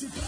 It's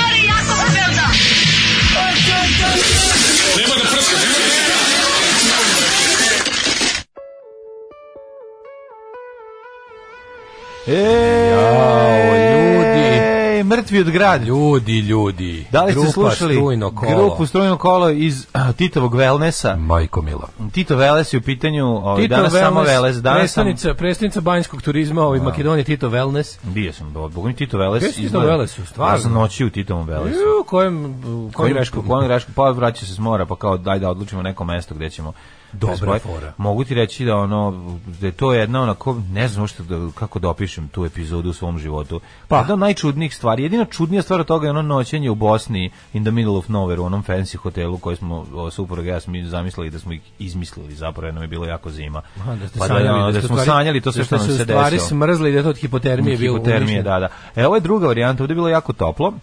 Ej, jao, ljudi. E, mrtvi od grada. Ljudi, ljudi. Da li ste slušali Strujno kolo. grupu Strujno kolo iz ah, Titovog Wellnessa? Majko Mila. Tito Veles je u pitanju, ovaj, Tito danas samo Veles. Danas sam, predstavnica, banjskog turizma ovaj da. Makedonije, Tito Velnes. bio sam, Bog mi Tito Veles. Gde si Tito izgleda- Velesu, stvarno? Ja sam noći u Titovom Velesu. U kojem, u kojem Kojim U kojem greškom? Pa vraćao se s mora, pa kao daj da odlučimo neko mesto gde ćemo Dobra fora. Mogu ti reći da ono da je to jedna onako ne znam što da, kako da opišem tu epizodu u svom životu. Pa da od najčudnijih stvari, jedina čudnija stvar od toga je ono noćenje u Bosni in the middle of nowhere u onom fancy hotelu koji smo supruga ja smo zamislili da smo ih izmislili zapravo nam je bilo jako zima. Aha, da, pa da, sanjali, da, da, da, smo sanjali to sve da što nam se desilo. Stvari smrzli da je to od hipotermije mm, bilo. Hipotermije, da, da. E, ovo je druga varijanta, ovdje je bilo jako toplo.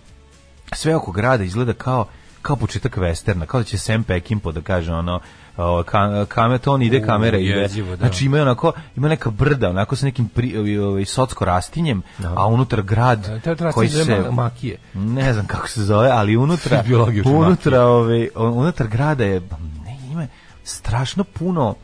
Sve oko grada izgleda kao kao početak westerna, kao da će Sam Peckinpah da kaže ono o, ovaj, ka, kamet, on ide, kamera ide. Jezivo, da. Znači ima onako, ima neka brda, onako sa nekim ovaj, socsko rastinjem, da. a unutar grad e, a, koji se... Makije. Ne znam kako se zove, ali unutra, unutra, ovaj, unutar grada je, ne, ima strašno puno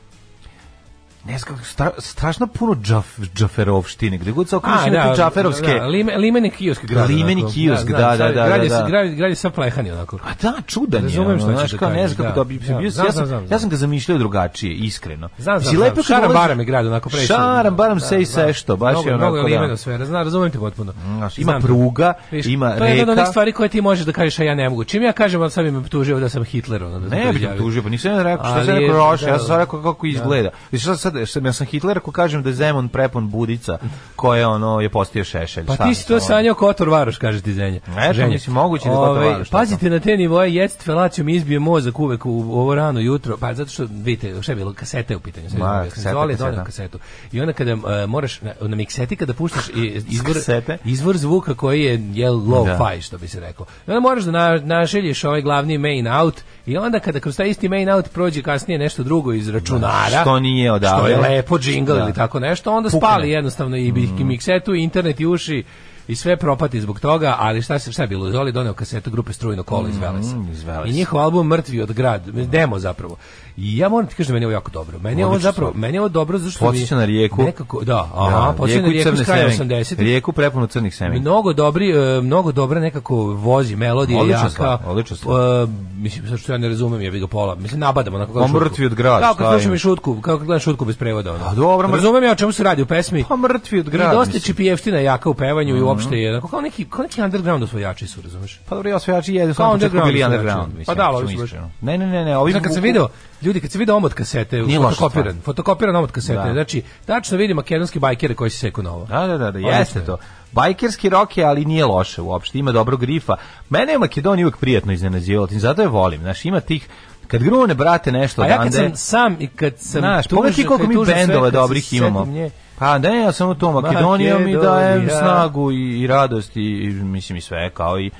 ne znam, stra, strašno puno džaf, džaferovštine, gde god se okrenuš da, te džaferovske... Da, da, lime, limeni kiosk. Grad, limeni onako. kiosk, da, da, da. da, da, da. Grad, grad je sad plehani onako. A da, čudan je. Razumem što znaš, kao, ne znam kako da, da bi da, bio... Ja, sam, ja sam ga zamišljao drugačije, iskreno. Znam, znam, lepo znam. Šaram baram je grad, onako prešao. Šaram baram se i sešto, baš je onako, da. Mnogo je limena sfera, znam, razumijem te potpuno. Mm, ima pruga, ima reka. To je jedna od stvari koje ti možeš da kažeš, a ja ne mogu. Čim ja kažem, on sam im obtužio da sam Hitler. Ne bih obtužio, pa nisam rekao, što sam rekao, ja sam rekao kako izgleda. Šta sad Da, sad, ja sam Hitler ako kažem da je Zemun prepon budica koje ono je postio šešelj. Pa ti si to sanjao Kotor Varoš, kaže ti Zenja. Eto, mislim, moguće da Kotor ovaj, Varoš. Pazite na te nivoje, jedst felacijom izbije mozak uvek u ovo rano jutro, pa zato što, vidite, šta je bilo, kasete u pitanju. Sve Ma, kasete, Zoli, kaseta. kasetu. I onda kada uh, moraš na, na mikseti, kada puštaš izvor, izvor zvuka koji je jel, low da. fi, što bi se rekao. I onda moraš da na, našelješ ovaj glavni main out i onda kada kroz taj isti main out prođe kasnije nešto drugo iz računara. Da, što nije odavno ovaj lepo džingl ili da. tako nešto, onda spali jednostavno i, i mm. miksetu, internet i uši i sve propati zbog toga, ali šta se sve bilo? Zoli doneo kasetu grupe Strujno kolo iz mhm, Velesa. Mm, iz Velesa. I njihov album Mrtvi od grad, mm. demo zapravo. I ja moram ti kažem da meni je ovo jako dobro. Meni je ovo zapravo, meni je ovo dobro zato što mi na rijeku. Nekako, da, aha, ja, da, rijeku na rijeku iz kraja 80. Rijeku prepunu crnih semena. Mnogo dobri, e, mnogo dobra nekako vozi melodija odlično jaka. Odlično uh, e, mislim sad što ja ne razumem, je bih ga pola. Mislim nabadamo na kako. Pa mrtvi od grad. Da, kako slušam šutku, kako gledam šutku bez prevoda. Ono. A pa dobro, razumem ja o čemu se radi u pesmi. Pa mrtvi od grad. I dosta čipijevština jaka u pevanju i mhm uopšte mhm. je, pa kao neki, kao neki underground osvajači su, razumeš? Pa dobro, ja osvajači je, kao underground bili underground, mislim. Pa da, ali Ne, ne, ne, ne, ovi... Znači, kad se video, ljudi, kad se video omot kasete, fotokopiran, fotokopiran omot kasete, da. znači, tačno vidi makedonski bajkere koji se seku na ovo. Da, da, da, da jeste to bajkerski rok je, ali nije loše uopšte, ima dobro grifa. Mene je Makedonija uvijek prijatno iznenađivati, zato je volim. Znaš, ima tih kad grune brate nešto odande. A ja kad sam sam i kad sam znaš, pogledaj koliko mi bendova dobrih imamo. Nje, Pa ne, ja samo to Makedonija mi daje snagu i, i radost i, i mislim i sve kao i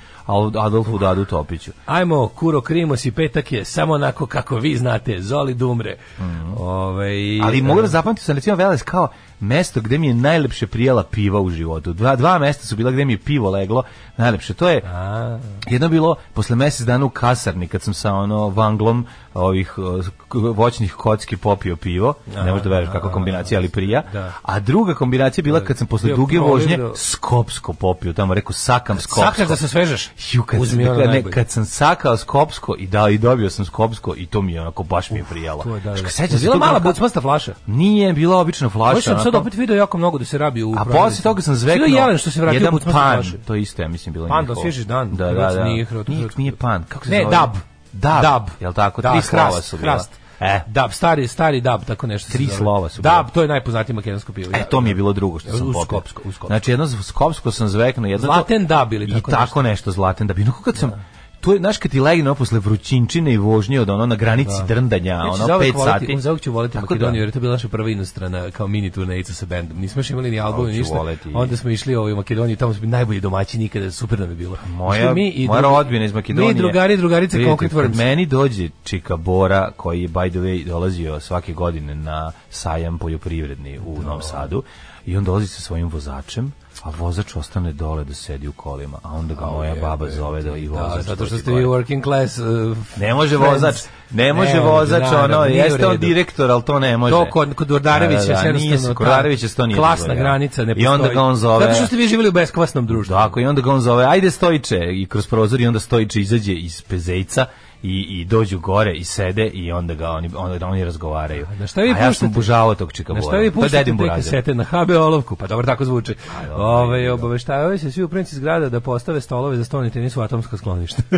Adolfu Dadu Topiću. Ajmo, Kuro Krimos i Petak je samo onako kako vi znate, Zoli Dumre. Mm -hmm. Ove, ovaj, Ali mogu da e, zapamtiti sam recimo Veles kao mesto gde mi je najlepše prijela piva u životu. Dva, dva mesta su bila gde mi je pivo leglo najlepše. To je jedno bilo posle mesec dana u kasarni kad sam sa ono vanglom ovih voćnih kocki popio pivo. Ne možeš da veriš kakva kombinacija, ali prija. Da. A druga kombinacija bila da. kad sam posle duge vožnje skopsko popio. Tamo rekao sakam skopsko. Sakaš da se svežeš? Ju, kad, sam, ne, kad sam sakao skopsko i da, i dobio sam skopsko i to mi je onako baš mi je prijelo. Uf, to je, da, da. Sećam, bila mala bucmasta flaša. Nije bila obična flaša sad opet video jako mnogo da se rabi u A posle toga sam zveknuo. Jelen što se vratio jedan pan, to isto ja mislim bilo. Pan, da svježi dan. Da, da, da. Nije, nije pan, kako se zove? Ne, dab. Dab, dab. jel tako? Da, Tri slova su bila. Hrast. E. Dab, stari, stari dab, tako nešto. Tri slova su. Dab, to je najpoznatije makedonsko pivo. E, to mi je bilo drugo što sam popio. Skopsko, u Skopsko. Znači, jedno skopsko sam zveknuo. Jedno zlaten dab ili tako nešto. I tako nešto, zlaten dab. I kad sam, da tu je znaš kad ti legne posle vrućinčine i vožnje od ono na granici da. drndanja, ja ono 5 sati. Zauvek ću voleti Tako Makedoniju, da. jer to je bila naša prva inostrana kao mini turnejica sa bendom. Nismo još imali ni album, ni ništa. Voleti. Onda smo išli ovaj u Makedoniju, tamo smo bili najbolji domaći nikada, super nam je bilo. Moja, Išli mi i moja rodbina iz Makedonije. Mi drugari, drugarice Concrete Worms. Meni dođe Čika Bora, koji je by the way dolazio svake godine na sajam poljoprivredni u da. Novom Sadu i on dolazi sa svojim vozačem a vozač ostane dole da sedi u kolima, a onda ga moja baba zove da i da, vozač. Da, zato što ste vi working class. Uh, ne može friends. vozač, ne može ne, vozač, da, ono, da, jeste on direktor, al to ne može. To kod, kod Urdarevića, da, da, da nije, kod Urdarevića to nije. Klasna granica ne postoji. I onda ga on zove. Zato što ste vi živeli u beskvasnom društvu. ako i onda ga on zove, ajde stojče, i kroz prozor, i onda stojče izađe iz pezejca i, i dođu gore i sede i onda ga oni onda oni razgovaraju. Na šta vi puštate? ja sam obožavao tog Čika Na šta vi puštate pa te kasete na HB olovku? Pa dobro tako zvuči. Pa ovaj obaveštavaju se svi u princi zgrada da postave stolove za stolni tenis u atomsko sklonište. Mm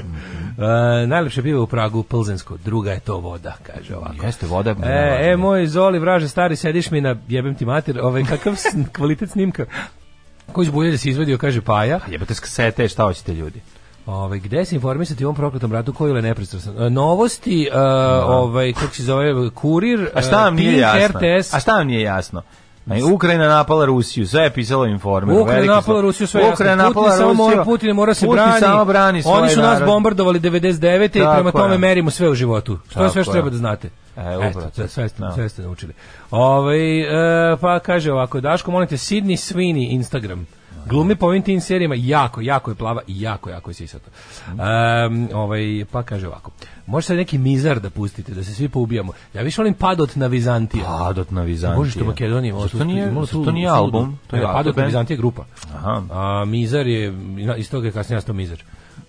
-hmm. e, najlepše pivo u Pragu Plzensko, druga je to voda, kaže ovako. Jeste voda. E, e moj Zoli vraže stari sediš mi na jebem ti mater, Ove, ovaj, kakav kvalitet snimka. Koji zbulje da se izvadio, kaže Paja. Pa jebate s šta hoćete ljudi? Ovaj gde se informisati o ovom prokletom ratu koji je nepristrasan? E, novosti, uh, ovaj kako se zove Kurir, a šta vam e, nije jasno? RTS. A šta vam nije jasno? Ukrajina napala Rusiju, sve je pisalo informe. Ukrajina napala Rusiju, sve je Ukrajina jasno. Putin samo mora, Putin mora se Putin brani. Samo brani Oni su nas narod. bombardovali 99. Tako i prema tome merimo sve u životu. To je sve što treba da znate. E, upravo. Eto, sve ste, da. sve ste naučili. Ove, ovaj, e, pa kaže ovako, Daško, molite, Sidney Sweeney Instagram. Glumi po ovim tim serijama, jako, jako je plava i jako, jako je sisata. Um, ovaj, pa kaže ovako, može se neki mizar da pustite, da se svi poubijamo. Ja više volim Padot na Vizantija. Padot na Vizantija. Bože što Makedonija. Što nije, to nije album? To je Padot na Vizantija grupa. Aha. A, mizar je, iz toga je kasnije nastao Mizar.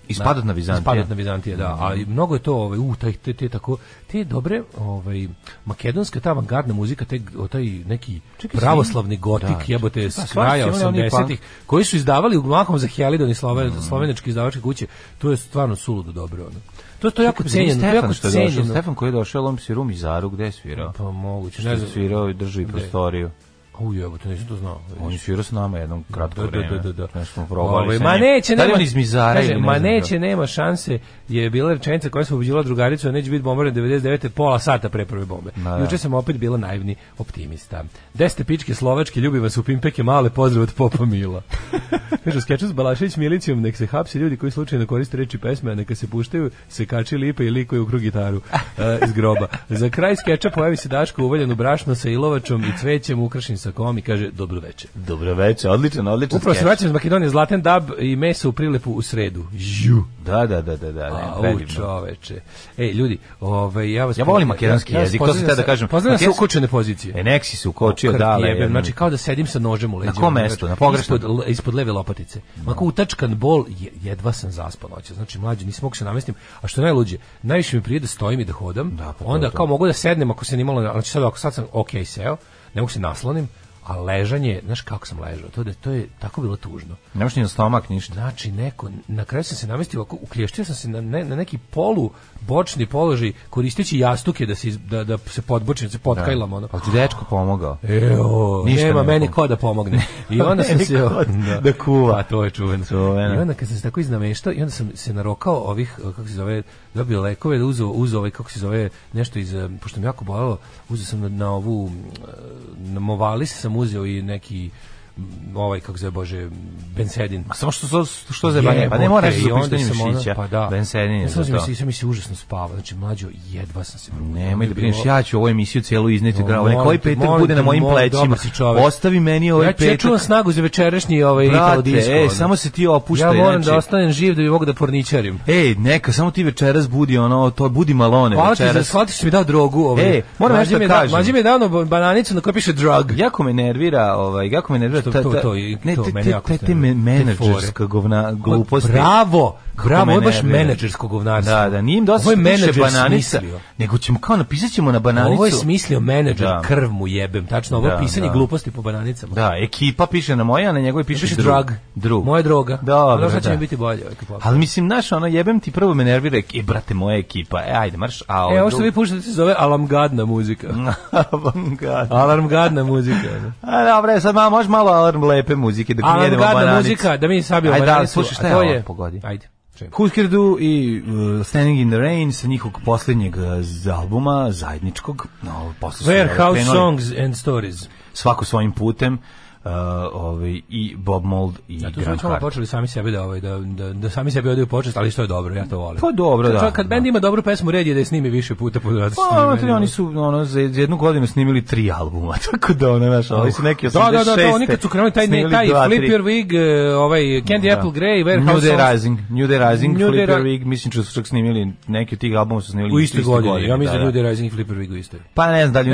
Ispadat na Vizantije. Ispadat na Vizantije, da. Ali mnogo je to, ovaj, u, taj, te, te, tako, te dobre, ovaj, makedonska ta avangardna muzika, te, o, taj neki Čekaj, pravoslavni da, gotik, da, jebote, s kraja 80-ih, koji su izdavali uglavnom za Helidon i Sloven, mm. slovenačke izdavačke kuće, to je stvarno suludo dobro, ono. To to jako cenjeno, to jako cenjeno. Stefan koji je došao, on si Rumi Zaru, gde je svirao? Pa moguće, ne znam. Svirao i drži prostoriju. U jebo, to nisam to znao. On je svirao s nama jednom da, kratko da, da, vreme. Da, da, da. Nešto smo probali. Ove, ovaj, ma neće, nema, da li iz Mizara kaže, ne ma neće, nema šanse. Je bila rečenica koja se ubeđila drugaricu, a neće biti bombardan 99. pola sata pre prve bombe. Da, da, Juče sam opet bila naivni optimista. Deste pičke slovačke, ljubi vas u pimpeke male, pozdrav od Popa Mila. kaže, skeču s Balašić milicijom, nek se hapse ljudi koji slučajno koriste reči pesme, a neka se puštaju sekači lipe i likuju u krug gitaru uh, iz groba. Za kraj skeča pojavi se Daško uvaljen u brašno sa ilovačom i cvećem ukrašen Cakom i kaže dobroveče. Dobroveče, odlično. odličan. Upravo se vraćam iz Makedonije, Zlatan Dab i meso u prilepu u sredu. Žu. Da, da, da, da, da. A, ne, u čoveče. Ej, ljudi, ovaj, ja vas... Ja volim makedonski ja, jezik, ja to sam da kažem. Pozdravljam se ukočene pozicije. E, nek si se ukočio, da, jebem, znači kao da sedim sa nožem u leđima. Na kom mesto? Na pogrešno? Ispod, ispod leve lopatice. Da. No. Ako utačkan bol, jedva sam zaspao noćas. Znači, mlađe, nisam mogu se namestim. A što najluđe, najviše mi prije da stojim i da hodam. Da, pa onda kao mogu da sednem ako se nimalo, znači sad ako sad sam ok seo, ne mogu se naslonim, a ležanje, znaš kako sam ležao, to, da, to je tako bilo tužno. Nemaš ni na stomak ništa. Znači, neko, na kraju sam se namestio, ovako, uklješćio sam se na, ne, na neki polu bočni položaj, koristeći jastuke da se, da, da se podbočim, da se potkajlam, da. ono. Pa ti dečko pomogao. Evo, ništa nema ne meni ko da pomogne. I onda sam se... Da-, da, da kuva. Pa, to je čuveno. Čuveno. I onda kad sam se tako iznameštao, i onda sam se narokao ovih, eh, kako se zove, dobio lekove, da uzeo, uzeo ovaj, kako se zove, nešto iz, eh, pošto mi jako bolelo, uzeo sam na, na ovu, eh, na Movalis sam uzeo i neki ovaj kako se bože Bensedin. Ma samo što što, što za banje, pa ne mora e, da i onda se mišića. Pa da. Bensedin je za to. Mislim, se užasno spava. Znači mlađo jedva sam se probudio. Nemoj da brineš, ja ću ovu emisiju celu izneti no, gravo. Nekoj petak bude na mojim plećima. Ostavi meni ovaj ja petak. Ja čuvam snagu za večerašnji ovaj Italo disco. Ej, samo se ti opuštaj. Ja moram znači- da ostanem živ da bih mogao da porničarim. Ej, neka samo ti večeras budi ono, to budi malone večeras. Hvala ti za shvatiš mi dao drogu, ovaj. Ej, moram nešto da, da kažem. Mađi mi je dao bananicu na kojoj piše drug. Jako me nervira, ovaj, jako me nervira to, to, to, ne, to, meni jako... Te, te, menadžerska govna, gluposti. Bravo! Bravo, ovo je baš menadžersko govnarstvo. Da, da, nije im dosta piše bananica, nego ćemo kao napisat ćemo na bananicu. Ovo je smislio menadžer, da. krv mu jebem, tačno, ovo da, pisanje da. gluposti po bananicama. Da, ekipa piše na moje, a na njegove piše, piše drug. drug. Moja droga. Dobro, Možda će da. mi biti bolje. Ovaj Ali mislim, znaš, ono, jebem ti prvo me nervira, e, brate, moja ekipa, e, ajde, marš. A e, ovo što vi puštate se zove alarmgadna muzika. alarmgadna. Alarmgadna muzika. a, dobro, e, sad malo, može malo alarm lepe muzike dok da mi jedemo bananicu. Alarm muzika, da mi sabijemo Ajde, bananicu. Ajde, slušaj, šta je, je ovo pogodi? Ajde. Husker Du i uh, Standing in the Rain sa njihovog poslednjeg uh, albuma zajedničkog. No, Warehouse Songs and Stories. Svako svojim putem uh, ovaj i Bob Mold i ja, tu Graham Hart. počeli sami sebi da ovaj da, da, da sami sebi odaju počest, ali što je dobro, ja to volim. Pa dobro, da. Čak kad da. bend ima dobru pesmu, red je da je snimi više puta po da. Pa oni, oni su ono za jednu godinu snimili tri albuma, tako da ono, naša, ali su neki 86. Da, da, da, da oni kad su krenuli taj ne, taj dva, Flip Your Wig, e, ovaj Candy da. Apple Grey, Warehouse New Day Rising, New Day Rising, New Flip Your Wig, mislim da su čak snimili neki od tih albuma su snimili u istoj godini. Ja mislim da, da New Day Rising i Flip Your Wig u istoj. Pa ne znam da li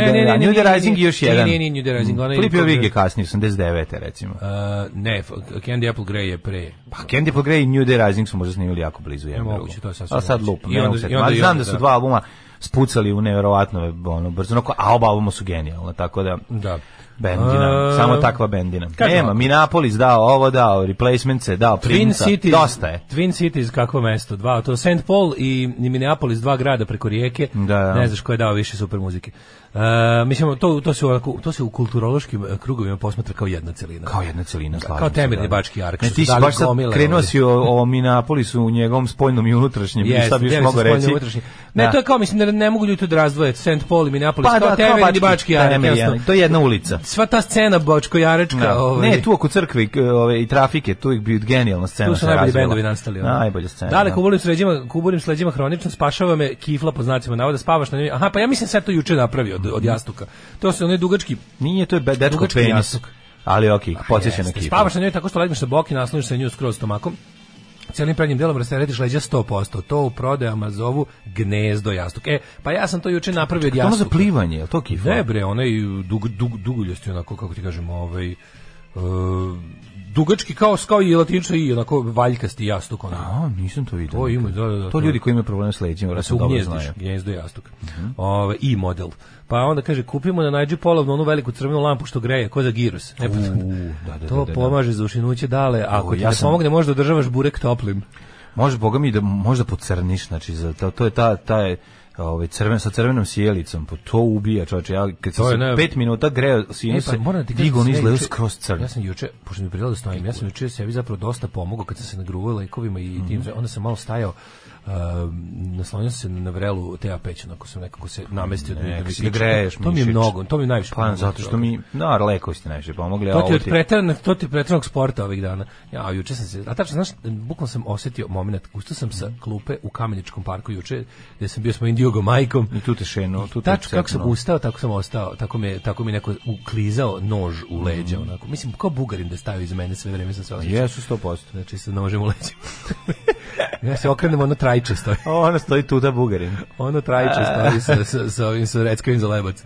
New Day Rising još jedan. Ne, ne, New Day Rising, Flip Your Wig je kasnije 89. 99. recimo. Uh, ne, Candy Apple Grey je pre. Pa Candy Apple Grey i New Day Rising su možda snimili jako blizu jednog. Ne moguće, to je A sad lup, ne mogu Znam da su da. dva albuma spucali u neverovatno ono, brzo, a oba albuma su genijalna, tako da... Da. Bendina, uh, samo takva bendina. Kažem, Nema, Minapolis dao ovo, dao Replacement se, dao Twin Princa, Cities, dosta je. Twin Cities, kakvo mesto, dva, to St. Paul i Minneapolis, dva grada preko rijeke, da, da. ne znaš ko je dao više super muzike. E, mislim, to, to, se, u, to se u kulturološkim e, krugovima posmatra kao jedna celina. Kao jedna celina, slažem Kao temirni da. bački ark. Ne, ti si baš sad krenuo ovaj. si o, o Minapolisu u njegovom spoljnom i unutrašnjem. Yes, šta bi još mogao reći? Ne, da. to je kao, mislim, ne, da ne mogu ljudi to da razdvoje. St. Paul i Minapolis, pa, kao da, temirni bački, bački da, ark. Temirni, to je jedna ulica. Sva ta scena bačkojarečka. Da. Ovaj, ne, tu oko crkve ove, i trafike, tu je bio genijalna scena. Tu su najbolji bendovi nastali. Ovaj. Najbolja scena. Dale, kubulim sleđima, kuburim sleđima hronično, spašava me kifla po znacima navoda, spavaš na njoj. Aha, pa ja mislim sve to juče napravio od, od jastuka. To se onaj dugački... Nije, to je dečko penis. Ali okej, okay, podsjeća na kip. Spavaš na njoj tako što legneš sa bok i nasloniš se na nju skroz stomakom celim prednjim delom rasteretiš leđa 100%. To u prodajama zovu gnezdo jastuk. E, pa ja sam to juče napravio od jastuka. To ono za plivanje, je to kifa? Ne bre, onaj dug, dug, duguljosti, onako, kako ti kažemo, ovaj... Uh, dugački kao kao i latinično i onako valjkasti jastuk ona. A, nisam to video. To ima, da, da, da, to, ljudi koji imaju problem s leđima, da se ugnjezdiš, gnjezdo jastuk. Uh mhm. -huh. Ove, i model. Pa onda kaže kupimo na Nađi polovno onu veliku crvenu lampu što greje, ko za girus. E, pa, da, da, da, to da, da. pomaže za ušinuće dale, ako ti ne pomogne možda održavaš burek toplim. Može boga mi da možda pocrniš, znači za to, to je ta ta je ovaj crven sa crvenom sjelicom, pa to ubija, čoveče. Ja kad se 5 minuta greo sinuse, e, digo on izleo skroz crn. Ja sam juče, pošto mi je prirodno da stojim, ja sam juče sebi zapravo dosta pomogao kad sam se nagruvao lekovima i mhm. tim, onda sam malo stajao Ehm, naslonio se na vrelu Teja Pećina, ako sam nekako se namestio da ne, da, se greješ, to mi je mnogo, to mi je najviše pa, zato što mi, na, no, leko ste najviše pomogli. To ti je preteran, to ti preteranog sporta ovih dana. Ja, juče sam se, a tačno, znaš, bukvalno sam osetio momenat ustao sam sa klupe u Kameničkom parku juče, gde sam bio sa mojim Diogo Majkom. I tu te šeno, tu te tačno, kako sam ustao, tako sam ostao, tako mi, tako mi neko uklizao nož u leđa, mm. onako. Mislim, kao bugarin da stavio iz mene sve vreme sam se osjećao. Jesu 100%. Znači, sa nožem u leđa. Ja se okrenem, ono trajče stoji. ono stoji tuda da bugarin. Ono trajče stoji sa, sa, sa ovim sa reckavim za lebac.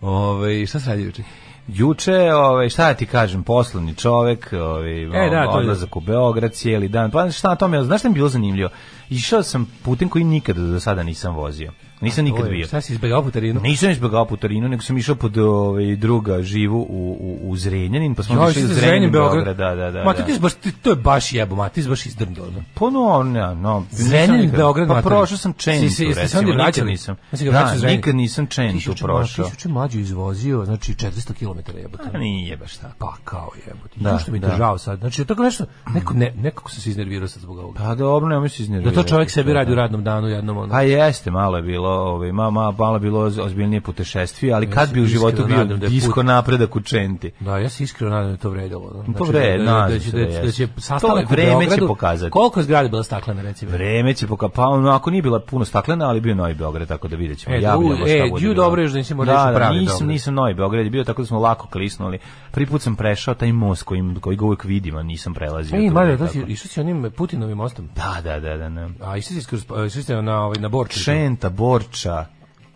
Ove, ovaj, šta se radi juče? Juče, ovaj šta ja ti kažem, poslovni čovek, ovaj e, da, odlazak u Beograd cijeli dan. Pa šta na tome, znaš šta mi je bilo zanimljivo? Išao sam putem koji nikada do sada nisam vozio. Nisam nikad bio. Šta si izbegao putarinu? Nisam izbegao putarinu, nego sam išao pod ovaj druga živu u u, u Zrenjanin, pa smo išli iz Zrenjanin Beograd. Da, da, da. Ma ti da. baš ti, to je baš jebo, ma ti baš izdrndo. Po pa no, ne, no. Zrenjanin Beograd, pa prošao sam Čentu. Si, si, recimo, nikad vraćali? nisam. Da, nikad nisam Čentu prošao. Ti si mlađu izvozio, znači 400 km jebote. Pa nije baš tako. Pa kao jebote. Da, što mi držao da. sad. Znači tako nešto, neko ne, nekako sam se iznervirao sad zbog ovoga. Pa dobro, ne, mi se iznervirao. Da to čovjek sebi radi u radnom danu jednom ono. Pa jeste, malo je bilo ovaj ma ma mala bilo ozbiljnije putešestvije, ali ja kad bi u životu bio da disko put... napredak u Čenti. Da, ja se iskreno nadam da je to vredelo. Da. Pa znači, to vred, da da, da, da, će, da, da, da će sastanak to vreme će pokazati. Koliko zgrada bila staklena recimo? Vreme će pokazati. Pa ono, ako nije bila puno staklena, ali bio Novi Beograd, tako da videćemo. E, ja bih e, bude. dobro je da nisi morao da, pravi. Nisam, nisam Novi Beograd, bio tako da smo lako klisnuli. Prvi put sam prešao taj most kojim koji ga uvek vidim, a nisam prelazio. Ej, Mario, da si išao si onim Putinovim mostom? Da, da, da, da. A išao si skroz e, išao na ovaj na Borči. Čenta, Bor Borča.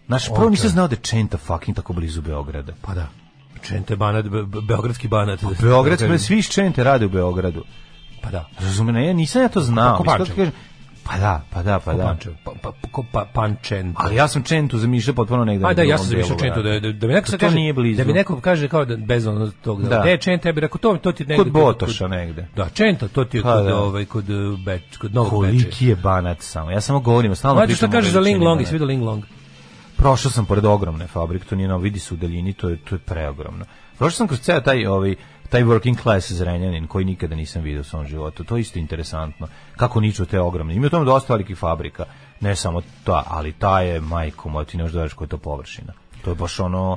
Naš prvo nisam znao da je Čenta fucking tako blizu Beograda. Pa da. Čente banat, be, beogradski banat. Pa, beogradski, da, da, da. svi iz Čente rade u Beogradu. Pa da. Razumem, ja nisam ja to pa znao. Kako kažem, Pa da, pa da, pa da. Pančen. Pa, pa, pa, pančen. Ali ja sam Čentu zamišljao potpuno negdje. Pa da, ja sam zamišljao Čentu da, da, da mi neko to kaže, nije blizu. da mi neko kaže kao da bez onog tog da. da. E, Čenta ja bih rekao to, to ti negde kod Botoša negde. Da, Čenta to ti je pa kod da. ovaj kod eh, Beč, kod Novog Beča. Koliki je banat samo. Ja samo govorim, stalno pričam. Znači šta kažeš za Ling Long, i vidio Ling Long. Prošao sam pored ogromne fabrike, to nije na vidi se u daljini, to je to je preogromno. Prošao sam kroz ceo taj ovaj taj working class Zrenjanin koji nikada nisam video u svom životu. To je isto interesantno. Kako niču te ogromne. Ima tamo dosta velikih fabrika. Ne samo ta, ali ta je majko, moj, ti ne možeš da ko je to površina. To je baš ono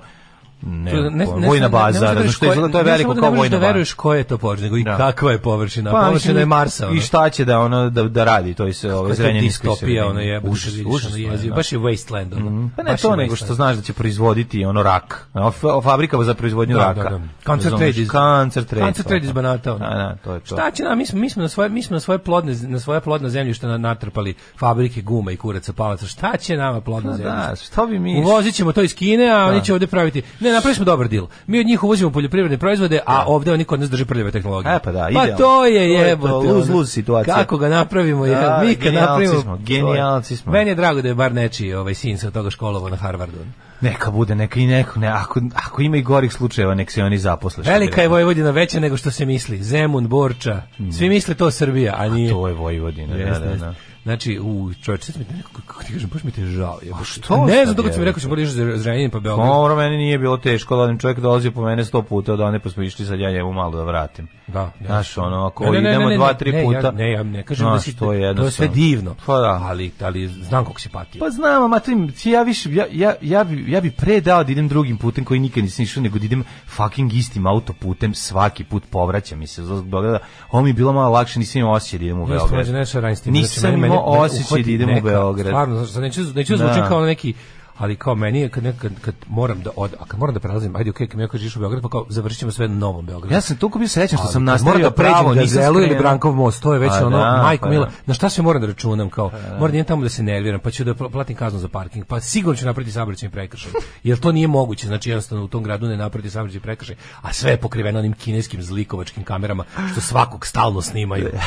ne, to, ne, ne, vojna baza, ne, ne, da što izgleda, to je veliko kao vojna baza. Ne da veruješ koja je to površina, nego i da. kakva je površina. Pa, površina je Marsa. Ono. I šta će da ona da, da radi, to je se ove zrenje nisko distopija, ona je užas, užas, ono je, baš je wasteland. Ono. Mm, pa ne baš to nego što znaš da će proizvoditi ono rak, o, fabrika za proizvodnju da, da raka. Da, da. Cancer trade iz Cancer trade. Cancer trade iz Banata. Da, da, to je to. Šta će nam, mi smo, mi smo na svoje mi smo na svoje plodne na svoje plodno zemljište natrpali fabrike guma i kuraca palaca. Šta će nama plodno zemljište? Pa da, što bi mi? Uvozićemo to iz Kine, a oni da. će ovde praviti Ne, napravili dobar dil. Mi od njih uvozimo poljoprivredne proizvode, a da. ovde oni kod nas drže prljave tehnologije. E, pa da, pa idealno. Pa to je jebote. To je to, luz, luz situacija. Kako ga napravimo, da, ja, mi ga napravimo. Smo, genijalci smo. Meni je drago da je bar nečiji ovaj sin sa toga školovao na Harvardu. Neka bude, neka i neko, ne, ako, ako ima i gorih slučajeva, nek se oni zaposle. Velika je Vojvodina veća nego što se misli. Zemun, Borča, svi mm. misle to Srbija, a nije. A to je Vojvodina, da, da, da. Znači, u čovječe, sad mi nekako, kako ti kažem, baš mi te žao. Je. A što? Ne znam, dok sam mi rekao, da ćemo ližu za zrenjenje pa Beograd. Moro, meni nije bilo teško, da onim čovjek dolazio po mene sto puta, da one pa smo išli sad ja njemu malo da vratim. Da. ja. Da. Znaš, ono, ako ne, ne, idemo ne, dva, tri puta. Ja, ne, ja ne kažem da si, to je, to je sve divno. Pa da. Ali, ali znam kako se patio. Pa znam, a tim, ja više, ja, ja, ja, bi, ja bi pre dao da idem drugim putem koji nikad nisam išao, nego da idem fucking istim autoputem, svaki put povraćam mi se zbog Beograda. Ovo mi bilo malo lakše, nisam imao osjećaj da idem u Beograd. Znači, nisam imao osjećaj da idem u Beograd. Stvarno, znači, neću, neću da zvučim da. kao neki ali kao meni je kad, kad, kad moram da od, a kad moram da prelazim, ajde okej, okay, kad mi ja kažeš u Beograd, pa kao završićemo sve na Novom Beogradu. Ja sam toliko bio srećan što sam nastavio moram da pređem Gazelu ili Brankov most, to je već a pa ono, da, majko pa mila, da. na šta se moram da računam kao, a pa da. moram da tamo da se nerviram, pa ću da platim kaznu za parking, pa sigurno ću napraviti saobraćajni prekršaj. Jer to nije moguće, znači jednostavno u tom gradu ne napraviti saobraćajni prekršaj, a sve je pokriveno onim kineskim zlikovačkim kamerama što svakog stalno snimaju.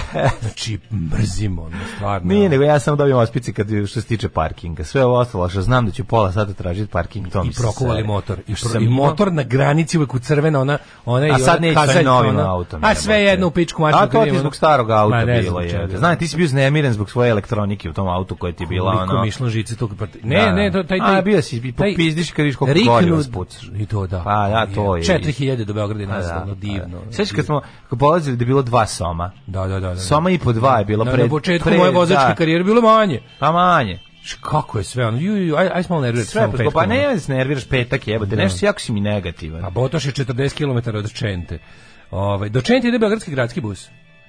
Znači mrzimo, ono, stvarno. Nije, nego ja sam dobio ospice kad što se tiče parkinga. Sve ovo ostalo, što znam da će pola sata da tražiti parking tom. I prokovali motor. I, pro, i motor na granici uvek u crvena ona ona i A sad neće sa novim ona, autom. A sve jedno u pičku mašinu. A to ti zbog starog auta ne bilo je. Da. Znaš, ti si bio znemiren zbog svoje elektronike u tom autu koja ti je bila Koliko ono. Mišlo žice tog part... Ne, da, ne, to, taj, taj, A bio si popizdiš kad viš koliko gori vas I to da. Pa da, to je. 4000 do Beograda i pa, da, nastavno, pa, divno. Sveći kad smo polazili da bilo dva soma. Da, da, da. Soma i po dva je bilo pred. Na početku moje vozačke karijere bilo manje. Pa manje kako je sve ono ju ju aj aj smo nervirati sve petko, pa ne ja se nerviraš petak jebote da. nešto jako si mi negativan a Botoš je 40 km od Čente ovaj do Čente ide beogradski gradski bus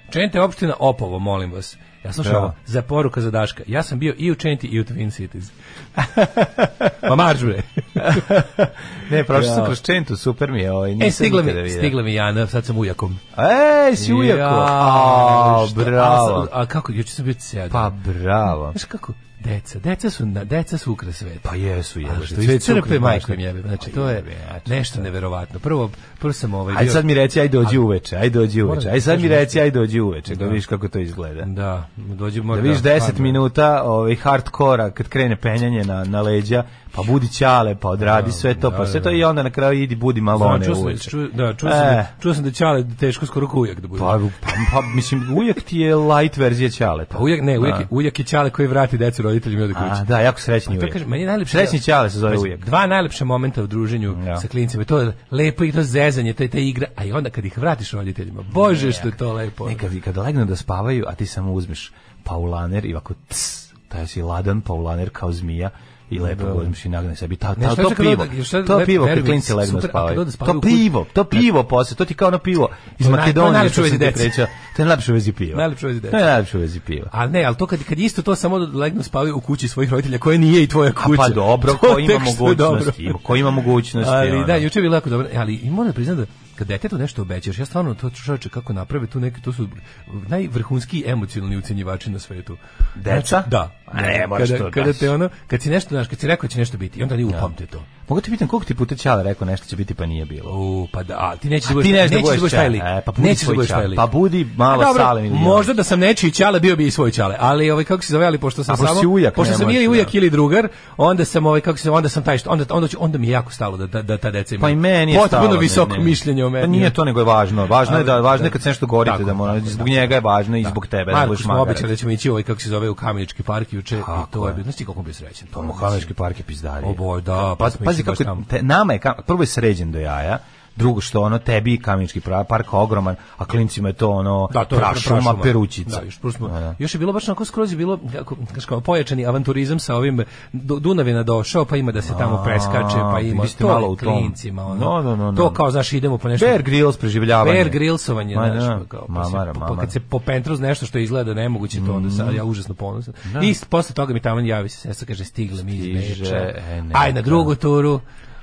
Čente opština Opovo molim vas ja sam da. ovo, za poruka za Daška. Ja sam bio i u Čenti i u Twin Cities. Ma pa marš bre. ne, prošao sam da. kroz Čentu, super mi je. Ovaj, e, stigla mi, stigla mi Jana, sad sam ujakom. Ej, si ujako. Ja, a, bravo. A, a kako, juče sam bio cijel. Pa bravo. Znaš kako, Deca, deca su na deca su ukras sveta. Pa jesu, jesu. Što iscrpe majkom jebe. Znači pa to je nešto neverovatno. Prvo prvo sam ovaj Aj sad mi reci aj da dođi uveče, aj da dođi uveče. Aj sad mi reci aj dođi uveče, da vidiš kako to izgleda. Da, dođi možda. Da vidiš 10 da- minuta ovaj hardkora kad krene penjanje na na leđa pa budi ćale, pa odradi da, sve to, pa da, pa sve to da. i onda na kraju idi budi malo one čuo da uveče. da, čuo, e. sam da, čuo sam da, e. da ćale da teško skoro ko da bude. Pa, pa, pa, mislim, ujak ti je light verzija ćale. Pa ujak, ne, ujak, ujak je ćale koji vrati decu roditeljima od kuće. da, jako srećni pa, ujak. Kaže, meni najlepše, srećni ćale se zove ujak. Dva najlepša momenta u druženju ja. sa klincima, to je lepo i to zezanje, to je ta igra, a i onda kad ih vratiš roditeljima, bože ne, što je to lepo. Nekad kad legnu da spavaju, a ti samo uzmeš paulaner i ovako ts, taj si ladan paulaner kao zmija, i lepo da. da. gozim šinagne sebi. Ta, ta, ne, to, pivo, da, to pivo kad klinci legnu spavaju. To pivo, to pivo posle, to ti kao na pivo iz to Makedonije. Na, to je najlepše u vezi deca. To je najlepše u vezi piva. Najlepše vezi deca. To je najlepše vezi piva. Ali ne, ali to kad, kad isto to samo legnu spavaju u kući svojih roditelja, koja nije i tvoja kuća. A pa dobro, ko ima mogućnosti. Ko ima mogućnosti. Ali da, juče je bilo jako dobro. Ali moram da priznam da kad detetu nešto obećaš, ja stvarno to čoveče kako naprave tu neke, to su najvrhunski emocionalni ucenjivači na svetu. Deca? Znači, da. da. Ne, kada, kada te ono, kad si nešto, znaš, kad si rekao da će nešto biti, onda oni da. upamte to. Mogu ti pitam koliko ti puta Ćale rekao nešto će biti pa nije bilo. U, pa da, a ti nećeš da budeš, ti da nećeš da budeš taj lik. E, pa nećeš da budeš taj lik. Pa budi malo dobro, sale ili. Možda da sam nečiji Ćale bio bi i svoj Ćale, ali ovaj kako se zove, ali pošto sam samo ujak, pošto sam ili ujak ili drugar, onda sam ovaj kako se onda sam taj što onda onda će onda mi je jako stalo da da, da ta deca imaju. Pa i meni je stalo. Potpuno visoko mišljenje o meni. Pa nije to nego je važno. Važno je da važno je da. kad nešto gorite da mora zbog njega je važno i da. zbog tebe da budeš malo. obećali da ćemo ići ovaj kako se zove u Kamenički park juče i to je bilo znači kako bi srećan. To pa Kamenički park je pizdari. O boj, da, pa, pa pazi kako, te, nama je, prvo je sređen do jaja, drugo što ono tebi Kamenički park ogroman, a klincima je to ono da, to prašuma, prašuma, peručica. Da, još, prosmo, da, da. još je bilo baš onako skroz je bilo kako, kako pojačani avanturizam sa ovim Dunavina došao pa ima da se tamo preskače, pa ima to malo u tom. klincima. Ono, no, no, no, no. To kao, znaš, idemo po nešto... Bear Grylls preživljavanje. Bear Grillsovanje, Ma, znaš, da. Pa kao, pa, Pa, kad se popentro nešto što izgleda nemoguće, to onda sad, mhm. ja užasno ponosan. Da. I posle toga mi tamo javi se, sestra kaže, stigle mi iz Beča. E, Aj na drugu turu.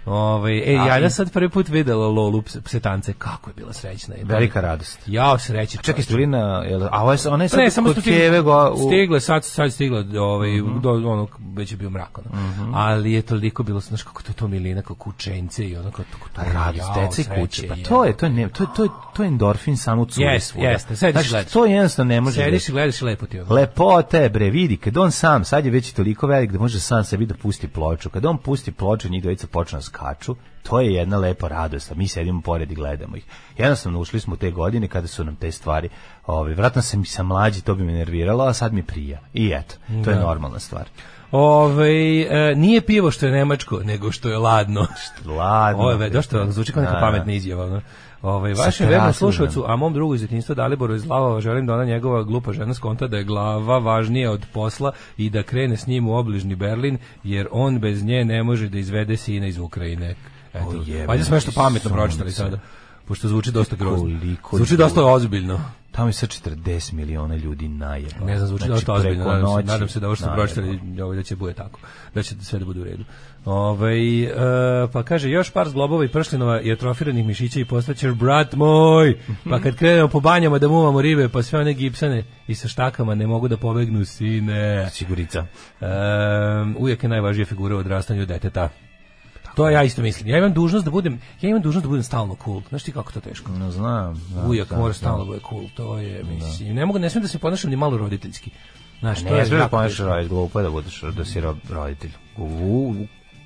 Ovaj e ja ja sad prvi put videla Lolu psetance, kako je bila srećna. Je Velika radost. Ja sreća. Čekaj, ste na a ovo je ona je pa sad ne, samo Kijeve go u... stigle, sad sad stigla ovaj uh mhm. -huh. do onog već je bio mrak ono. Uh mhm. -huh. Ali je toliko bilo znaš kako to to milina kako kučence i onako kako to pa radost, deca i kuće. Pa to je to ne to to to je endorfin samo curi yes, svuda. Jeste, sediš gledaš. To jednostavno ne može. Sediš da- i gledaš i lepo ti je. Lepota je bre, vidi kad on sam, sad je već toliko velik da može sam sebi da pusti ploču. Kad on pusti ploču, njih dvojica počne da skaču, to je jedna lepa radost, a mi sedimo pored i gledamo ih. Jednostavno ušli smo te godine kada su nam te stvari, ovaj vratno sam i sa mlađi, to bi me nerviralo, a sad mi prija. I eto, to je da. normalna stvar. Ove, ovaj, e, nije pivo što je nemačko, nego što je ladno. Što ladno. Ove, dosta da. zvuči kao neka da, pametna izjava. Ono. Ovaj vašem vernom slušaocu, a mom drugu iz detinjstva Daliboru iz Lavova želim da ona njegova glupa žena skonta da je glava važnija od posla i da krene s njim u obližni Berlin, jer on bez nje ne može da izvede sina iz Ukrajine. Eto, valjda smo nešto pametno pročitali sada pošto zvuči dosta grozno. Zvuči dosta ozbiljno. Tamo je sa 40 miliona ljudi najeba. Ne znam, zvuči znači, dosta ozbiljno. Nadam se, nadam se da ovo što pročitali, ovo ovaj, da će bude tako. Da će sve da bude u redu. Ove, ovaj, e, pa kaže još par zglobova i pršlinova i atrofiranih mišića i postaćeš brat moj. Pa kad krenemo po banjama da muvamo ribe, pa sve one gipsane i sa štakama ne mogu da pobegnu sine. Sigurica. E, uvijek je najvažnija figura u odrastanju deteta. To ja isto mislim. Ja imam dužnost da budem, ja imam dužnost da budem stalno cool. Znaš ti kako to teško? No, znam. Da, Ujak mora stalno da bude cool. To je, da. mislim, ne mogu, ne smijem da se ponašam ni malo roditeljski. Znaš, ne, to je, je da ponašaš glupo je da budeš da si roditelj. U, u,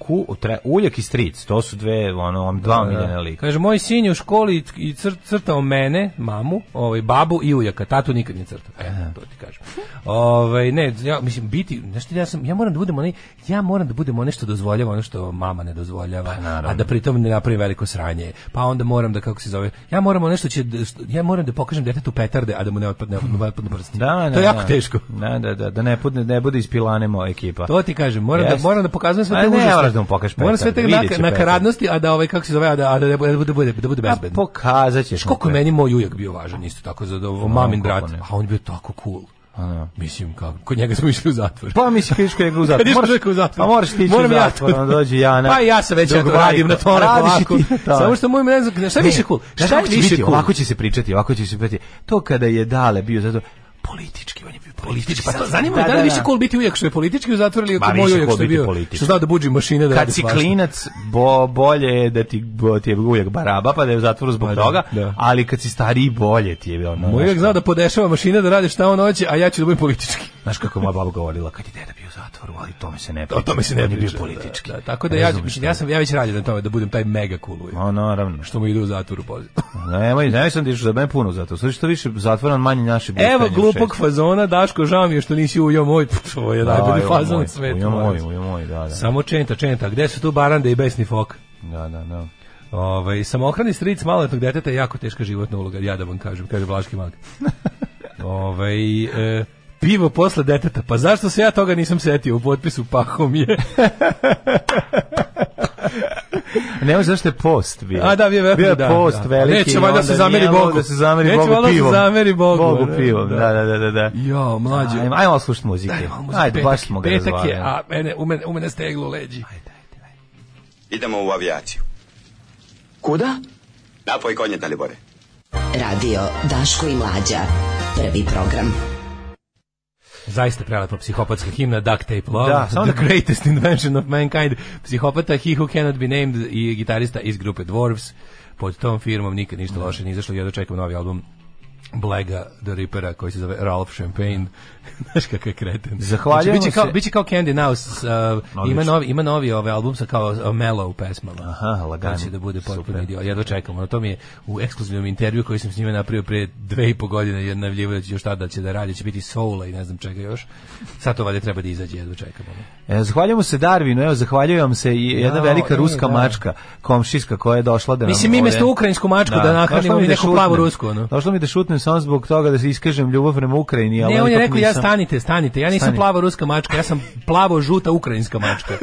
ku, tre, uljak i stric, to su dve, ono, on dva da, da. miljene lika. Kaže, moj sin je u školi i cr, crtao mene, mamu, ovaj, babu i uljaka, tatu nikad nije crtao. E, to ti kažem. Ovaj ne, ja, mislim, biti, znaš ti, ja, sam, ja moram da budem onaj, ja moram da budem onaj što dozvoljava, ono što mama ne dozvoljava, pa, a da pritom ne napravim veliko sranje. Pa onda moram da, kako se zove, ja moram nešto će, ja moram da pokažem detetu petarde, a da mu ne otpadne, ne otpadne prsti. Da, da, to je da, da, jako teško. Da, da, da, da ne, putne, ne bude ispilane moja ekipa. To ti kažem, moram, yes. da, moram da pokazujem sve te užasne moraš da mu pokažeš petar. Moram sve te na, nakaradnosti, a da ovaj, kako se zove, a da, a da, bude, da, da bude, da bude bezbedno. A pokazaćeš. Koliko meni moj ujak bio važan, isto tako, za da ovo, mamin brat, a on bio tako cool. Ano. Da. Mislim, kako, kod njega smo išli u zatvor. Pa mislim, kad išli u zatvor. Moraš, u zatvor. A pa moraš ti ići u zatvor, ja onda dođe Jana. Pa ja sam već ja to radim na tome polako. Samo što moj ne znam, šta više cool? Šta, šta više cool? Ovako će se pričati, ovako će se pričati. To kada je Dale bio zato, politički, on je bio politički. Pa to zanima me da, da, li da, više kol da. biti uvijek što je politički u zatvoru ili ako moj uvijek što je bio. Politički. Što znao da buđi mašine da Kad si klinac, bo, bolje je da ti, bo, ti je uvijek baraba, pa da je u zatvoru zbog pa, da, toga, da. ali kad si stariji, bolje ti je bio. moj uvijek znao da podešava mašine da radi šta on hoće, a ja ću da budem politički. Znaš kako je moja baba govorila kad je deda bio u zatvoru, ali to mi se ne priča. O tome se ne priča. politički. Da, da, tako da ja, mislim, ja sam ja već radio na tome da budem taj mega cool. No, naravno. Što mu ide u zatvoru poziv. Nemoj, nemoj sam ti išao za mene puno zato. Sve što više zatvoran manje naše Evo glupog fazona, Daško, žao mi je što nisi ujo moj, to je da, najbolji fazon na svetu. Ujo moj, ujo moj, da, da. Samo čenta, čenta, gde su tu barande i besni fok? Da, da, da. Ovaj samohrani stric maloletnog deteta je jako teška životna uloga, ja da vam kažem, kaže Vlaški mag. ovaj e, pivo posle deteta. Pa zašto se ja toga nisam setio u potpisu pahom je. ne može zašto je post bio. A da, bio je, bio je da, post da. veliki. Neće valjda se da zameri Bogu. Da se zameri Neće Bogu pivom. Neće zameri Bogu. Bogu da. pivom, da, da, da. da, da. Jo, mlađe. Ajmo, ajmo slušati muzike. Ajmo, ajmo, ajde, baš smo ga razvali. Petak je, a mene, u, mene, u mene steglo leđi. Ajde, ajde, ajde. Idemo u avijaciju. Kuda? Napoj konje, Dalibore. Radio Daško i Mlađa. Prvi program. Zaista prelepa psihopatska himna Duct Tape Love, da, samo The da- Greatest Invention of Mankind, psihopata He Who Cannot Be Named i gitarista iz grupe Dwarves. Pod tom firmom nikad ništa da. loše nije izašlo i ja dočekam novi album Blaga the Rippera koji se zove Ralph Champagne Znaš kakav je kreten. Zahvaljujem znači, biće kao, se. Biće kao Candy Now, uh, ima novi, ima novi ove ovaj album sa kao uh, Mellow pesmama. Aha, lagani. Znači da bude potpuno idio. Ja dočekam, ono to mi je u ekskluzivnom intervju koji sam s njima napravio pre dve i po godine, jer najavljivo da će još tada da će da radi, da će biti soula i ne znam čega još. Sad to valjda treba da izađe, ja dočekam. E, zahvaljujemo se Darvinu, evo, zahvaljujem se i jedna no, velika e, ruska da. mačka, komšiska koja je došla da nam... Mislim, mi mesto ukrajinsku mačku da, da nahranimo da neku plavu rusku. Ono. Došlo mi da šutnem samo zbog toga da se iskažem ljubav prema Ukrajini, ali ne, on je rekao, ja stanite, stanite. Ja nisam Stani. plava ruska mačka, ja sam plavo žuta ukrajinska mačka.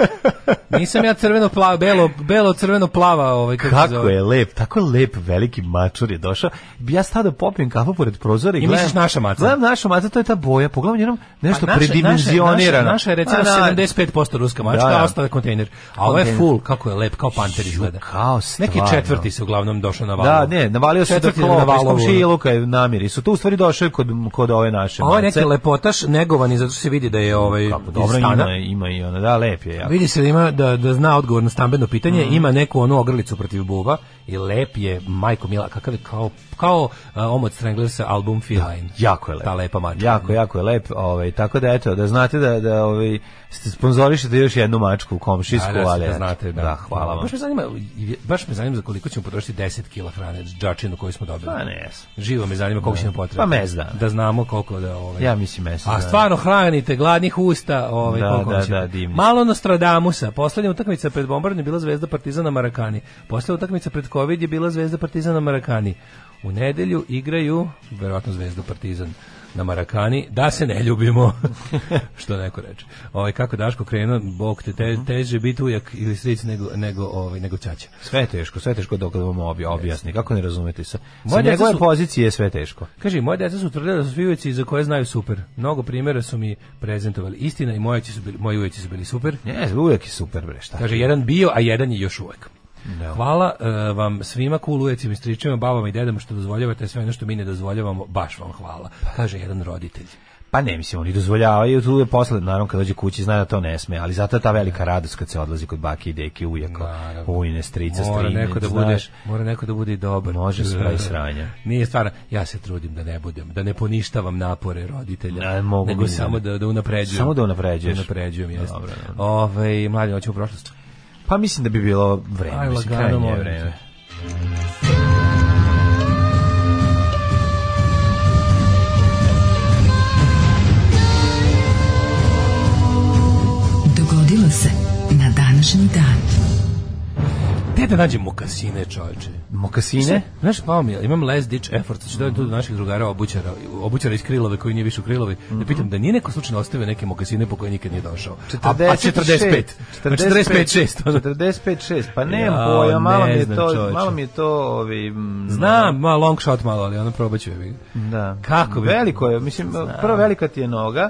Nisam ja crveno plava, belo, belo crveno plava, ovaj kako, kako zove. je lep, tako lep veliki mačur je došao. Ja sada popijem kafu pored prozora i, I gledam. misliš naša maca? Gledam naša mačka, to je ta boja. Pogledam jednom nešto pa, naša, predimenzionirano. Naša, naša, je recimo a, 75% da. ruska mačka, da, da. ostala je kontejner. A ovo je full, kako je lep, kao panter izgleda. Kao stvarno. Neki četvrti se uglavnom došao na valo. Da, ne, navalio se četvrti na valu. Komšiluka namiri su tu u stvari došao kod kod ove naše. Ovo je neka lepota kotaš negovani zato što se vidi da je ovaj Kako, da, dobro stana. ima ima i ona da lep je jako. Vidi se da ima da da zna odgovor na stambeno pitanje, mm. ima neku onu ogrlicu protiv buba i lep je, majko mila, kakav je kao, kao uh, Omot Stranglersa album Feline. Da, jako je lep. Ta lepa mačka. Jako, jako je lep. Ovaj, tako da, eto, da znate da, da ovaj, ste sponzorišete još jednu mačku u komšijsku, da, da, ali... Da, znate, da. da hvala da, vam. Baš me, zanima, baš me zanima za koliko ćemo potrošiti 10 kila hrane, džačinu koju smo dobili. Pa ne. Živo me zanima koliko će nam potrebno. Pa mes, Da Da znamo koliko da... Ovaj, ja mislim mezda. A stvarno hranite, gladnih usta, ovaj, da, koliko da, da, divno. Malo Nostradamusa. Poslednja utakmica pred bombardom bila zvezda Partizana Marakani. Poslednja utakmica pred Covid je bila Zvezda Partizan na Marakani. U nedelju igraju, verovatno Zvezdu Partizan na Marakani, da se ne ljubimo, što neko reče. Ovaj, kako Daško krenuo, bog te, te mhm. teže biti ujak ili stric nego, nego, ovaj, nego čača. Sve je teško, sve je teško dok vam obj, objasni, kako ne razumete sa, moje sa njegove su, pozicije je sve teško. Kaži, moje djeca su tvrdile da su svi ujeci za koje znaju super. Mnogo primjera su mi prezentovali. Istina i moji su bili, moji ujeci su bili super. Ne, uvijek je super, bre, šta? Kaže, jedan bio, a jedan je još uvek. Da. Hvala uh, vam svima kulujecima, stričima, babama i dedama što dozvoljavate sve ono što mi ne dozvoljavamo, baš vam hvala. Kaže jedan roditelj. Pa ne, mislim, oni dozvoljavaju, tu je posled, naravno, kad dođe kući, zna da to ne sme, ali zato je ta velika da. radost kad se odlazi kod baki i deke, ujaka, ujne, strica, mora strine, neko da znaš, budeš, mora neko da bude i dobar. Može sve sranja. Nije stvarno, ja se trudim da ne budem, da ne poništavam napore roditelja, ne, mogu nego da samo da, da unapređujem. Samo da unapređuješ. Da unapređujem, jeste. Ove, ovaj, mladi, hoćemo u prošlost. Pa mislim da bi bilo vreme. Aj, lagano moje vreme. Dogodilo se na današnji dan gde da nađem mokasine, čoveče? Mokasine? Znaš, pao mi, imam last ditch effort, što znači je tu do naših drugara obućara, obućara iz Krilove koji nije više u Krilovi, mm -hmm. da mhm. pitam da nije neko slučajno ostavio neke mokasine po koje nikad nije došao. 40, a, a 45. 45, 6. 45, 6. Pa nemam ja, pojma, malo, ne mi znam, to, čoveče. malo mi je to... Ovi, mm, znam, ma long shot malo, ali ono probaću je. Da. Kako bi? Veliko je, mislim, znam. prvo velika ti je noga,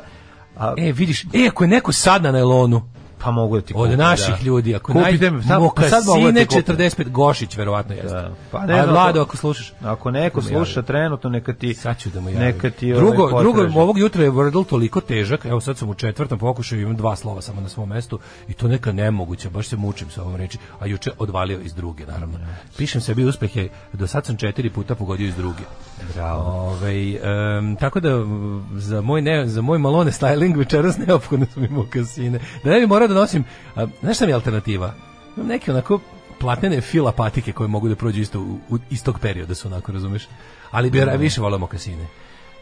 a... E, vidiš, e, ako je neko sad na nailonu, Pa mogu da ti kupim, Od naših da. ljudi, ako naj... Kupite sad, sad mogu da ti 45, Gošić verovatno jeste. Da. Pa ne, A no, Vlado, ako slušaš. Ako neko sluša trenutno, neka ti... Sad ću da mu javim. Neka ti drugo, ovaj drugo, ovog jutra je Wordle toliko težak, evo sad sam u četvrtom pokušaju, imam dva slova samo na svom mestu, i to neka nemoguće, baš se mučim sa ovom reči. A juče odvalio iz druge, naravno. Pišem sebi uspehe, do sad sam četiri puta pogodio iz druge. Bravo. Ove, um, tako da, za moj, ne, za moj malone styling večeras neophodno su mi mokasine. Da ne bi morao da nosim, a, znaš šta mi je alternativa? Imam neke onako platnene fila patike koje mogu da prođu isto u, u istog perioda su onako, razumeš? Ali bi ja da, da, da. više volio mokasine.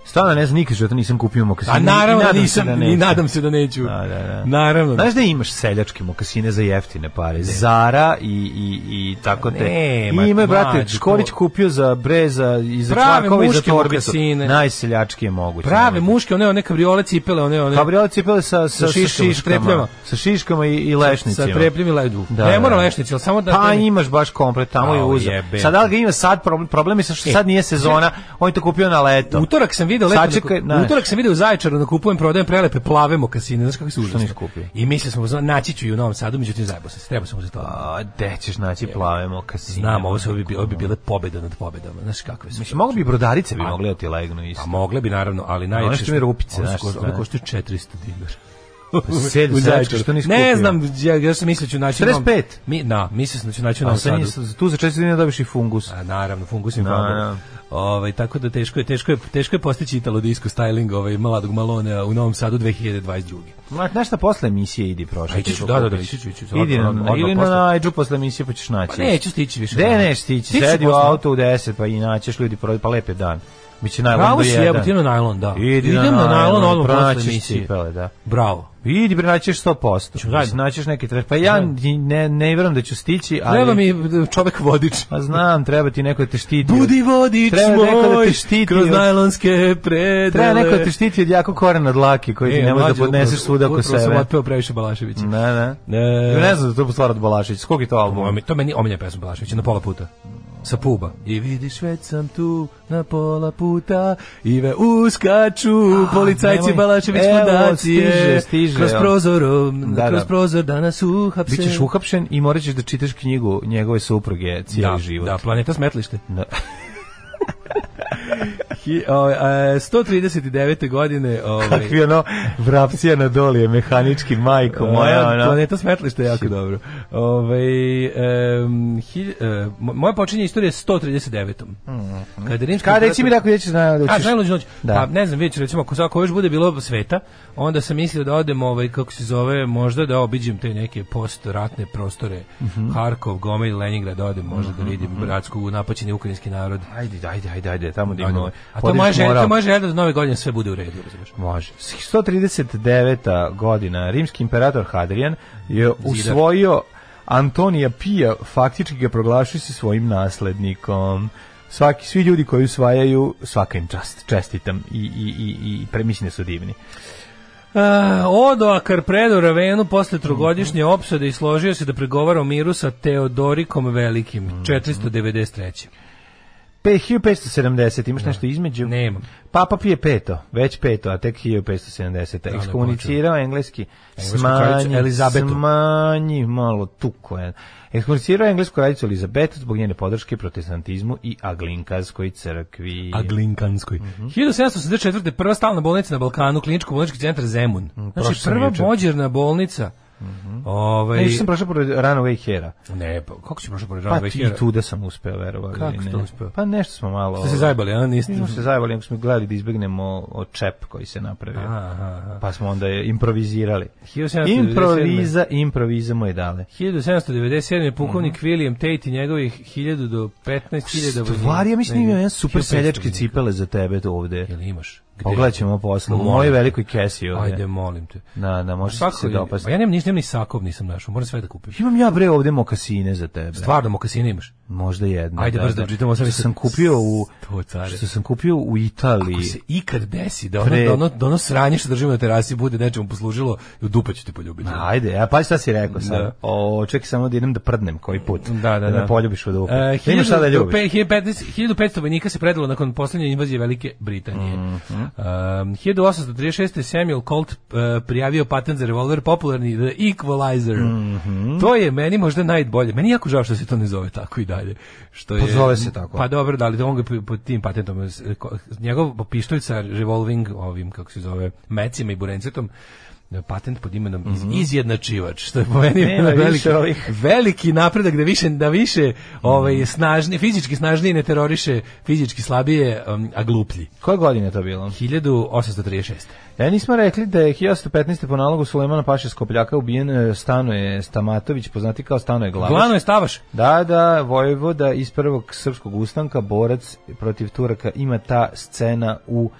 Stvarno ne znam, nikad što nisam kupio mokasine. A naravno I da nisam, da i nadam se da neću. Da, da, da. Naravno. Da. Znaš da imaš seljačke mokasine za jeftine pare? Ne. Zara i, i, i tako te. Ne, I ima, brate, Škorić kupio za breza i za čvarkova i za torbicu. Najseljačke je moguće. Prave muške, one, one kabriole cipele, one, one. Kabriole cipele sa, sa, sa, šiš, sa šiškama. Sa šiškama i, i lešnicima. Sa, sa trepljima i ledu. Da, ne mora da. lešnici, ali samo da... Pa ne... imaš baš komplet, tamo je uzeo. Sad da ga ima sad, problem, problem je sa što e, sad nije sezona, on je to kupio na leto. Utorak sam vidio video lepo. Sačekaj, na, utorak sam video u Zaječaru da kupujem, prodajem prelepe plave mokasine, znači kako se užasno. kupi. I mislio sam, naći ću ju u Novom Sadu, međutim zajebo se, treba samo za to. A, gde ćeš naći plave mokasine? Znam, ovo su bi, ovo bi bile pobeda nad pobedama, znači kakve su. Mislim, mogu bi znači. brodarice bi mogle da ti legnu isto. A mogle bi naravno, ali najčešće. mi rupice, znači, Ove koštaju 400 dinara. Sedi, sečka, što nisi Ne znam, ja, ja sam mislio da ću naći... 45? Mi, na, mislio sam da ću naći u Novom Sadu. Tu za četiri dina dobiš i fungus. A, naravno, fungus i fungus. Ovaj tako da teško je teško je teško je postići italo disco styling ovaj mladog Malone u Novom Sadu 2022. Ma znaš šta posle emisije idi prošle. Ići ću, da, da, da, ići ću, ići ću. Idi na, ili na Ajđu posle emisije pa ćeš naći. Pa neću stići više. Ne, da. ne, stići, sedi u auto u 10 pa i naćeš ljudi pa lepe dan. Biće najlon Bravo do jedan. Bravo si jebutino najlon, da. Idi na, na najlon odmah posle emisije. Cipele, da. Bravo. Vidi, prenaćeš 100%. Ću raditi. Naćeš neke tref. Pa ja ne, ne vjerujem da ću stići, ali... Treba mi čovek vodič. Pa znam, treba ti neko da te štiti. Budi vodič treba moj, neko da te štiti kroz najlonske predele. Treba neko da te štiti od jako korena dlaki koji ti e, ne može da podneseš svuda ko sebe. Upravo sam otpeo previše Balaševića. Ne, da, ne. Da. E, ne znam da to stvar od Balaševića. Koliko je to album? To meni omilja pesma Balaševića, na pola puta sa puba. I vidiš već sam tu na pola puta i ve uskaču A, ah, policajci Balašević fondacije. Stiže, stiže. Kroz prozor, da, kroz da. prozor danas uhapse. Bićeš uhapšen i morat ćeš da čitaš knjigu njegove supruge cijeli da, život. Da, planeta smetlište. Da. Ki, 139. Ovaj, godine... Ovaj, Kakvi ono, vrapcija na dolje mehanički, majko moja. Ona. To Planeta smetlište je jako dobro. Ove, um, hi, počinje istorije 139. Mm -hmm. Kada rimski... Kada reći mi da kuješ na da ćeš... A, znaju noć. Da. Pa, ne znam, već recimo, ako, ako još bude bilo sveta, onda sam mislio da odem, ovaj, kako se zove, možda da obiđem te neke postratne prostore, mm -hmm. Harkov, Gomel, Leningrad, da odem možda mm -hmm. da mhm, vidim bratsku mhm. napaćeni ukrajinski narod. Ajde, ajde, ajde, ajde, tamo da imamo A to moja želja, to moja želja da nove godine sve bude u redu, razumiješ? Može. 139. godina rimski imperator Hadrian je usvojio Antonija Pija, faktički ga proglašuje se svojim naslednikom. Svaki, svi ljudi koji usvajaju, svaka im čast, čestitam i, i, i, i premisljene su divni. Uh, e, odo Akar predo Ravenu posle trogodišnje opsade i složio se da pregovara o miru sa Teodorikom Velikim, 493. Mhm. 1570, imaš da. nešto između? Nemam. Papa pije peto, već peto, a tek 1570. Da, da, Ekskomunicirao engleski, Englesku smanji, smanji malo tuko. Ekskomunicirao englesku kraljicu Elizabetu zbog njene podrške protestantizmu i aglinkanskoj crkvi. Aglinkanskoj. Mm -hmm. 1784. prva stalna bolnica na Balkanu, kliničko bolnički centar Zemun. Mm, znači, prva mođerna bolnica Mhm. Ovaj Ne, sam prošao pored Runaway Hera. Ne, pa kako si prošao pored pa Runaway pa, Hera? Pa i tu da sam uspeo, verovali Kako ne. to uspeo? Pa nešto smo malo. Ste se zajbali, a niste. Nismo se zajbali, nego smo gledali da izbegnemo od čep koji se napravio. Aha, aha. Pa smo onda improvizirali. 1797. Improviza, improvizamo je dale. 1797. pukovnik mm -hmm. William Tate i njegovih 1000 do 15000 vojnika. Stvari, ja mislim da imam jedan super seljačke cipele za tebe to ovde. Jel imaš? Pogledat ćemo posle, u mojoj velikoj kesi ovdje. Ajde, molim te. Na, na, možeš se dopasti. Pa ja nemam ništa, nemam ni sakov nisam našao, moram sve da kupim. Imam ja bre ovde mokasine za tebe. Stvarno, mokasine imaš? Možda jedna. Ajde da, brzo da, čitamo sam, sam kupio u što sam kupio u Italiji. Ako se ikad desi da ono, pre... da ono, da ono sranje što držimo na terasi bude nečemu poslužilo, u dupe ćete poljubiti. A, ajde, ja pa šta si rekao sad? Da. O, čekaj samo da idem da prdnem koji put. Da, da, da. da. Me poljubiš u dupe. Uh, 1000, imaš šta da ljubiš. 15, 1500 vojnika se predalo nakon poslednje invazije Velike Britanije. Mm -hmm. uh, 1836. Samuel Colt uh, prijavio patent za revolver popularni The Equalizer. Mm -hmm. To je meni možda najbolje. Meni jako žao što se to ne zove tako i da dalje. Što pa je, Pozove se tako. Pa dobro, da li on ga pod tim patentom, njegov pištolj sa revolving ovim, kako se zove, mecima i burencetom, Da, patent pod imenom mm -hmm. izjednačivač što je po meni veliki, ovih. veliki napredak da više da više ovaj mhm. snažni fizički snažniji ne teroriše fizički slabije um, a gluplji. Koje godine je to bilo? 1836. Ja nismo rekli da je 1815. po nalogu Sulemana Paše Skopljaka ubijen e, Stanoje Stamatović, poznati kao Stanoje Glavaš. Glano je Stavaš. Da, da, vojvoda iz prvog srpskog ustanka, borac protiv Turaka, ima ta scena u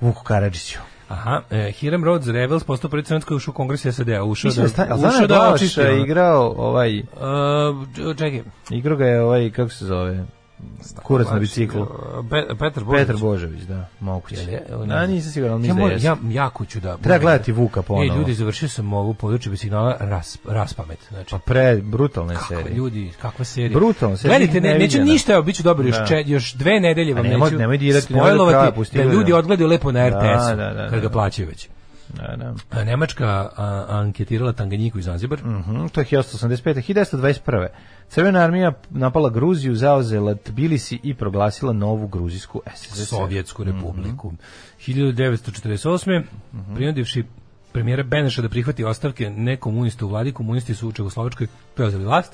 Vuku Karadžiću. Aha, e, Hiram Rhodes Revels postao prvi crnac koji ušao u kongres SAD-a. Ušao da, da, ušao da očistio. igrao ovaj... Uh, čekaj. Igrao ga je ovaj, kako se zove kurac na biciklu. Pe, Petar Božović. Petar Božović, da, moguće. Je, ja, nisam siguran, ali ja, da ja, jako ću da... Treba gledati Vuka e, ponovo. ljudi, završio sam ovu područje bez signala ras, raspamet. Znači, pa pre, brutalne kako, serije. ljudi, kakva serija. Brutalne serije. Gledajte, ne, neću ništa, evo, bit ću dobro, još, da. če, još dve nedelje vam nemoj, neću nemoj dirati, spojlovati da ljudi odgledaju lepo na da, RTS-u, da, da, da, kad ga da. plaćaju već. Da, da. Nemačka a, anketirala Tanganjiku i Zanzibar. Mm -hmm, to je 1885. 1921. Crvena armija napala Gruziju, zauzela Tbilisi i proglasila novu gruzijsku SSR. Sovjetsku mhm. republiku. Mm -hmm. 1948. Mm -hmm. Prinudivši premijera Beneša da prihvati ostavke ne komunista u vladi, komunisti su u Čegoslovačkoj preuzeli vlast.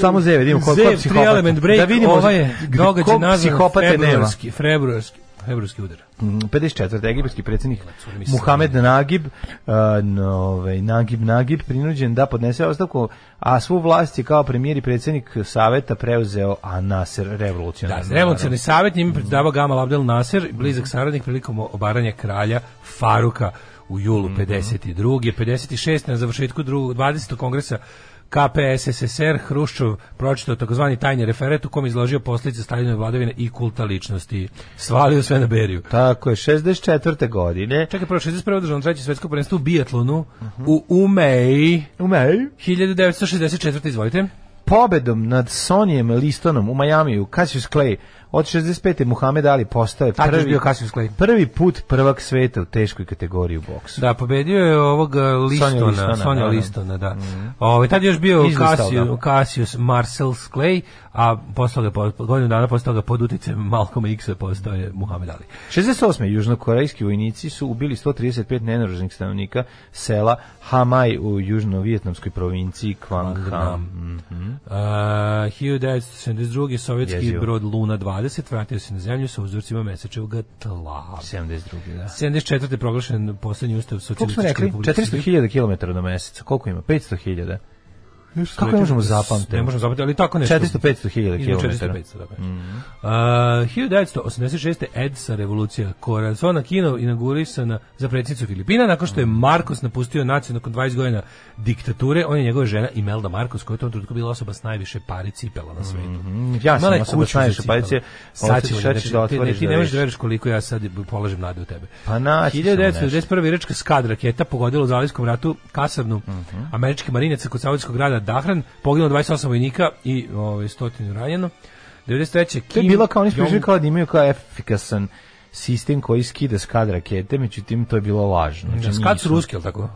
Samo zev, vidimo koliko Zev, psihopata. Element break, da vidimo, ovo ovaj je događaj nazvan februarski, februarski, Hebrujski udar. 54. egipatski predsjednik Muhamed Nagib, uh, Nagib Nagib, prinuđen da podnese ostavku, a svu vlast je kao premijer i predsjednik saveta preuzeo Anasir revolucionarni. Da, revolucionarni savet njime predavao Gamal Abdel Nasser, mhm. blizak saradnik prilikom obaranja kralja Faruka u julu 52. Mhm. 56. na završetku drugog, 20. kongresa KPSSR Hruščov pročitao takozvani tajni referat u kom izložio posljedice Staljinove vladavine i kulta ličnosti. Svalio sve na Beriju. Tako je, 64. godine. Čekaj, prvo 61. održano treće svetsko prvenstvo u bijatlonu uh -huh. u Umeji. Umeji. 1964. izvolite pobedom nad Sonijem Listonom u Majamiju, Cassius Clay Od 65. Muhamed Ali postao je prvi, bio prvi put prvak sveta u teškoj kategoriji u boksu. Da, pobedio je ovog e, Listona, Sonja da, da, da. Listona, da. da. Mm. Ove, ovaj, tad još bio Cassius, Cassius Marcel Clay, a posle ga, godinu dana postao ga pod uticajem Malcolm X-a postao je Muhamed Ali. 68. južnokorejski vojnici su ubili 135 nenaroženih stanovnika sela Hamai u južnovijetnamskoj provinciji Kvangham. Mm -hmm. uh, 1972. sovjetski Jezio. brod Luna 20 20, vratio se na zemlju sa uzorcima mesečevog tla. 72. Da. 74. proglašen poslednji ustav socijalističke republike. Koliko smo rekli? 400.000 km na mesec. Koliko ima? 500.000? Kako ne možemo zapamtiti? Ne možemo zapamtiti, ali tako nešto. 400-500 hiljada kilometara. 400-500, da. Mm. Uh, 1986. EDSA revolucija Corazona Kino inaugurisana za predsjednicu Filipina nakon što je mhm. Marcos napustio naciju nakon 20 godina diktature. On je njegova žena Imelda Marcos koja je u tom trenutku bila osoba s najviše pari cipela na svetu. Mm -hmm. Ja sam osoba s najviše pari cipela. Sad ćeš reći da otvoriš Ti ne da možeš da veriš koliko ja sad polažem nade u tebe. Pa naći 1991. Rečka skad raketa pogodila u Zalijskom ratu kasarnu mm -hmm. američke marinaca kod Saudijskog grada Dahran, poginulo 28 vojnika i ovaj, 100 ranjeno. 93. Kim... To je bilo kao, oni smo kao da imaju kao efikasan sistem koji skida skad rakete, međutim to je bilo lažno. Da, znači, skad su ruski, al tako?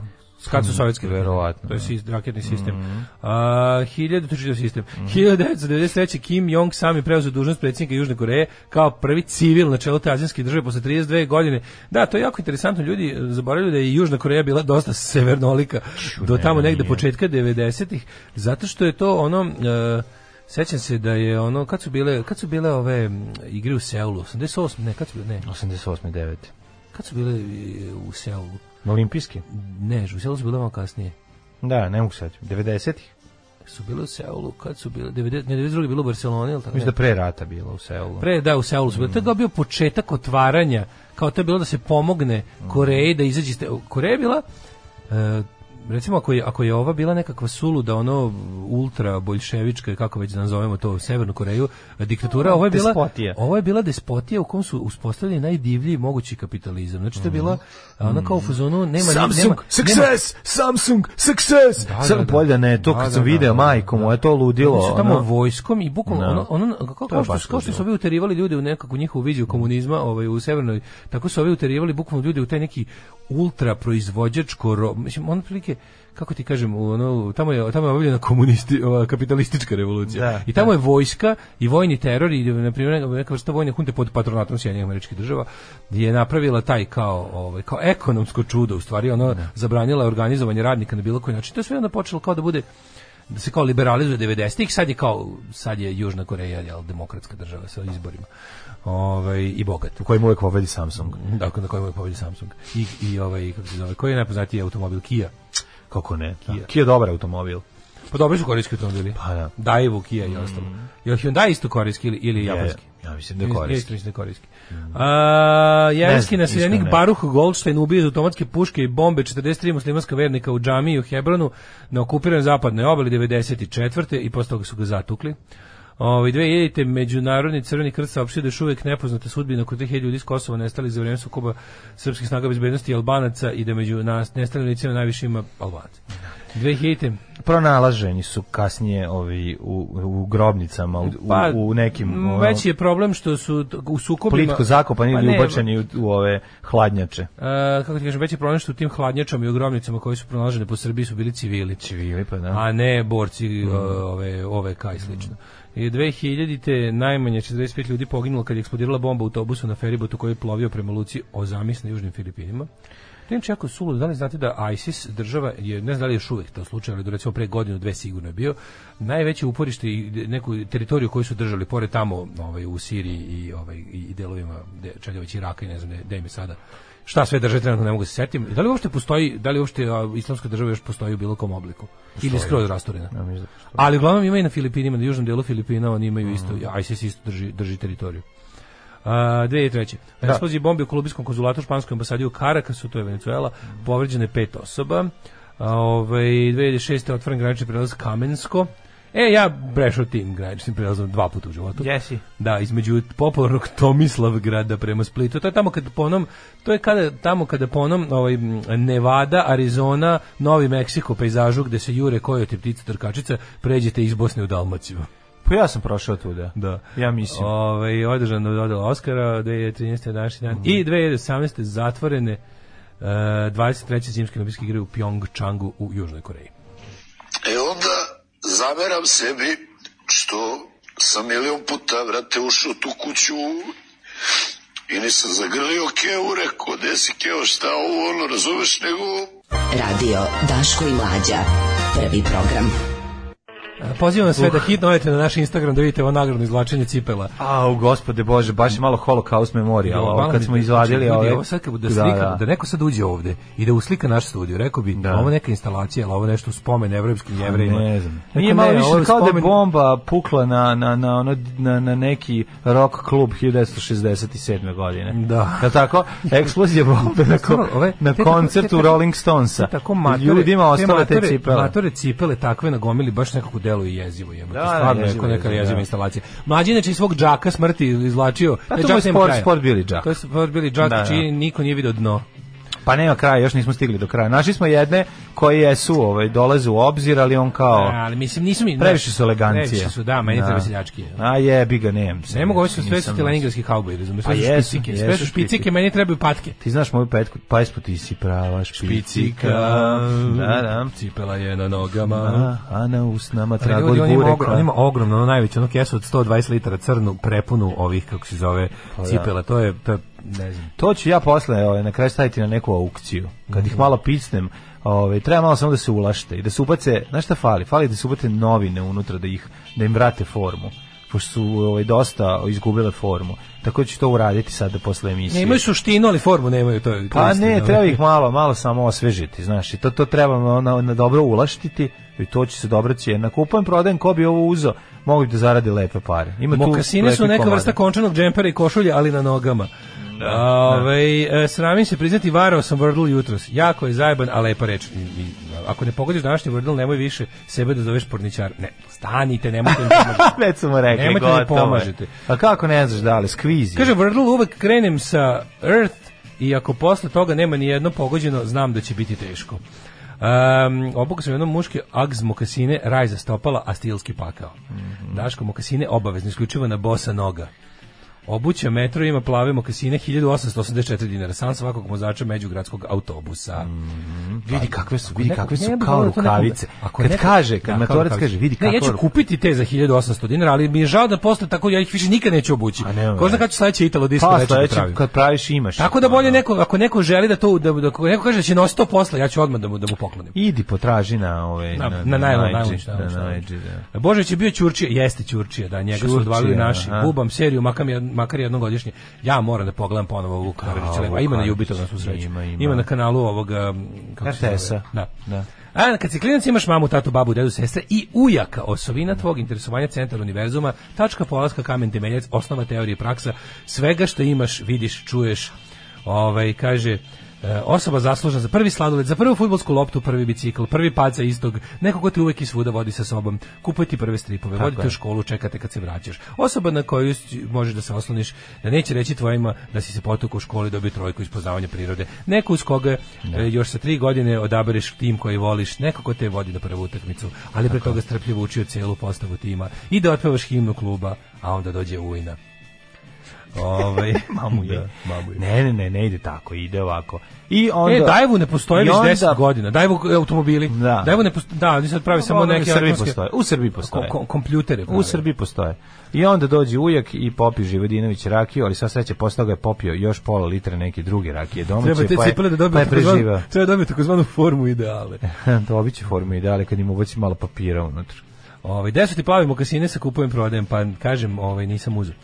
Kad su sovjetski mm, verovatno. To je da. sist, raketni mm. sistem. Mm -hmm. uh, 1000 sistem. Mm 1993 Kim Jong sam je preuzeo dužnost predsjednika Južne Koreje kao prvi civil na čelu te azijske države posle 32 godine. Da, to je jako interesantno. Ljudi eh, zaboravljaju da je Južna Koreja bila dosta severnolika Ču, do tamo negde nije. početka 90-ih zato što je to ono uh, Sećam se da je ono kad su bile kad su bile ove igre u Seulu 88 ne kad su bile ne 88 9 kad su bile eh, u Seulu olimpijski? Ne, u selu su bile malo kasnije. Da, ne mogu sad. 90-ih? su bile u Seulu, kad su bile, 90, ne, 92. bilo u Barceloni, ili tako? Mislim da pre rata bilo u Seulu. Pre, da, u Seulu su bile. Mm. To je mm. bio početak otvaranja, kao to je bilo da se pomogne mm. Koreji da izađe. Koreja je bila, uh, recimo ako je, ako je ova bila nekakva suluda ono ultra bolševička kako već da nazovemo to u Severnu Koreju diktatura, ovo je bila despotija. ovo je bila despotija u kom su uspostavili najdivlji mogući kapitalizam. Znači to je bila mhm. ona kao u fuzonu nema Samsung nema, success, nema. Samsung success. Da, Sam da, da, polja da ne, to da, kad da, sam da, video majko mu je to ludilo. Su tamo ono. vojskom i bukom ono, ono kako, kao, što, kao što su ovi uterivali ljude u nekakvu njihovu viziju komunizma, ovaj u Severnoj, tako su ovi uterivali bukvalno ljude u taj neki ultra proizvođačko, mislim on prilike kako ti kažem, ono, tamo je tamo je obavljena komunisti, ova, kapitalistička revolucija. Da, I tamo da. je vojska i vojni teror i na primjer neka vrsta vojne hunte pod patronatom Sjedinjenih američkih država je napravila taj kao ovaj kao ekonomsko čudo u stvari, ono da. zabranila organizovanje radnika na bilo koji način. To je sve onda počelo kao da bude da se kao liberalizuje 90-ih, sad je kao sad je Južna Koreja je demokratska država sa izborima ovaj i bogat, u kojem uvek pobedi Samsung. Dakle, na kojem uvek pobedi Samsung. I i ovaj kako se zove, koji je najpoznatiji automobil Kia? Kako ne? Kia, da. Kia dobar automobil. Pa dobri su korejski automobili. Pa da. Daivu, Kia i ostalo. Mm. Jel Hyundai isto korejski ili, ili japanski? Ja mislim da je korejski. Mislim da je korejski. Mm. Jevenski nasiljenik Baruh Goldstein ubio iz automatske puške i bombe 43 muslimanska vernika u džamiji u Hebronu na okupiranoj zapadnoj obali 94. i posle toga su ga zatukli. Ovaj 2000 međunarodni crveni krst saopštio da je uvek nepoznata sudbina kod 3000 ljudi iz Kosova nestali za vreme sukoba srpskih snaga bezbednosti i Albanaca i da među nas nestalim licima najviše ima Albanaca. 2000 pronalaženi su kasnije ovi u, u grobnicama u, pa, u, nekim veći je problem što su u sukobima plitko zakopani pa ili ubačeni u, u, ove hladnjače. A, e, kako ti kažem, veći je problem što u tim hladnjačama i u grobnicama koji su pronalažene po Srbiji su bili civili, civili pa da. A ne borci mm. E, ove ove kaj slično. Mm. I 2000-te najmanje 45 ljudi poginulo kad je eksplodirala bomba u autobusu na feribotu koji je plovio prema luci Ozamis na južnim Filipinima. Inače, čako sulu, da li znate da ISIS država, je, ne znam da li je još uvek to slučaj, ali do recimo pre godinu, dve sigurno je bio, najveće uporište i neku teritoriju koju su držali, pored tamo ovaj, u Siriji i, ovaj, i delovima de, već Iraka i ne znam gde im je sada šta sve drže trenutno ne mogu da se setim. Da li uopšte postoji, da li uopšte a, islamska država još postoji u bilo kom obliku? Postoji. Ili skroz rasturena? Ja, mislim, da Ali uglavnom ima i na Filipinima, na južnom delu Filipina, oni imaju mm. isto, ISIS isto drži, drži teritoriju. Uh, 2003. Da. Eksplozije bombe u kolumbijskom konzulatu španskoj ambasadi u Karakasu, to je Venezuela, povređene pet osoba. Uh, ove, 2006. otvoren granični prelaz Kamensko, E, ja brešao tim graničnim prelazom dva puta u životu. Jesi. Da, između popularnog grada prema Splitu. To je tamo kada ponom, to je kada, tamo kada ponom ovaj, Nevada, Arizona, Novi Meksiko, pejzažu gde se jure kojoti ptice trkačice, pređete iz Bosne u Dalmaciju. Pa ja sam prošao tuda. Da. Ja mislim. Ove, ovaj, održan dodala Oscara da je 13. današnji dan. Mm -hmm. I 2018. zatvorene uh, eh, 23. zimske olimpijske igre u Pjongčangu u Južnoj Koreji. E onda zameram sebi što sam milion puta, vrate, ušao tu kuću i nisam zagrlio keo, rekao, gde si Keo, šta ovo, ono, razumeš, nego... Radio Daško i Mlađa, prvi program. Pozivam sve da uh. da hitno odete na naš Instagram da vidite ovo nagradno izvlačenje cipela. A, gospode bože, baš je malo holokaust memorija, ovo da, kad smo izvadili znači, ovo. Ovo sad kad da, slika, da, da. da neko sad uđe ovde i da uslika naš studio, rekao bi, da. ovo neka instalacija, ali ovo nešto spomen evropskim pa jevrejima. Ne znam. Nije malo više kao da spomen... da bomba pukla na, na, na, ono, na, na neki rock klub 1967. godine. Da. Da tako? Eksplozija bombe na, ko, na koncertu Rolling Stonesa. Ljudima ostale te cipele. Matore cipele takve nagomili baš nekako deluje jezivo, je. Da, da, stvarno je kao neka da. jeziva instalacija. Mlađi znači svog džaka smrti izvlačio. Pa e, to je sport, sport bili džak. To je sport bili džak, da, čiji niko nije video dno. Pa nema kraja, još nismo stigli do kraja. Našli smo jedne koje su, ovaj, dolaze u obzir, ali on kao... A, da, ali mislim, nisu mi... Previše su da, elegancije. Previše su, da, meni da. treba seljački. A je, bi ga, nemam Ne mogu, ovo da sve su leningradski kauboj, razumiješ? Pa sve su špicike, sve špicike, meni trebaju patke. Ti znaš moju petku, ispod ti si prava špicika, da, da. cipela je na nogama, a, na usnama tragod bureka. On ima ogromno, ono najveće, ono kesu od 120 litara crnu prepunu ovih, kako se zove, pa cipela, to je, to je ne znam. To ću ja posle, ovaj, na kraj staviti na neku aukciju. Kad ih mhm. malo picnem, Ove, ovaj, treba malo samo da se ulašte i da se upace, znaš šta fali? Fali da se upate novine unutra da ih da im vrate formu pošto su ovaj, dosta izgubile formu. Tako da će to uraditi sad posle emisije. Ne imaju suštinu, ali formu nemaju. To, to pa istine, ne, treba ih malo, malo samo osvežiti, znaš, to, to treba na, na dobro ulaštiti i to će se dobro Na Kupujem, prodajem, ko bi ovo uzo, mogu da zaradi lepe pare. Ima Mokasine su neka komada. vrsta končanog džempera i košulja, ali na nogama. Da, da. Ove, ovaj, Sramim se priznati, varao sam Wordle jutros. Jako je zajeban, a lepa reč. Ako ne pogodiš današnji Wordle, nemoj više sebe da zoveš porničar. Ne, stanite, nemojte mi pomožete. Već smo rekli, nemojte gotovo. Nemojte mi pomožete. A pa kako ne znaš da li, skvizi. Kaže, Wordle uvek krenem sa Earth i ako posle toga nema ni jedno pogođeno, znam da će biti teško. Um, obukao sam jednom muške Ags mokasine, raj za stopala, a stilski pakao. Mm -hmm. Daško mokasine obavezno, isključivo na bosa noga. Obuća metro ima plave mokasine 1884 dinara, san svakog vozača međugradskog autobusa. Mm, vidi pa, kakve su, vidi kakve su kao rukavice. Ako kad kaže, da, kad matorac kaže, vidi kako. Ne, ja ću kupiti te za 1800 dinara, ali mi je žao da posle tako ja ih više nikad neću obući. Ko zna kad ću sledeće Italo disco pa, da sledeće kad praviš imaš. Tako da bolje neko ako neko želi da to da, da neko kaže da će nositi to posle, ja ću odmah da mu da mu poklonim. Idi potraži na ove ovaj, na na na da. Božić je bio Ćurčija, jeste Ćurčija, da njega su odvalili naši. Bubam seriju, makam makar jednom godišnje. Ja moram da pogledam ponovo ovu Karadžića. Pa ima na Jubitovu na svu sreću. Ima, ima. ima na kanalu ovoga um, RTS-a. Da. da. A kad si klinac imaš mamu, tatu, babu, dedu, sestre i ujaka, osovina tvog interesovanja centar univerzuma, tačka polaska, kamen temeljac, osnova teorije praksa, svega što imaš, vidiš, čuješ. Ovaj kaže E, osoba zaslužna za prvi sladoled, za prvu fudbalsku loptu, prvi bicikl, prvi pad za istog, neko ko te uvek i svuda vodi sa sobom, ti prve stripove, Tako vodite je. u školu, čekate kad se vraćaš. Osoba na koju možeš da se osloniš, da neće reći tvojima da si se potukao u školi dobio trojku iz poznavanja prirode. Neko uz koga ne. Da. još sa tri godine odabereš tim koji voliš, neko ko te vodi na prvu utakmicu, ali pre toga strpljivo učio celu postavu tima i da otpevaš himnu kluba, a onda dođe ujna. Ovaj mamu je. Da, mamu je. Ne, ne, ne, ne ide tako, ide ovako. I e, onda E, Dajvu ne postoji već 10 godina. Dajvu automobili. Da. Dajvu ne postoji. Da, oni sad pravi samo neke u Srbiji postoje. U Srbiji postoje. Ko, kompjutere. Pravi. U Srbiji postoje. I onda dođe ujak i popi Živodinović rakiju, ali sva sreća posle toga je popio još pola litre neke druge rakije domaće treba te pa je, cipele da dobije pa preživa. Treba da dobije takozvanu formu ideale. Dobiće formu ideale kad im ubaci malo papira unutra. Ovaj 10 plavi mokasine sa kupujem prodajem, pa kažem, ovaj nisam uzeo.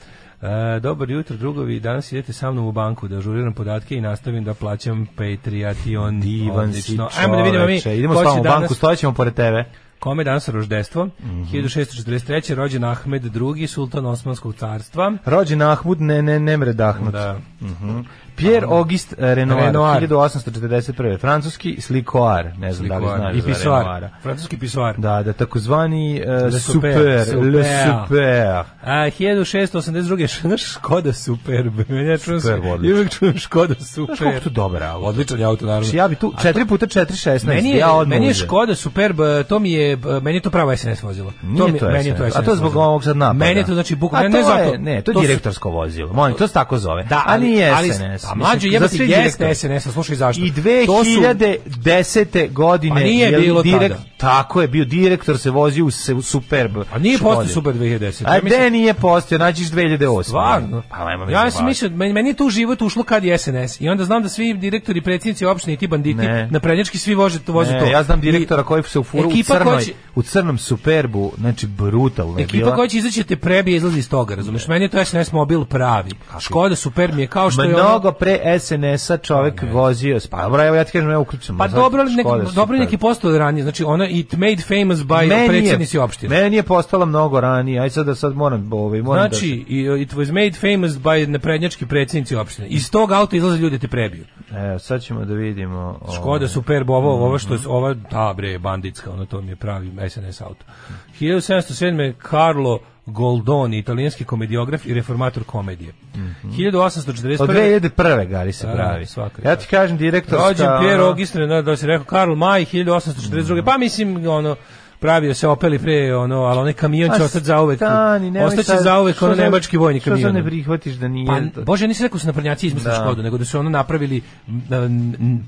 E, dobar jutro, drugovi, danas idete sa mnom u banku da ažuriram podatke i nastavim da plaćam Patreon. Divan si čoveče. Ajmo da vidimo mi. Idemo s u banku, stojećemo pored tebe. Kome danas roždestvo? Mm -hmm. 1643. rođen Ahmed II, sultan Osmanskog carstva. Rođen Ahmud, ne, ne, Nemred Ahmud. Da. Mm -hmm. Pierre Auguste eh, Renoir, Renoir. 1841. Francuski slikoar, ne znam slikoar. da li znaš. I pisoar. Francuski pisoar. Da, da takozvani uh, super, super, le super. A 1682. Škoda Superb. Ja čujem super, se, uvek čujem Škoda Super. Znaš kako to dobar auto. Odličan je auto, naravno. Znači, ja bi tu 4 puta 16. Meni je, ja meni je Škoda Superb, to mi je, meni je to pravo SNS vozilo. Nije to, mi, to meni je to SNS. A to je zbog ovog sad napada. Meni je to, znači, bukvalno, ne, ne zato. Ne, to je direktorsko vozilo. Molim, to se tako zove. Da, ali, ali SNS. A mlađe jebati jeste. SNS, slušaj zašto. I 2010. godine pa nije je bilo direkt, tada. Tako je, bio direktor, se vozio u, se, u Superb. A nije postao Super 2010. A gde nije postao, nađiš 2008. Stvarno? Pa, nema ja sam mislio, meni, meni je tu život ušlo kad je SNS. I onda znam da svi direktori, predsjednici opštine i ti banditi ne. na prednječki svi voze, voze ne, to. Ja znam direktora I, koji se ufuru u crnoj, će, u crnom Superbu, znači brutalno je bila. Ekipa koja će izaći da te prebije izlazi iz toga, razumeš? Meni je to SNS mobil pravi. Kako? Škoda Superb mi je kao što Mnogo je... Mnogo pre SNS-a čovek pa ne. vozio, pa dobro, evo ja ti kažem, ja uključujem. Pa dobro, neki, dobro neki postao ranije, znači ona it made famous by predsjednici opštine. Meni je postala mnogo ranije, aj sad da sad moram, ovaj, moram da znači, da se... it was made famous by naprednjački predsjednici opštine. Iz tog auta izlaze ljudi da te prebiju. E, sad ćemo da vidimo... Ovaj. Škoda Superb, ovo, ovo mhm. što je, ova, da bre, banditska, ono to mi je pravi SNS auto. 1707. Karlo Goldoni, italijanski komediograf i reformator komedije. Mm -hmm. 1841. Od 2001. Gari se da, pravi. Svaka, ja ti kažem direktor... Rođen Pierre Auguste, da, da si rekao, Karl May, 1842. Mm -hmm. Pa mislim, ono, pravio se Opel i pre ono, ali onaj kamion će ostati zauvek. Stani, Ostaće zauvek ono nemački vojni kamion. Što se ne prihvatiš da nije pa, to? Bože, ja nisam rekao da su naprnjaci izmislili da. Škodu, nego da su ono napravili m, da,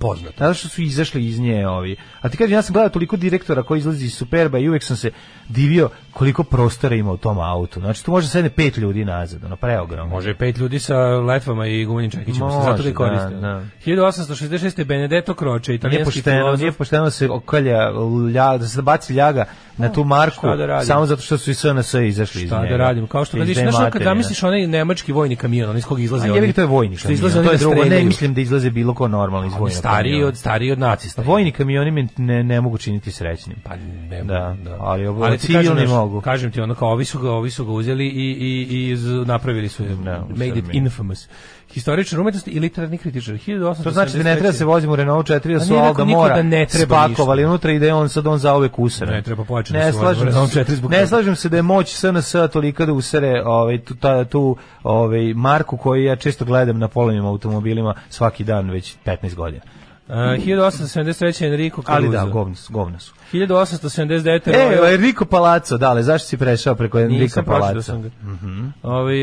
poznato. Tada što su izašli iz nje ovi. A ti kažem, ja sam gledao toliko direktora koji izlazi iz Superba i uvek sam se divio koliko prostora ima u tom autu. Znači, tu može sedne pet ljudi nazad, ono, preogromno. Može pet ljudi sa letvama i gumenim čekićima, zato da koriste. Da, da. 1866. Benedetto Croce, italijanski nije pošteno, filozof. Nije pošteno se okolja, lja, da se baci ljaga na da. tu marku da samo zato što su i SNS izašli šta iz da njega. da radimo kao što kažeš znači kad zamisliš onaj nemački vojni kamion on iz kog izlazi oni ja to je vojni što izlaze to je da drugo ne mislim da izlaze bilo ko normalno iz vojnog stariji od stariji od nacista pa vojni kamioni mi ne, ne mogu činiti srećnim pa ne da, da. ali ovo ali civilni mogu kažem ti onda kao ovi su ga ovi su ga uzeli i i i napravili su no, made it infamous historičar umetnosti i literarni kritičar. 1800. To znači da ne treba da se vozimo u Renault 4, da su Alda Mora da ne treba spakovali ništa. unutra ide da on sad on zaovek usere. Ne treba pojače ne da se 4 zbog Ne slažem se da je moć SNS tolika da usere ovaj, tu, ta, tu ovaj, marku koju ja često gledam na polovnim automobilima svaki dan već 15 godina. Uh, 1873. Enrico Caruso. Ali da, govno su. Govno su. 1879. E, Royal... Enrico Palazzo, dale, zašto si prešao preko Enrico da Palazzo? Da sam ga. Mm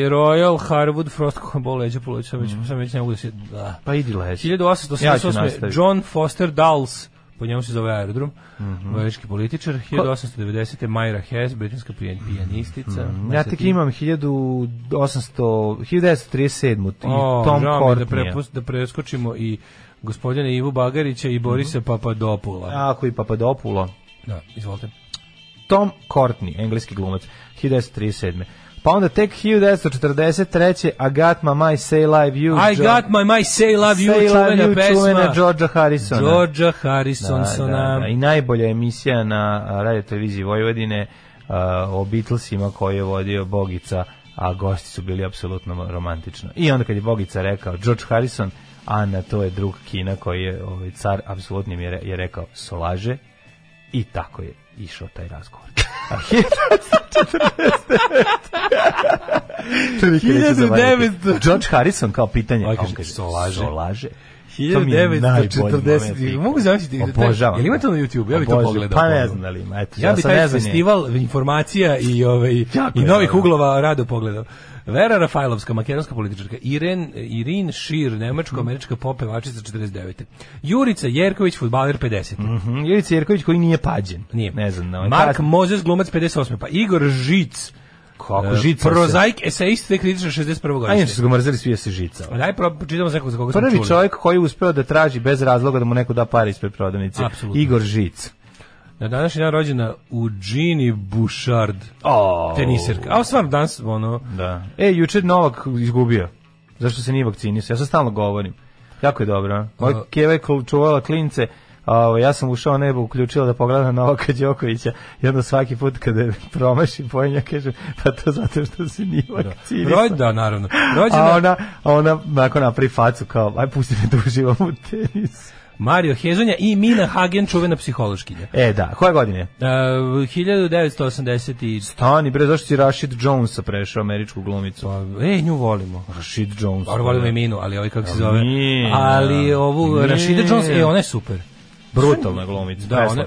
Royal Harwood Frost Combo leđa polučio, već, mm -hmm. sam već ne mogu da si... Da. Pa idi leđa. 1888. Ja John Foster Dulles, po njemu se zove aerodrom, mm -hmm. političar. 1890. Majra Hess, britanska pijanistica. Mm -hmm. Ja tek imam 1800, 1937. Oh, Tom Courtney. Da, prepust, da preskočimo i gospodina Ivu Bagarića i Borisa mm Papadopula. Ako i Papadopula. Da, izvolite. Tom Courtney, engleski glumac, 1937. Pa onda tek 1943. I got my my say love you. I jo got my my say love you, say čuvena love you, pesma. Čuvena Georgea Harrisona. Georgea da, Harrisonsona. Da, da, da. I najbolja emisija na radio televiziji Vojvodine uh, o Beatlesima koju je vodio Bogica, a gosti su bili apsolutno romantično. I onda kad je Bogica rekao George Harrison, Ana, to je drug Kina koji je ovaj, car apsolutni je, je rekao solaže i tako je išao taj razgovor. A 1949. George Harrison kao pitanje, ovaj on kaže, solaže. solaže. 1940. Mogu zamisliti. Da Obožavam. Jel ima to na YouTube? Ja bih to pogledao. Pa ne znam da li ima. Eto, ja, ja bih taj festival informacija i, ovaj, i novih uglova rado pogledao. Vera Rafajlovska, makedonska političarka, Iren, Irin Šir, nemačko-američka popevačica 49. Jurica Jerković, futbaler 50. Mm -hmm. Jurica Jerković koji nije pađen. Nije. Ne znam. No, ovaj Mark kad... Mozes, glumac 58. Pa Igor Žic, kako e, žica. Prozaik eseist te kritičar 61. godine. Ajde, su ga mrzeli svi se žica. Pa Aj pro čitamo za koga Prvi čovjek koji je uspeo da traži bez razloga da mu neko da pare ispred prodavnice. Igor Žic. Na današnji dan rođena Eugenie Bouchard, oh. teniserka. A stvarno danas, ono... Da. E, jučer Novak izgubio. Zašto se nije vakcinisao? Ja sam stalno govorim. Jako je dobro. Moja uh, keva je čuvala klince, a ovaj, ja sam ušao nebo, uključila da pogleda Novaka Đokovića i onda svaki put kada promaši pojenja kaže pa to zato što se nije da. vakcinisao. Rođ, da, naravno. Rođena... A ona, ona nakon napravi facu kao aj pusti me da uživam u tenisu. Mario Hezonja i Mina Hagen, čuvena psihološkinja. E, da. Koje godine? E, uh, 1980 Stani, bre, zašto si Rashid Jonesa prešao američku glumicu? Pa, e, nju volimo. Rashid Jones. Dobro, volimo da. i Minu, ali ovaj kako se zove. Nije, ali ovu, nije. Rashida Jones, e, ona je super. Brutalna glumica, da, ona,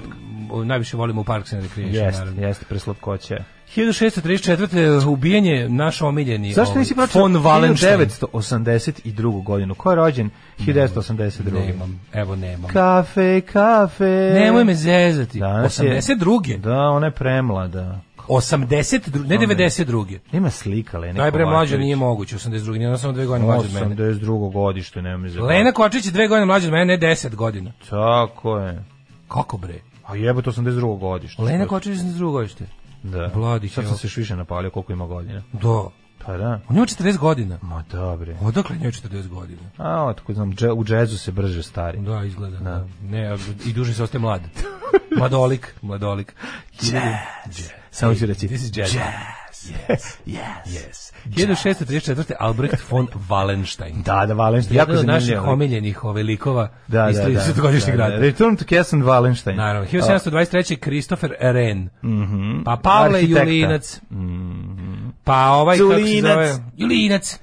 najviše volimo u Parks and Recreation. Jeste, jeste, preslatkoće. 1634. ubijenje naš omiljeni Zašto ovaj, nisi pročitao von Wallenstein 1982. godinu? Ko je rođen 1982. Nemam, evo nemam. Kafe, kafe. Nemoj me zezati. Danas 82. Je, da, ona je premlada. 82, ne 92. Nema slika Lene Najbre mlađa nije moguće, 82. Nije ona samo dve godine mlađa od mene. 82. godište, nema mi zezati. Lena Kovačić je dve godine mlađa od mene, ne 10 godina. Tako je. Kako bre? A jebe to 82. godište. Lena Kovačić je 82. godište. Da. Vladić. Sad sam se još više napalio koliko ima godina. Da. Pa da. On ima 40 godina. Ma dobre. Odakle njoj 40 godina? A, tako znam, dže, u džezu se brže stari. Da, izgleda. Da. da. Ne, i duže se ostaje mlad. mladolik, mladolik. Jazz. Jazz. Samo ću reći, this is jazz. jazz yes, yes, yes. yes. 1634. Albrecht von Wallenstein. da, da, Wallenstein. Jako Jedan od naših omiljenih ove likova da, iz 30-godišnjeg da, da, rada. Da, da. Return to Kesson Wallenstein. Naravno. 1723. Christopher Ren. Mm -hmm. Pa Pavle Julinac. Mm -hmm. Pa ovaj, Julinac. kako se zove? Julinac.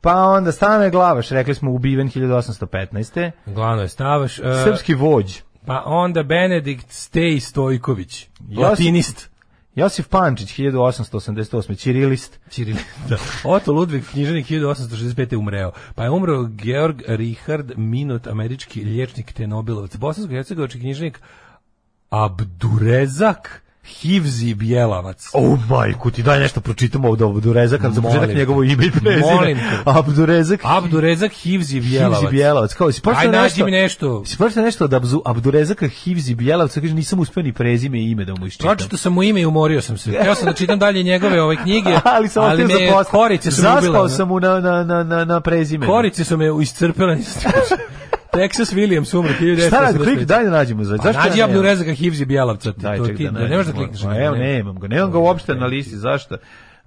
Pa onda Stane Glavaš, rekli smo, ubiven 1815. Glavno je Stavaš. Uh, Srpski vođ. Pa onda Benedikt Stej Stojković, Josip, latinist. Josif Pančić 1888. Cirilist. Cirilist. Da. Oto Ludvig književnik 1865. umreo. Pa je umreo Georg Richard Minot, američki liječnik te Nobelovac. Bosansko-hercegovački književnik Abdurezak Hivzi Bjelavac. O majku, ti daj nešto pročitamo ovde Abdurezak, kad za početak njegovo ime i prezime. Molim te. Abdurezak. Abdurezak Hivzi Bjelavac. Hivzi Bjelavac. Kao, si Aj, nešto, mi nešto. Si pročitao nešto od Abzu, Abdurezaka Hivzi Bjelavca, kaže, nisam uspio ni prezime i ime da mu iščitam. Pročitao sam mu ime i umorio sam se. Htio sam da čitam dalje njegove ove knjige, ali, sam ali me korice su Zaspao ubila, sam mu na, na, na, na prezime. Korice su me iscrpile. Texas Williams umro 1900. Šta radi, klik, daj da nađemo. Za, pa, zašto nađi Abdu Rezaka Hivzi Bjelavca. Daj, ček, ti, da, ne, ne da klikneš. Pa, evo, nemam ga, nemam ga uopšte na listi, zašto?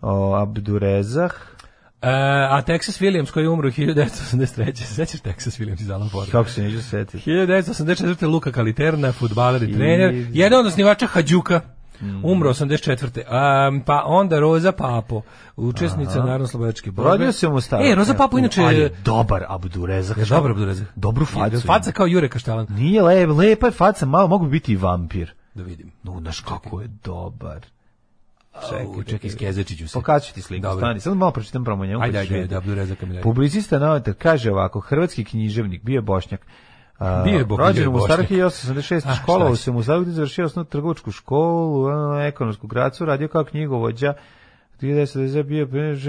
O, Abdurezah. E, a Texas Williams koji je umro 1983. Sećaš Texas Williams iz Alan Forda? Kako se neću setiti. 1984. Luka Kaliterna, futbaler i trener. Jedan od osnivača Hadjuka. Mm. Umro 84. Um, pa onda Roza Papo, učesnica narodno-slobodačke borbe. Rodio se mu staro. E, Roza Papo inače je dobar Abdurezak. Je dobar Abdurezak. Dobru facu. Faca kao Jure Kaštelan. Nije le, lepa je faca, malo mogu biti i vampir. Da vidim. No, znaš kako je dobar. Čekaj, čekaj, iskezečiću se. Pokazat ti sliku, Dobre. stani, samo malo pročitam promo njemu. Ajde, ajde, ajde, Abdurezaka mi Publicista novinar kaže ovako, hrvatski književnik, bio bošnjak, Bio je Bokan. Rođen u Mostaru 1886. Školovao se u Mostaru gdje završio osnovnu trgovačku školu, ekonomsku gracu, radio kao knjigovođa. je bio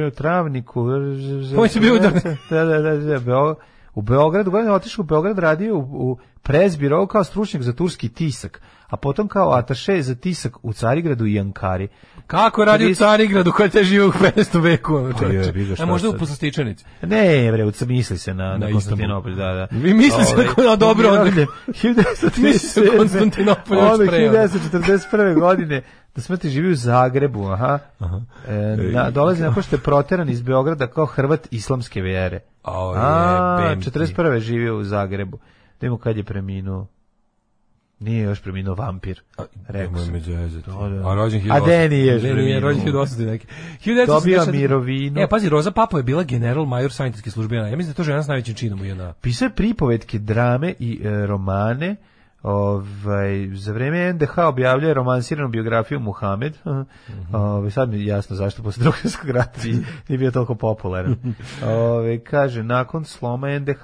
u Travniku. Ovo se bio u Da, da, da, da, u Beogradu, uglavnom otišao u Beograd, radio u, u Prezbirovu kao stručnjak za turski tisak, a potom kao ataše za tisak u Carigradu i Ankari. Kako radi u Carigradu koja te živi u 15. veku? Ono, A pa e, možda u poslastičanici? Ne, bre, u misli se na, na, na Konstantinopolj, da, da. Vi misli se na dobro, onda... 1941. godine da smrti živi u Zagrebu, aha. aha. E, na, dolazi nakon što je proteran iz Beograda kao Hrvat islamske vjere. A, 41. živio u Zagrebu. Da kad je preminuo. Nije još preminuo vampir. Rekao sam. Među da, da, da. A rođen 1800. A Deni je još preminuo. neki. 1900 Dobio mirovinu. E, pazi, Roza Papo je bila general major sanitetske službe. Ja mislim da to žena s najvećim činom u jedna. Pisao je pripovetke, drame i e, romane. Ovaj za vreme NDH objavljuje romansiranu biografiju Muhamed. Mm -hmm. Ovaj sad mi je jasno zašto posle Drugog svjetskog rata nije bio toliko popularan. Ovaj kaže nakon sloma NDH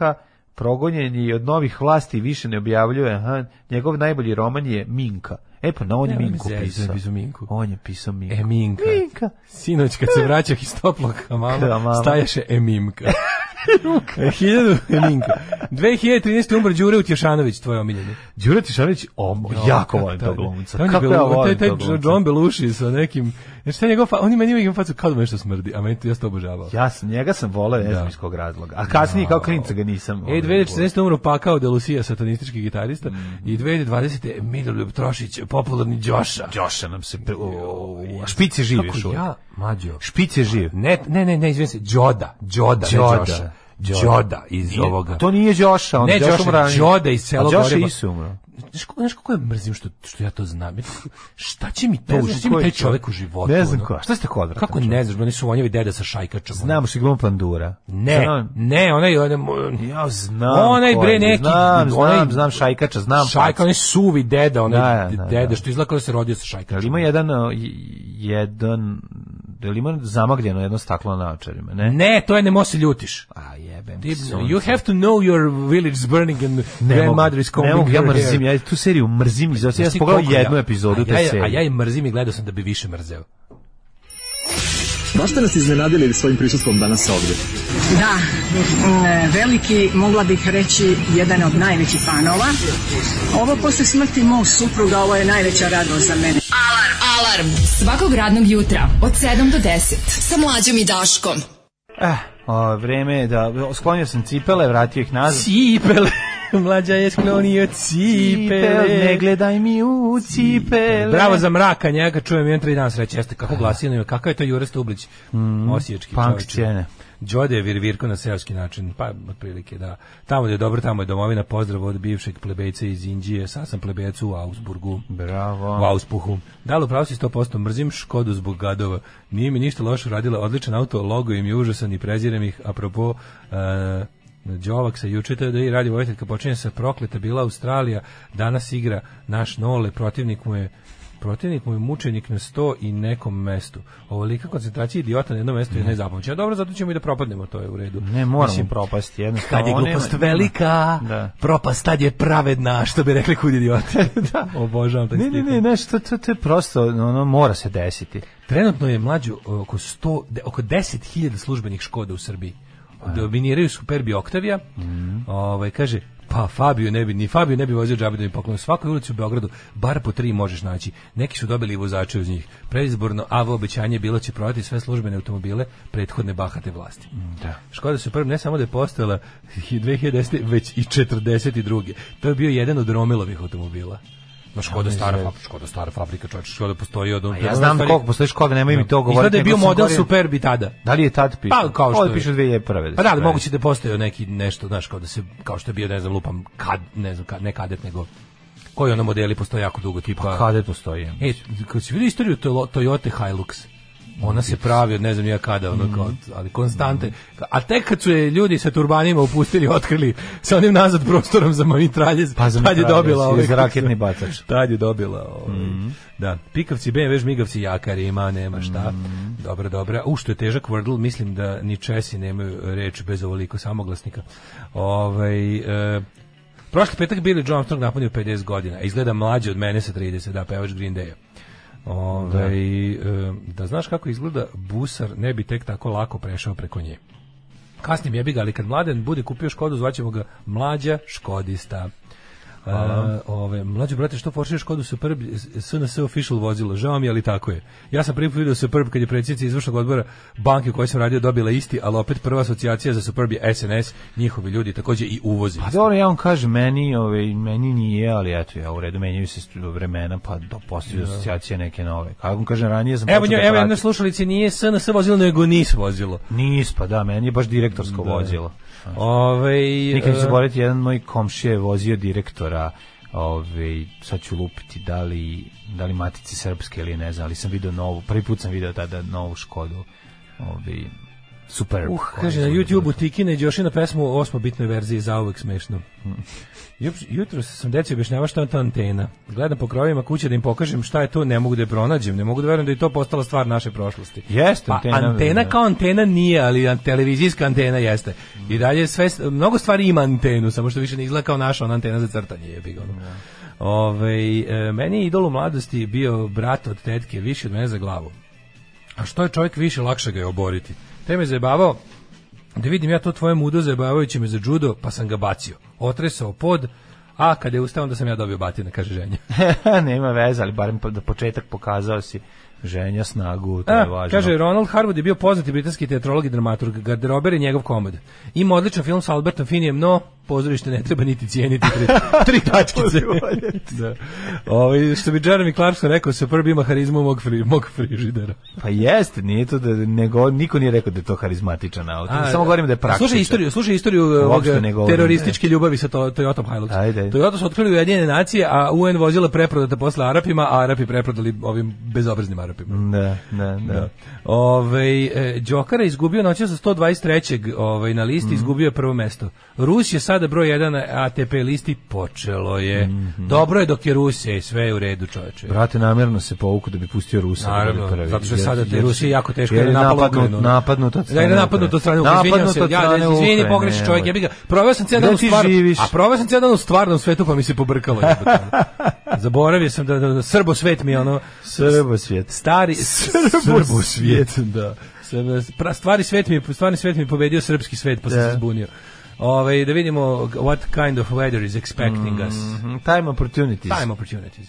progonjen je i od novih vlasti više ne objavljuje. Aha, njegov najbolji roman je Minka. E pa na on je Minku pisao. Minku. On je pisao Minku. E Minka. Minka. Sinoć kad se vraćah iz toplog kamama, stajaše E Mimka. Minka. 1000 e, e, Minka. 2013. umro Đure Utješanović, tvoj omiljeni. Đure Utješanović, o, jako volim tog glumca. Kako ja volim taj John Belushi sa nekim Znači, taj njegov, on meni ima facu kao da nešto smrdi, a meni to ja to obožavao. Ja sam, njega sam volao, ne da. znam iz kog razloga. A kasnije, kao da. klinca ga nisam. E, 2014. Ovaj, umro pakao Delusija, satanistički gitarista, mm. i 2020. Miroljub Trošić, popularni Đoša. Đoša nam se... Pre... a špice živi još ja, mađo. Špice živi. Ne, ne, ne, ne, izvijem se, Đoda. Đoda, Đoda. ne Đoda iz nije, ovoga. To nije Đoša, on je Đoša, Đoša iz celog Đoša Isu umro znaš, znaš kako ja mrzim što, što ja to znam? Šta će mi to? Šta će mi taj čovjek u životu? Ne znam ko. Šta ste tako odvratan? Kako ne znaš? Oni su vonjevi deda sa šajkačom. Znam što je pandura. Ne, znam. ne, onaj... onaj ja znam Onaj bre neki... Znam, onaj, znam, znam šajkača, znam. Šajka, onaj suvi deda, onaj da, da, deda, da, što izlakao da se rodio sa šajkačom. Ima jedan, jedan je da li ima zamagljeno jedno staklo na očarima, ne? Ne, to je ne može ljutiš. A jebem. Deep, you have to know your village is burning and ne grandmother is coming. Ne mogu, ja mrzim, ja tu seriju mrzim, zato ja sam pogledao jednu epizodu te serije. A ja, a ja i mrzim i gledao sam da bi više mrzeo. Baš ste nas iznenadili svojim prisustvom danas ovde. Da, veliki, mogla bih reći, jedan od najvećih fanova. Ovo posle smrti mog supruga, ovo je najveća radost za mene. Alarm! Alarm! Svakog radnog jutra od 7 do 10 sa mlađom i Daškom. Eh, o, vreme je da... Sklonio sam cipele, vratio ih nazad. Cipele! Mlađa je sklonio cipele. Ne gledaj mi u cipele. Bravo za mraka, njega čujem jedan tri dana sreće. Jeste kako glasino, kakav je to Jure Stublić? Mm, Osječki Punk čovječe. Čene. Đode Virvirko na seoski način, pa otprilike da. Tamo je dobro, tamo je domovina, pozdrav od bivšeg plebejca iz Indije, sad sam plebejac u Augsburgu. Bravo. U Auspuhu. Da, li pravo si 100%, mrzim Škodu zbog gadova. Nije mi ništa loše radila, odličan auto, logo im je užasan i prezirem ih, apropo, uh, Đovak sa juče to je da i radi vojitelj kad počinje sa prokleta bila Australija, danas igra naš Nole, protivnik mu je protivnik mu je mučenik na sto i nekom mestu. Ovolika koncentracija idiota na jednom mestu je nezapamćena. Dobro, zato ćemo i da propadnemo, to je u redu. Ne, moramo Mislim, propasti. Jednostavno, kad je glupost nema, velika, da. propast tad je pravedna, što bi rekli kud idioti. da. Obožavam taj Ne, ne, ne, ne, što, to, to je prosto, ono, mora se desiti. Trenutno je mlađu oko 100, oko 10.000 službenih škoda u Srbiji. Da. dominiraju Superbi Oktavija. Mm. Ovaj kaže pa Fabio ne bi ni Fabio ne bi vozio džabe da mi poklon svakoj ulici u Beogradu bar po tri možeš naći. Neki su dobili vozače uz njih. Predizborno avo obećanje bilo će prodati sve službene automobile prethodne bahate vlasti. Mm, da. Škoda se prvo ne samo da je postojala 2010 već i 42. To je bio jedan od Romilovih automobila. Ma Škoda stara fabrika, Škoda stara fabrika, čovjek Škoda postoji od... A ja znam stari... koliko postoji Škoda, nema no. mi to govoriti. Izgleda je bio model govorio... Superb i tada. Da li je tad pisao? Pa kao što Ovo je. piše 2001. Da pa da, ali moguće da postoji neki nešto, znaš, kao da se, kao što je bio, ne znam, lupam, kad, ne znam, kad, ne kadet, nego koji ono modeli postoje jako dugo, pa tipa... Pa kadet postoji. Ja e, kad si vidio istoriju to Toyota Hilux, ona se pravi od ne znam ja kada, ono kao, mm. ali konstante. A tek kad su je ljudi sa turbanima upustili, otkrili sa onim nazad prostorom za mitraljez, pa za je dobila ovaj raketni bacač. Tad je dobila ovaj. Mm -hmm. Da, pikavci, BMW, žmigavci, jakari, ima, nema šta. Mm -hmm. Dobro, dobro. U što je težak wordle, mislim da ni Česi nemaju reč bez ovoliko samoglasnika. Ovaj e, Prošli petak Billy John Armstrong napunio 50 godina. Izgleda mlađi od mene sa 30, da, pevač Green Day. Ove, da. E, da znaš kako izgleda, Busar ne bi tek tako lako prešao preko nje. Kasnim jebi ga, ali kad mladen bude kupio Škodu, zvaćemo ga mlađa Škodista. Hvala. E, ove, mlađi brate, što forširaš kodu sa SNS official vozilo? Žao mi, ali tako je. Ja sam prvi put video Superb kad je predsjednica izvršnog odbora banke koje sam radio dobila isti, ali opet prva asocijacija za Superb je SNS, njihovi ljudi takođe i uvozi. Pa dobro, ja vam kažem, meni, ove, meni nije, ali eto, ja u redu, menjaju se vremena, pa do postoji yeah. Da. asocijacije neke nove. Kako vam kažem, ranije sam... Evo, da evo jedna slušalica nije SNS vozilo, nego NIS vozilo. NIS, pa da, meni je baš direktorsko da. vozilo. Ove, ovaj, Nikad ću e, boriti, jedan moj komšija je vozio direktora autora ove, ovaj, sad ću lupiti da li, da li Matice Srpske ili ne znam, ali sam video novu, prvi put sam vidio tada novu Škodu ove, ovaj, Super. Uh, kaže, na YouTube-u Tikina i Đošina pesmu osmo bitnoj verziji za uvek smešno. Jup, Jutro sam deci objašnjava šta je to antena. Gledam po krovima kuće da im pokažem šta je to, ne mogu da je pronađem, ne mogu da verujem da je to postala stvar naše prošlosti. Jeste, pa, antena. antena da. kao antena nije, ali televizijska antena jeste. I dalje sve, mnogo stvari ima antenu, samo što više ne izgleda kao naša ona antena za crtanje. Je big, ja. Da. Ove, e, meni je idol u mladosti bio brat od tetke, više od mene za glavu. A što je čovjek više, lakše ga je oboriti. Te me zajebavao, da vidim ja to tvoje mudo zajebavajući me za judo, pa sam ga bacio. Otresao pod, a kada je ustao da sam ja dobio batine, kaže ženja. Nema veze, ali barem da početak pokazao si ženja snagu, to A, je važno. Kaže, Ronald Harwood je bio poznati britanski teatrolog i dramaturg, garderober je njegov komod. Ima odličan film sa Albertom Finijem, no pozorište ne treba niti cijeniti tri, tri tačkice. da. Ovo, ovaj, što bi Jeremy Clarkson rekao, se prvi ima harizmu mog, fri, mog frižidera. Pa jeste, nije to da, nego, niko nije rekao da je to harizmatičan auto. A, Samo da. govorim da je praktičan. Slušaj istoriju, slušaj istoriju e, ovog terorističke ljubavi sa to, Toyota Hilux. Ajde. Toyota su otkrili jedine nacije, a UN vozila preprodata posle Arapima, a Arapi preprodali ovim bezobraznim Arapima. Da, da, da. da. Ove, ovaj, Đokara izgubio noća sa 123. Ovaj, na listi, mm izgubio je prvo mesto. Rus je sad sada broj 1 ATP listi počelo je. Mm -hmm. Dobro je dok je Rusija i sve je u redu, čoveče. Brate, namerno se povuku da bi pustio Rusa. Da Naravno, da zato što je sada te Rusije jako teško jer da je napadnut, da, napadnut od strane. Da je napadnut od strane, izvinjam se. Ja, ne, izvini, pogreši čovjek, ja bih ga. Proveo sam cijel u stvarnom, a proveo sam cijel u stvarnom svetu, pa mi se pobrkalo. Zaboravio sam da, da, da srbo svet mi je ono... Srbo svet. Stari... Srbo svet, da. Stvari svet mi je, stvarni svet mi je pobedio srpski svet, pa sam se zbunio. Ovaj da vidimo what kind of weather is expecting us. Mhm, time opportunities. Time opportunities.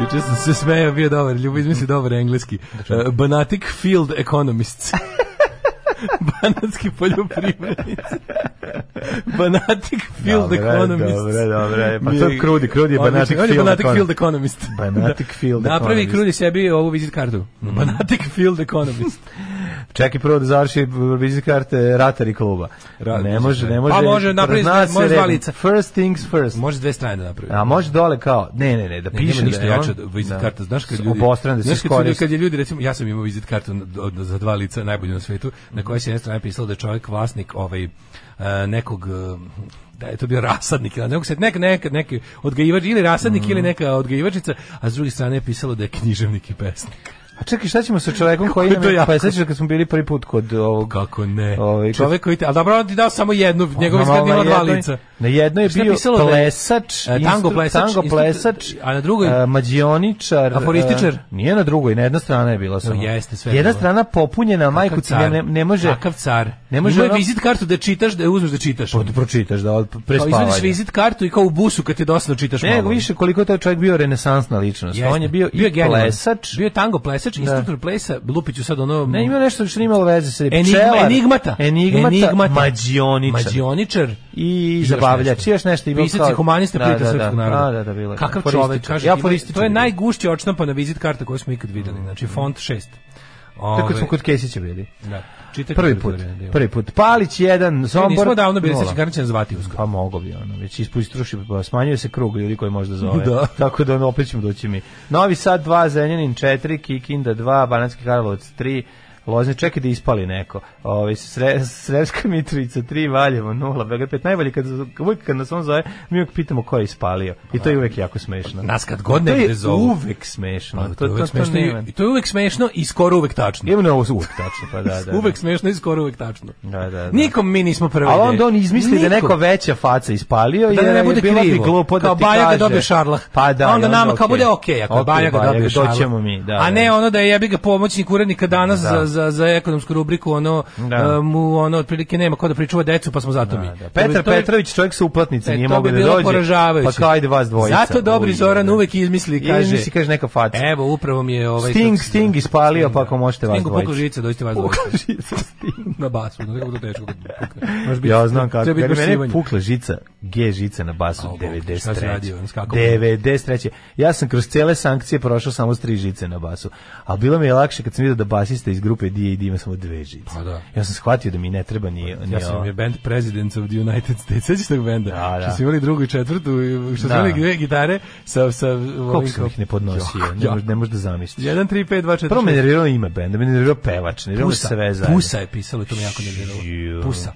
Juče sam se smejao, bio dobar, ljubi misli dobar engleski. Uh, Banatic Field Economists. Banatski poljoprivrednici. Banatic Field dobre, Economist. Dobre, dobre. Pa to je Krudi, Krudi je Banatic, Field, Banatic Field Economist. Banatic da. Field Economist. Napravi Krudi sebi ovu vizit kartu. Mm. Banatic Field Economist. Čekaj prvo da završi vizit karte ratari kluba. Rad, ne može, ne može. Pa može da napraviti, može dva First things first. Može dve strane da napravi. A može dole kao, ne, ne, ne, da ne, piše da ništa da jače vizit karta, znaš kad ljudi obostrano da se iskoristi. Kad je ljudi recimo, ja sam imao vizit kartu za dva lica najbolju na svetu, na kojoj se jedna strana pisalo da je čovjek vlasnik ovaj e, nekog e, da je to bio rasadnik ili da, nekog se nek nek neki odgajivač ili rasadnik mm. ili neka odgajivačica a s druge strane je pisalo da je književnik i pesnik A čekaj, šta ćemo sa čovjekom koji nam je, pa sećaš kad smo bili prvi put kod ovog... Kako ne? Ovaj, kod... Čovjek koji te, ali dobro, on ti dao samo jednu, pa, njegov iskad imao dva lica. Na jednoj je bio da plesač, je, tango plesač, tango plesač a na drugoj... A, e, mađioničar. Aforističar. A, e, nije na drugoj, na jedna strana je bila samo. No, jeste, sve Jedna bilo. strana popunjena, majku ne, ne, ne može... Kakav car. Ne može Ima ono... vizit kartu da čitaš, da uzmeš da čitaš. Pa, pročitaš, da, od prespavanja. Kao izvadiš vizit kartu i kao u busu kad ti dosadno čitaš ne, malo. Ne, više koliko je taj čovjek bio renesansna ličnost. Jeste. On je bio, bio i plesač. Bio je tango plesač nosač da. instruktor plesa, lupiću sad ono... Ne, ima nešto što imalo veze sa Enigma, enigmata. Enigmata, enigmata. Mađioničar. Mađioničar. I zabavljač. I još nešto. Ima Pisac i humanista da, prijatelj da, da, srpskog naroda. Da, da, da, bilo. Kakav čovek, kaže. Ja to je najgušće očnampana vizit karta koju smo ikad videli. Mm. Znači, font 6. Ove, Tako smo kod Kesića bili. Da. Čitač prvi da put, prvi put. Palić jedan, Sombor. Nismo davno bili sa Čekarnićem zvati uskoro. Pa mogo bi ono, već ispustruši, pa smanjuje se krug ljudi koji možda zove. Da. Tako da ono, opet ćemo doći mi. Novi Sad 2, Zrenjanin 4, Kikinda 2, Banatski Karlovac 3, Lozne, čekaj da ispali neko. Ovaj Sre, Sremska Mitrovica 3, Valjevo 0, Beograd 5. Najbolje kad uvek kad nas on zove, mi uvek pitamo ko je ispalio. I to je uvek jako smešno. Nas kad god ne je Uvek smešno. Pa, to, to, to, uvek smešno to, to, to je uvek smešno i skoro uvek tačno. Ima ovo uvek tačno, pa da, da, da. uvek smešno i skoro uvek tačno. Da, da, da. Nikom mi nismo prvi. A onda on izmisli da Nikom. da neko veća faca ispalio da, da ne bude bilo krivo. bi glupo da ti kaže. Bajaga dobio šarlah. Pa da. onda, onda nama okay. kao bude okej, okay, ako okay, Bajaga dobio šarlah. mi, da. A da. ne ono da je jebi ga pomoćnik urednika danas za za, za ekonomsku rubriku, ono, da. E, mu ono, otprilike nema ko da pričuva decu, pa smo zato da, mi. Da. Petar to, Petrović, čovjek sa uplatnice, e, nije mogao da dođe, pa kao vas dvojica. Zato dobri Uj, Zoran da. uvek izmisli, kaže. Izmisli, kaže neka faca. Evo, upravo mi je ovaj... Sting, Sting ispalio, pa ako da. možete vas dvojica. Sting pokažice, dođite da vas dvojica. Pokažice, Sting. Na basu, na kako to teško. Ja znam kako, jer mene pukla žica, G žica na basu, 93. 93. Ja sam kroz cele sankcije prošao samo s tri žice na basu. A bilo mi je lakše kad sam video da basista iz grupe enciklopedije i da ima samo dve žice. Pa da. Ja sam shvatio da mi ne treba ni... Pa, ni ja sam o... je band Presidents of the United States, sećaš tog benda? Da, da. Što su imali drugu i četvrtu, i što su da. imali dve gitare sa... sa Koliko sam ih ne podnosio, jo, jo. ne, možda, ne možda zamisliš. 1, 3, 5, 2, 4, Prvo me nervirao ime benda, me nervirao pevač, nervirao sve zajedno. Pusa je pisalo, to me jako nerviralo. Pusa.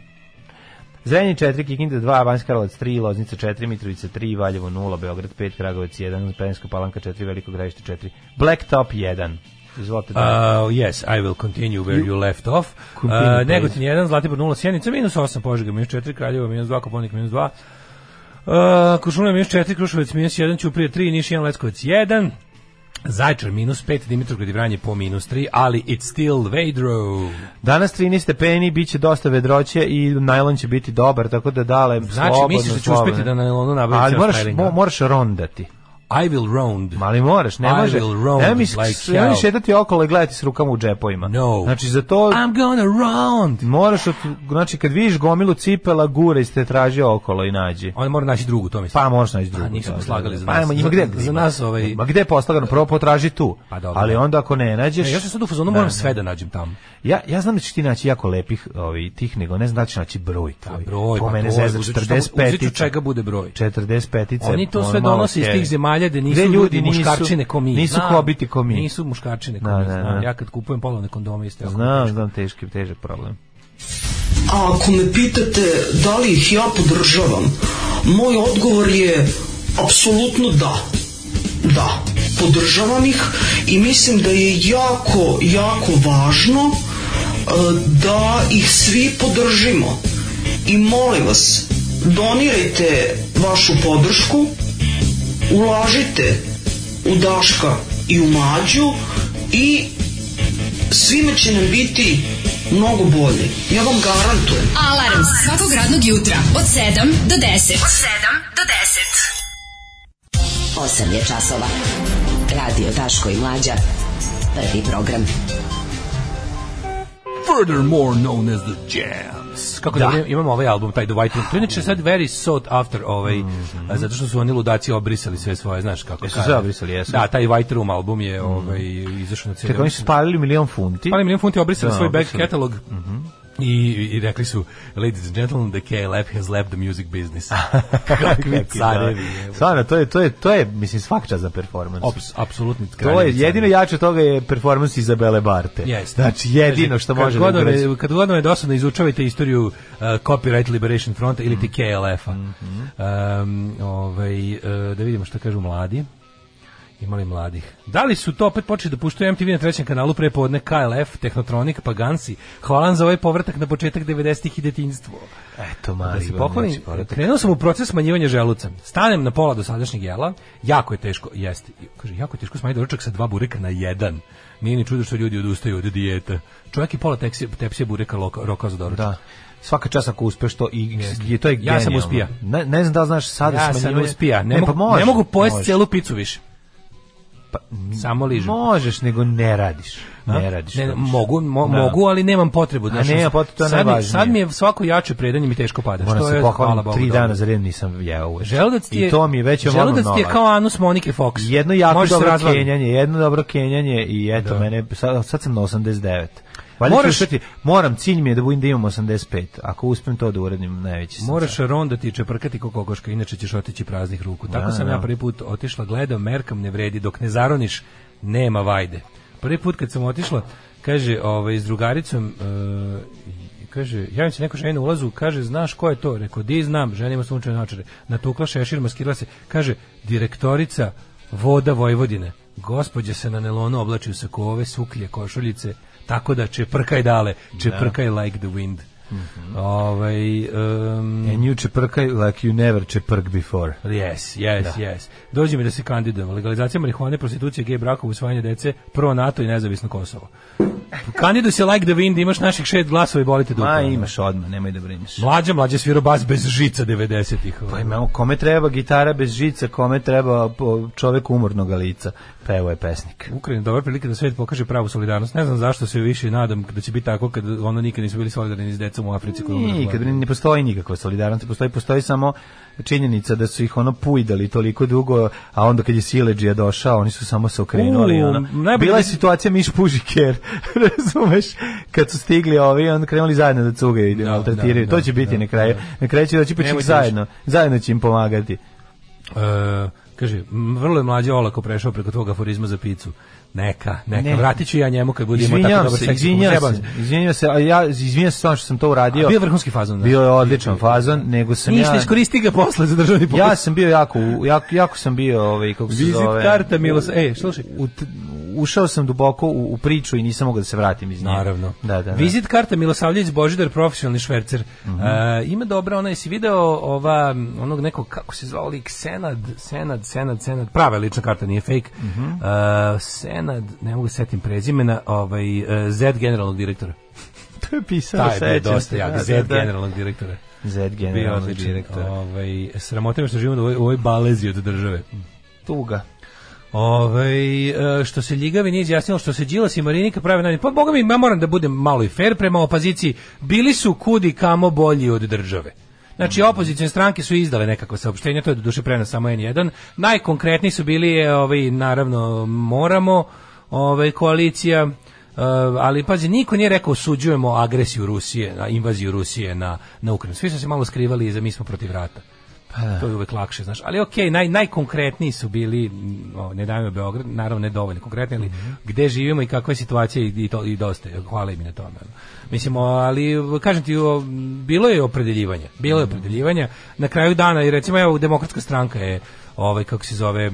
Zrenjanin 4, Kikinda 2, Banjska Karlovac 3, Loznica 4, Mitrovica 3, Valjevo 0, Beograd 5, Kragovac 1, Penjska Palanka 4, Veliko Gradište 4, Blacktop 1. Izvolite. Uh, yes, I will continue where you, you left off. Uh, Negotin 1, Zlatibor 0, Sjenica minus 8, Požega minus 4, Kraljevo minus 2, Koponik minus 2, Uh, Košuna minus 4, Krušovec minus 1, Ćuprije 3, Niš 1, Leskovac 1, Zajčar minus 5, Dimitrovgrad i po minus 3, ali it's still vedro. Danas 13 stepeni, bit će dosta vedroće i najlon će biti dobar, tako da dale znači, slobodno. Znači, misliš da ću uspjeti da na najlonu nabavim Ali moraš, mo, moraš rondati. I will round. Mali moraš, ne I može. I will round. Ne misliš, like ne misliš šetati okolo i gledati s rukama u džepovima. No. Znači za to I'm gonna round. Moraš od, znači kad vidiš gomilu cipela gura i ste traži okolo i nađi. On mora naći drugu, to mislim. Pa možeš naći drugu. Da, da, da. Pa nisu slagali za nas. Pa ajmo, ima gde? Za nas ovaj. Ma gde je poslagano? Prvo potraži tu. Pa, dobro. Ali onda ako ne nađeš. Ne, ja sam sad u fazonu moram sve da nađem tamo. Ja, ja znam da ćeš ti naći jako lepih ovaj, tih, nego ne znam da ćeš naći broj. Da, tvoj. broj, to pa mene broj, uzet 45 čega bude broj. 45 Oni to sve donose iz tih zemalja da nisu ljudi, ljudi nisu, muškarčine ko mi. Nisu znam, hobiti ko mi. Nisu muškarčine ko da, mi. Da, znam. Ja kad kupujem polovne kondome isto. Znam, znam, teški, težak problem. A ako me pitate da li ih ja podržavam, moj odgovor je apsolutno da. Da, podržavam ih i mislim da je jako, jako važno E, da ih svi podržimo. I molim vas, donirajte vašu podršku, ulažite u Daška i u Mađu i svima će nam biti mnogo bolje. Ja vam garantujem. Alarm svakog radnog jutra od 7 do 10. Od 7 do 10. 8 je časova. Radio Daško i Mlađa. Prvi program. program furthermore known as the Jams. Kako da, da imamo ovaj album, taj The White Room. To je sad very sought after ovaj, mm -hmm. zato što su oni ludaci obrisali sve svoje, znaš kako. Jesu se obrisali, jesu. Da, taj White Room album je mhm. ovaj, izašao na cijelu. Tako oni su spalili milion funti. Spalili milion funti, obrisali no, da, svoj back obrisali. catalog. Mm I, i rekli su ladies and gentlemen the KLF has left the music business kakvi carevi stvarno to je to je to je mislim svaka čast za performans apsolutni to je jedino jače toga je performance Izabele Barte yes. znači jedino što može kad da god kad god je dosadno izučavajte istoriju uh, copyright liberation front ili ti mhm. KLF-a mm -hmm. um, ovaj uh, da vidimo šta kažu mladi imali mladih. Da li su to opet počeli da puštaju MTV na trećem kanalu prepodne KLF, Technotronic, pa Gansi? Hvala za ovaj povratak na početak 90-ih i detinjstvo. Eto, mali, da pokloni, znači krenuo sam u proces smanjivanja želuca. Stanem na pola do sadašnjeg jela, jako je teško, jeste, kaže, jako je teško smanjiti doručak sa dva bureka na jedan. Nije ni čudo što ljudi odustaju od dijeta. Čovjek je pola tepsije, tepsije bureka loka, roka za doručak. Da svaka čast ako uspeš to i je to je genijalno. Ja sam uspija. Ne, ne znam da znaš sada ja sam uspija. Ne, ne, mogu, pa ne mogu pojesti celu picu više. Pa, Samo ližu. Možeš, nego ne radiš. Ne radiš. Ne, mogu, mo, da. mogu, ali nemam potrebu. Znaš, ne, potrebu, to je sad, najvažnije. Sad mi je svako jače predanje mi teško pada. Moram se pohvalim, tri Bogu, dana za redom nisam jeo uveč. Želudac ti je, I to mi je već želudac ti je kao anus Monike Fox. Jedno jako Možeš dobro kenjanje, jedno dobro kenjanje i eto da. mene, sad, sad sam na 89. Valjda moraš šuti, moram cilj mi je da budem da imam 85. Ako uspem to da uradim, najveći sam. Moraš sad. Da ti čeprkati ko kokoška, inače ćeš otići praznih ruku. Da, Tako ja, sam da. ja prvi put otišla, gledao, merkam ne vredi, dok ne zaroniš, nema vajde. Prvi put kad sam otišla, kaže, ovaj s drugaricom uh, kaže, ja se neko ženi na ulazu, kaže, znaš ko je to? Rekao, di znam, žena ima sunčane naočare. Natukla šešir, maskirala se. Kaže, direktorica Voda Vojvodine. Gospodje se na nelonu oblači u sakove, suklje, košuljice, Tako da čeprkaj dale, čeprkaj da. like the wind. Mm -hmm. ovaj, um, And you čeprkaj like you never čeprk before. Yes, yes, da. yes. Dođi mi da se kandidujemo. Legalizacija marihuane, prostitucije, gej brakova, usvajanje dece, prvo NATO i nezavisno Kosovo. Kandiduj se like the wind, imaš naših šest glasova i bolite dupe. Ma imaš odmah, nemoj da brineš. Mlađa, mlađa svira bas bez žica 90-ih. Pa imamo, kome treba gitara bez žica, kome treba čovek umornog lica. Pevo je pesnik. Ukrajina dobra prilika da svet pokaže pravu solidarnost. Ne znam zašto se više nadam da će biti tako kad ono nikad nisu bili solidarni s decom u Africi. Nikad ne postoji nikakva solidarnost. Postoji, postoji samo činjenica da su ih ono pujdali toliko dugo, a onda kad je Sileđija došao, oni su samo se okrenuli. U, ono. Bila je da- situacija Miš Pužiker, razumeš? Kad su stigli ovi, onda krenuli zajedno da cugaju i no, da, no, da, to će biti no, na kraju. Na kraju će doći pa će zajedno. Zajedno će im pomagati. Uh, Kaže, vrlo je mlađa olako prešao preko tvoga aforizma za picu. Neka, neka, ne. vratit ću ja njemu kad budemo izvinjam tako dobro se, izvinjam se, izvinjam se, a ja izvinjam se što sam to uradio. A bio vrhunski fazon. Da. Bio je odličan fazon, nego sam Ništa, ja... Ništa, iskoristi ga posle za državni popis. Ja sam bio jako, jako, jako sam bio, ovaj, kako se Vizit zove... Visit karta Milos... Ej, slušaj. ušao sam duboko u, u, priču i nisam mogao da se vratim iz nje. Naravno. Da, da, da. Vizit karta Milosavljević Božidar, profesionalni švercer. Uh -huh. uh, ima dobra, ona, jesi video ova, onog nekog, kako se zvao lik, Senad, Senad, Senad, Senad, prava lična karta, nije fake. Uh -huh. uh, Senad, Nenad, ne mogu da setim prezimena, ovaj, eh, Z generalnog direktora. to je pisao, Taj, sećam bio dosta jak, da, Z da, generalnog direktora. Z generalnog direktora. Ovaj, sramote što živimo u ovoj, ovoj balezi od države. Tuga. Ove, ovaj, eh, što se Ljigavi nije izjasnilo, što se Đilas i Marinika prave najbolje. Pa boga mi, ja moram da budem malo i fair prema opoziciji. Bili su kudi kamo bolji od države. Znači, opozicijne stranke su izdale nekakva saopštenja, to je do duše prenos samo N1. Najkonkretniji su bili, ovaj, naravno, moramo, ovaj, koalicija, Uh, ali pazi, niko nije rekao osuđujemo agresiju Rusije, na invaziju Rusije na, na Ukrajinu. Svi su se malo skrivali za mi smo protiv rata. Pa da. to je uvek lakše, znaš. Ali okej, okay, naj, najkonkretniji su bili, mm, o, ne dajmo Beograd, naravno ne dovoljno konkretni, ali mm -hmm. gde živimo i kakva je situacija i, i, to, i dosta, hvala im na tome. Mislim, ali kažem ti, o, bilo je opredeljivanja, bilo je mhm. opredeljivanja, na kraju dana, i recimo evo, demokratska stranka je ovaj kako se zove e,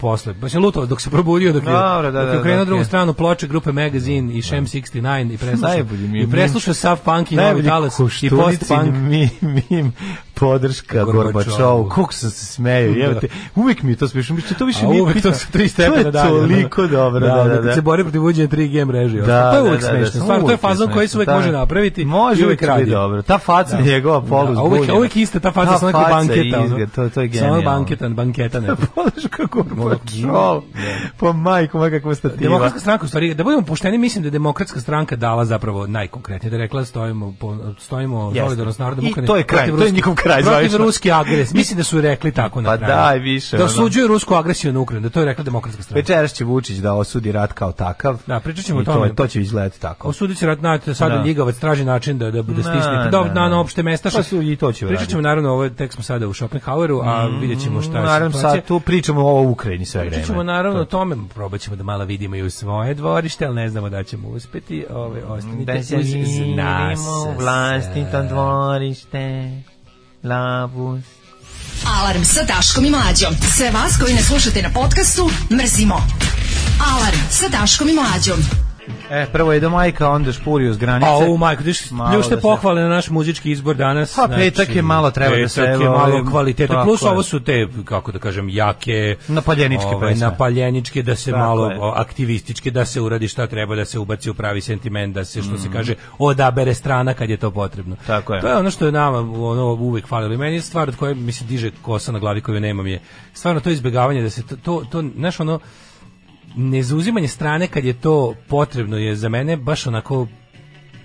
posle baš je lutao dok se probudio dok je Dobre, da, dok je da, da, okrenuo da, drugu je. stranu ploče grupe Magazine i Shem 69 da. i preslušao mi, i preslušao sav punk i novi talas i post punk mi, mi podrška Gorbačovu kako sam se smejao jebote uvek mi je to smešno mi to više nije uvek to su tri stepena dalje toliko dobro da, da, da, da. se bori protiv uvođenja 3G mreže da, pa to je uvek smešno stvarno to je fazon koji se uvek može napraviti može uvek radi dobro ta faca njegova poluz uvek uvijek iste, ta faca sa nekog banketa to to je genijalno banketa banketa maketa ne. Polažu kako patrol. Po majku, ma kakva stativa. Demokratska stranka, u stvari, da budemo pošteni, mislim da je demokratska stranka dala zapravo najkonkretnije, da rekla stojimo, po, stojimo solidarno s narodom. I to je kraj, to je njihov kraj. Protiv ruski agres, mislim da su rekli tako na pa kraju. Pa daj, više. Da osuđuju rusku agresiju na Ukrajinu, da to je rekla demokratska stranka. Večeras će Vučić da osudi rat kao takav. Da, pričat ćemo o tome. To, to će izgledati tako. Osudiće rat, na, sad da. Ljigavac traži način da, da, da stisne. Da, na, na opšte mesta. Pa su i to će Pričat ćemo, naravno, ovo tek smo sada u Schopenhaueru, a vidjet ćemo šta mm, naravno pa sad tu pričamo o Ukrajini sve vreme. Pričamo naravno to. o tome, probaćemo da malo vidimo i u svoje dvorište, ali ne znamo da ćemo uspeti. Ove, ostanite da se uz nas. vlastito dvorište, labus. Alarm sa Daškom i Mlađom. Sve vas koji ne slušate na podcastu, mrzimo. Alarm sa Daškom i Mlađom. E, prvo je do da majka, onda špuri uz granice. A u majku, ljušte da pohvale na naš muzički izbor danas. A pa, petak znači, je malo treba da se... Petak je malo kvalitete, plus ovo su te, kako da kažem, jake... Napaljeničke ovaj, pesme. Napaljeničke, da se tako malo je. aktivističke, da se uradi šta treba, da se ubaci u pravi sentiment, da se, što mm. se kaže, odabere strana kad je to potrebno. Tako je. To je ono što je nama ono, uvek falilo. Meni je stvar od koje mi se diže kosa na glavi koju nemam je. Stvarno, to izbjegavanje da se to, to, to znaš, ono, nezauzimanje strane kad je to potrebno je za mene baš onako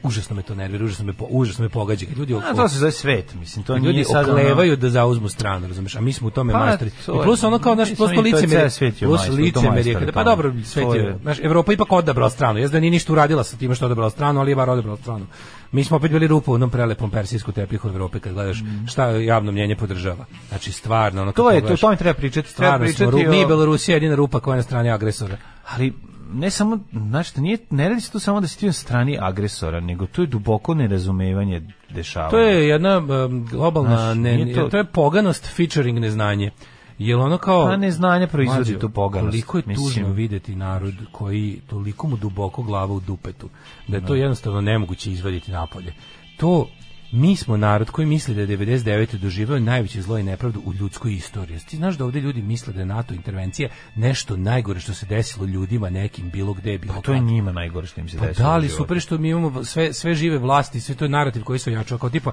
užasno me to nervira, užasno me po, užasno me pogađa kad ljudi oko. A to se zove svet, mislim, to ljudi nije sad levaju ono... da zauzmu stranu, razumeš? A mi smo u tome pa, majstori. I plus ono kao naš plus lice me, plus lice mi me pa dobro, pa, svet je, znaš, Evropa ipak odabrala stranu. Jezda ni ništa uradila sa time što je odabrala stranu, ali je bar odabrala stranu. Mi smo opet bili rupa u onom prelepom persijskom tepihu u Evropi kad gledaš mhm. šta javno mnjenje podržava. Znači stvarno ono to je to, to mi treba pričati, treba pričati. Mi Belorusija jedina rupa koja je na strani agresora. Ali ne samo, znači, nije, ne radi se tu samo da si ti na strani agresora, nego to je duboko nerazumevanje dešavanja. To je jedna um, globalna, znači, ne, to... to je poganost featuring neznanje. Jel ono kao pa neznanje proizvodi tu poganost. Koliko je mislim. videti narod koji toliko mu duboko glava u dupetu da je to da. jednostavno nemoguće izvaditi napolje. To Mi smo narod koji misli da je 99. doživeo najveće zlo i nepravdu u ljudskoj istoriji. Ti znaš da ovde ljudi misle da je NATO intervencija nešto najgore što se desilo ljudima nekim bilo gde bilo. Pa to je njima najgore što im se pa desilo. Da li super što mi imamo sve sve žive vlasti, sve to je narativ koji se ojačao kao tipa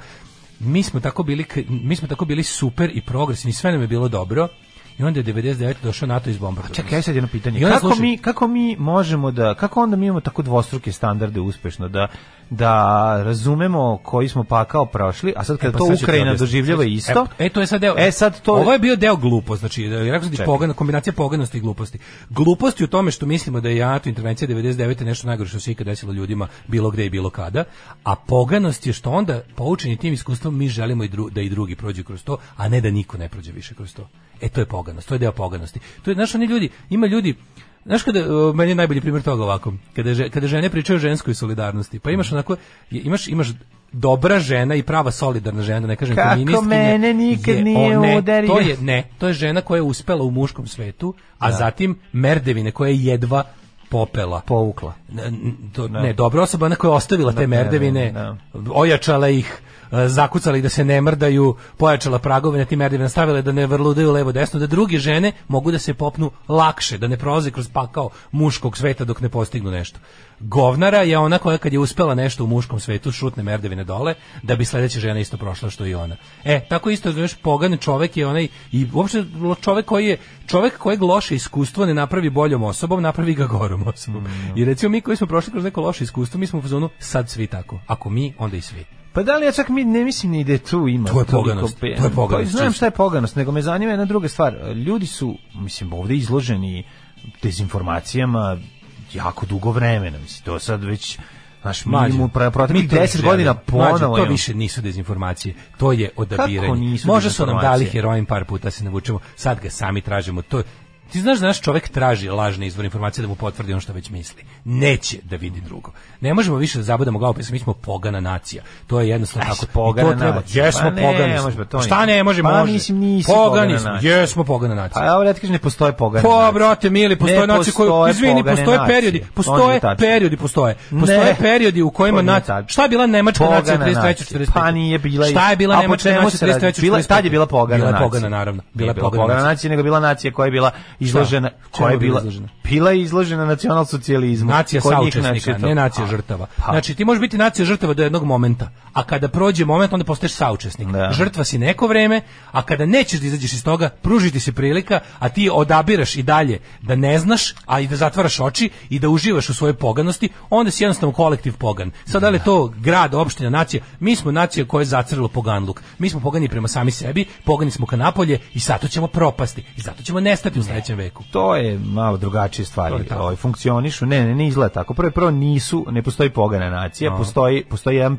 mi smo tako bili mi smo tako bili super i progresivni, sve nam je bilo dobro i onda je 99 došao NATO iz bomba. Pa čekaj, ja sad jedno pitanje. Kako slušaj... mi kako mi možemo da kako onda mi imamo tako dvostruke standarde uspešno da da razumemo koji smo pakao prošli, a sad kad e, pa to sad Ukrajina doživljava isto. E, e, to je sad deo. E sad to Ovo je bio deo glupo, znači da rekao pogana kombinacija poganosti i gluposti. Gluposti u tome što mislimo da je NATO intervencija 99 nešto najgore što se ikad desilo ljudima bilo gde i bilo kada, a poganost je što onda poučeni tim iskustvom mi želimo i dru, da i drugi prođu kroz to, a ne da niko ne prođe više kroz to. E to je poganost, to je deo poganosti. To je znaš oni ljudi, ima ljudi Znaš kada meni je najbolji primjer toga ovako, kada kada žene pričaju o ženskoj solidarnosti, pa imaš mhm. onako imaš imaš dobra žena i prava solidarna žena, da ne kažem Kako feministkinja. mene nikad je, nije o, ne, To je, ne, to je žena koja je uspela u muškom svetu, a da. zatim merdevine koja je jedva popela. Povukla. Ne, to, ne. Da. ne dobra osoba ona koja je ostavila te merdevine, da. ojačala ih, E, zakucali da se ne mrdaju, pojačala pragove na tim merdivima, stavile da ne vrludaju levo desno, da druge žene mogu da se popnu lakše, da ne prolaze kroz pakao muškog sveta dok ne postignu nešto. Govnara je ona koja kad je uspela nešto u muškom svetu, šutne merdevine dole, da bi sledeća žena isto prošla što i ona. E, tako isto još pogan čovek je onaj i uopšte čovek koji je čovek kojeg loše iskustvo ne napravi boljom osobom, napravi ga gorom osobom. Mm, I recimo mi koji smo prošli kroz neko loše iskustvo, mi smo u fazonu sad svi tako. Ako mi, onda i svi. Pa da li ja čak mi ne mislim ni da tu ima. To je poganost. Pe... To je pa poganost. Pa, znam šta je poganost, nego me zanima jedna druga stvar. Ljudi su, mislim, ovde izloženi dezinformacijama jako dugo vremena. Mislim, to sad već Naš minimum proteklih 10 godina ponovo. to više nisu dezinformacije. To je odabiranje. Kako nisu Može su nam dali heroin par puta se navučemo. Sad ga sami tražimo. To Ti znaš da naš čovjek traži lažne izvore informacije da mu potvrdi ono što već misli. Neće da vidi drugo. Ne možemo više da zabudamo glavu, pa mi smo pogana nacija. To je jednostavno tako. Pogana to treba. Jesmo pa pogani. Ne, pa pa Šta ne možemo? Pa može. mislim nisi pogani. pogana nacija. Jesmo pogana nacija. Pa evo ja ti kažem da ne postoje pogana. Pa brate mili, postoje nacije koje izvini, postoje periodi, postoje periodi, postoje. Postoje periodi u kojima nacija. Šta je bila nemačka nacija 33 40? Pa nije bila. Šta je bila nemačka nacija 33 40? Bila tad je bila pogana nacija. Bila pogana naravno. Bila pogana nacija, nego bila nacija koja je bila izložena, da, koja je bila izložena? Bila je izložena nacionalsocijalizmu. Nacija saučesnika, ne nacija žrtava. Pa. Znači ti možeš biti nacija žrtava do jednog momenta, a kada prođe moment onda postaješ saučesnik. Da. Žrtva si neko vreme, a kada nećeš da izađeš iz toga, pružiti ti se prilika, a ti odabiraš i dalje da ne znaš, a i da zatvaraš oči i da uživaš u svojoj poganosti, onda si jednostavno kolektiv pogan. Sad da li to grad, opština, nacija? Mi smo nacija koja je zacrla poganluk. Mi smo pogani prema sami sebi, pogani smo ka napolje i zato ćemo propasti i zato ćemo nestati u sledećem 21. veku. To je malo drugačije stvari. To ovaj, funkcionišu, ne, ne, ne izgleda tako. Prvo prvo nisu, ne postoji pogana nacija, postoji postoji jedan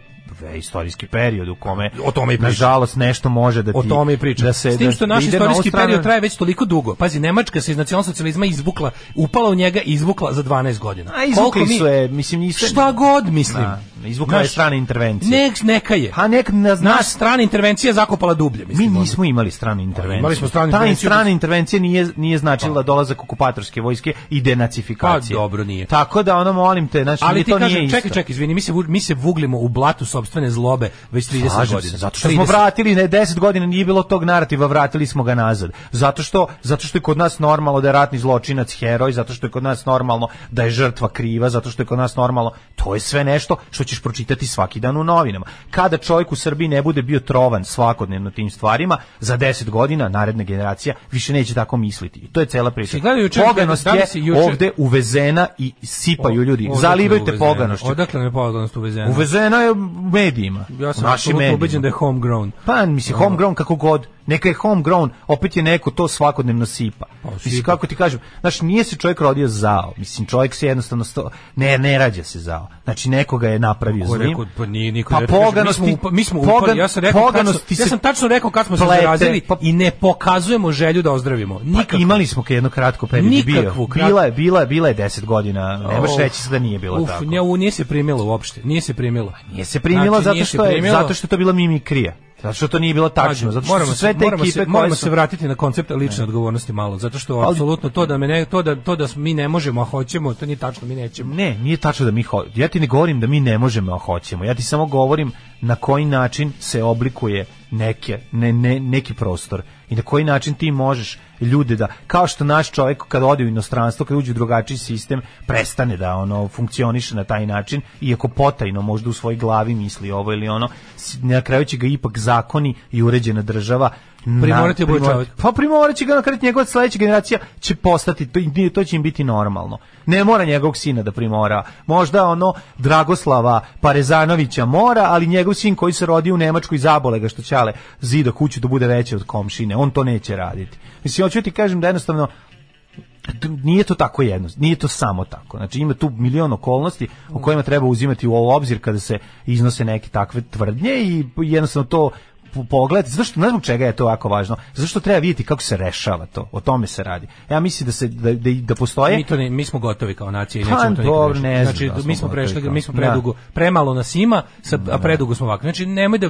istorijski period u kome o tome i priča. nažalost nešto može da ti o tome i priča. Da se S tim što da naš istorijski na period traje već toliko dugo. Pazi, Nemačka se iz nacionalsocijalizma izvukla, upala u njega i izvukla za 12 godina. A izvukli mi, su je, mislim nisu. Šta god mislim. Na, da, izvukla je strane intervencije. Nek neka je. Pa nek na, naš strana intervencija zakopala dublje, mislim. Mi nismo imali strane intervencije. Imali smo strane intervencije. Ta strana intervencija nije nije značila pa. dolazak okupatorske vojske i denacifikacije. Pa dobro nije. Tako da ono molim te, znači Ali ti to kažem, nije čekaj, čekaj, izvini, mi se mi se vuglimo u blatu sopstvene zlobe već 30 Slažem godina. Se, zato što 30... smo vratili, ne 10 godina nije bilo tog narativa, vratili smo ga nazad. Zato što, zato što je kod nas normalno da je ratni zločinac heroj, zato što je kod nas normalno da je žrtva kriva, zato što je kod nas normalno, to je sve nešto što ćeš pročitati svaki dan u novinama. Kada čovjek u Srbiji ne bude bio trovan svakodnevno tim stvarima, za 10 godina naredna generacija više neće tako misliti. I to je cela priča. Poganost da je ovde uvezena i sipaju ljudi. Zalivajte poganošću. Odakle je poganost uvezena? Uvezena je medijima. Ja sam našim ubeđen da je homegrown. Pa, mislim, homegrown kako god Neka je homegrown, opet je neko to svakodnevno sipa. Pa, mislim, kako ti kažem, znači nije se čovjek rodio zao. Mislim, čovjek se jednostavno sto... ne, ne rađa se zao. Znači, nekoga je napravio zlim. Rekao, pa nije niko pa ne poganost, mi smo, upa, mi smo pogan, ja sam rekao, kad smo, ja sam tačno rekao kad smo plete, se zarazili pa, i ne pokazujemo želju da ozdravimo. Nikakvu. Pa imali smo jedno kratko period Nikakvu, bio. Kratko. Bila je, bila je, bila je 10 godina. Ne baš reći se da nije bilo uf, tako. Nje, nije se primilo uopšte. Nije se primilo. Nije se primilo znači, zato što je zato što to bila mimikrija. Zato što to nije bilo tačno, zato moramo sve te moramo ekipe se, moramo su... se vratiti na koncept lične ne. odgovornosti malo, zato što Ali, apsolutno to da me ne, to da to da mi ne možemo, a hoćemo, to nije tačno, mi nećemo. Ne, nije tačno da mi ho... ja ti ne govorim da mi ne možemo, a hoćemo. Ja ti samo govorim na koji način se oblikuje neke ne, ne, neki prostor i na koji način ti možeš ljude da kao što naš čovjek kad ode u inostranstvo kad uđe u drugačiji sistem prestane da ono funkcioniše na taj način iako potajno možda u svojoj glavi misli ovo ili ono na kraju će ga ipak zakoni i uređena država primorati obučavati. Pa primorati ga na kraju njegova sledeća generacija će postati to, to će im biti normalno. Ne mora njegovog sina da primora. Možda ono Dragoslava Parezanovića mora, ali njegov sin koji se rodi u Nemačkoj zabole ga što ćale zida kuću da bude veće od komšine. On to neće raditi. Mislim, hoću ti kažem da jednostavno nije to tako jedno, nije to samo tako. Znači ima tu milion okolnosti o kojima treba uzimati u obzir kada se iznose neke takve tvrdnje i jednostavno to pogled, zašto ne znam čega je to ovako važno. Zašto treba vidjeti kako se rešava to. O tome se radi. Ja mislim da se da da, da postoje Mi to ne, mi smo gotovi kao nacija i nećemo pa, to dobro, ne Znači da mi smo prešli, kao. mi smo da. predugo, premalo nas ima, sa, a da. predugo smo ovako. Znači nemoj da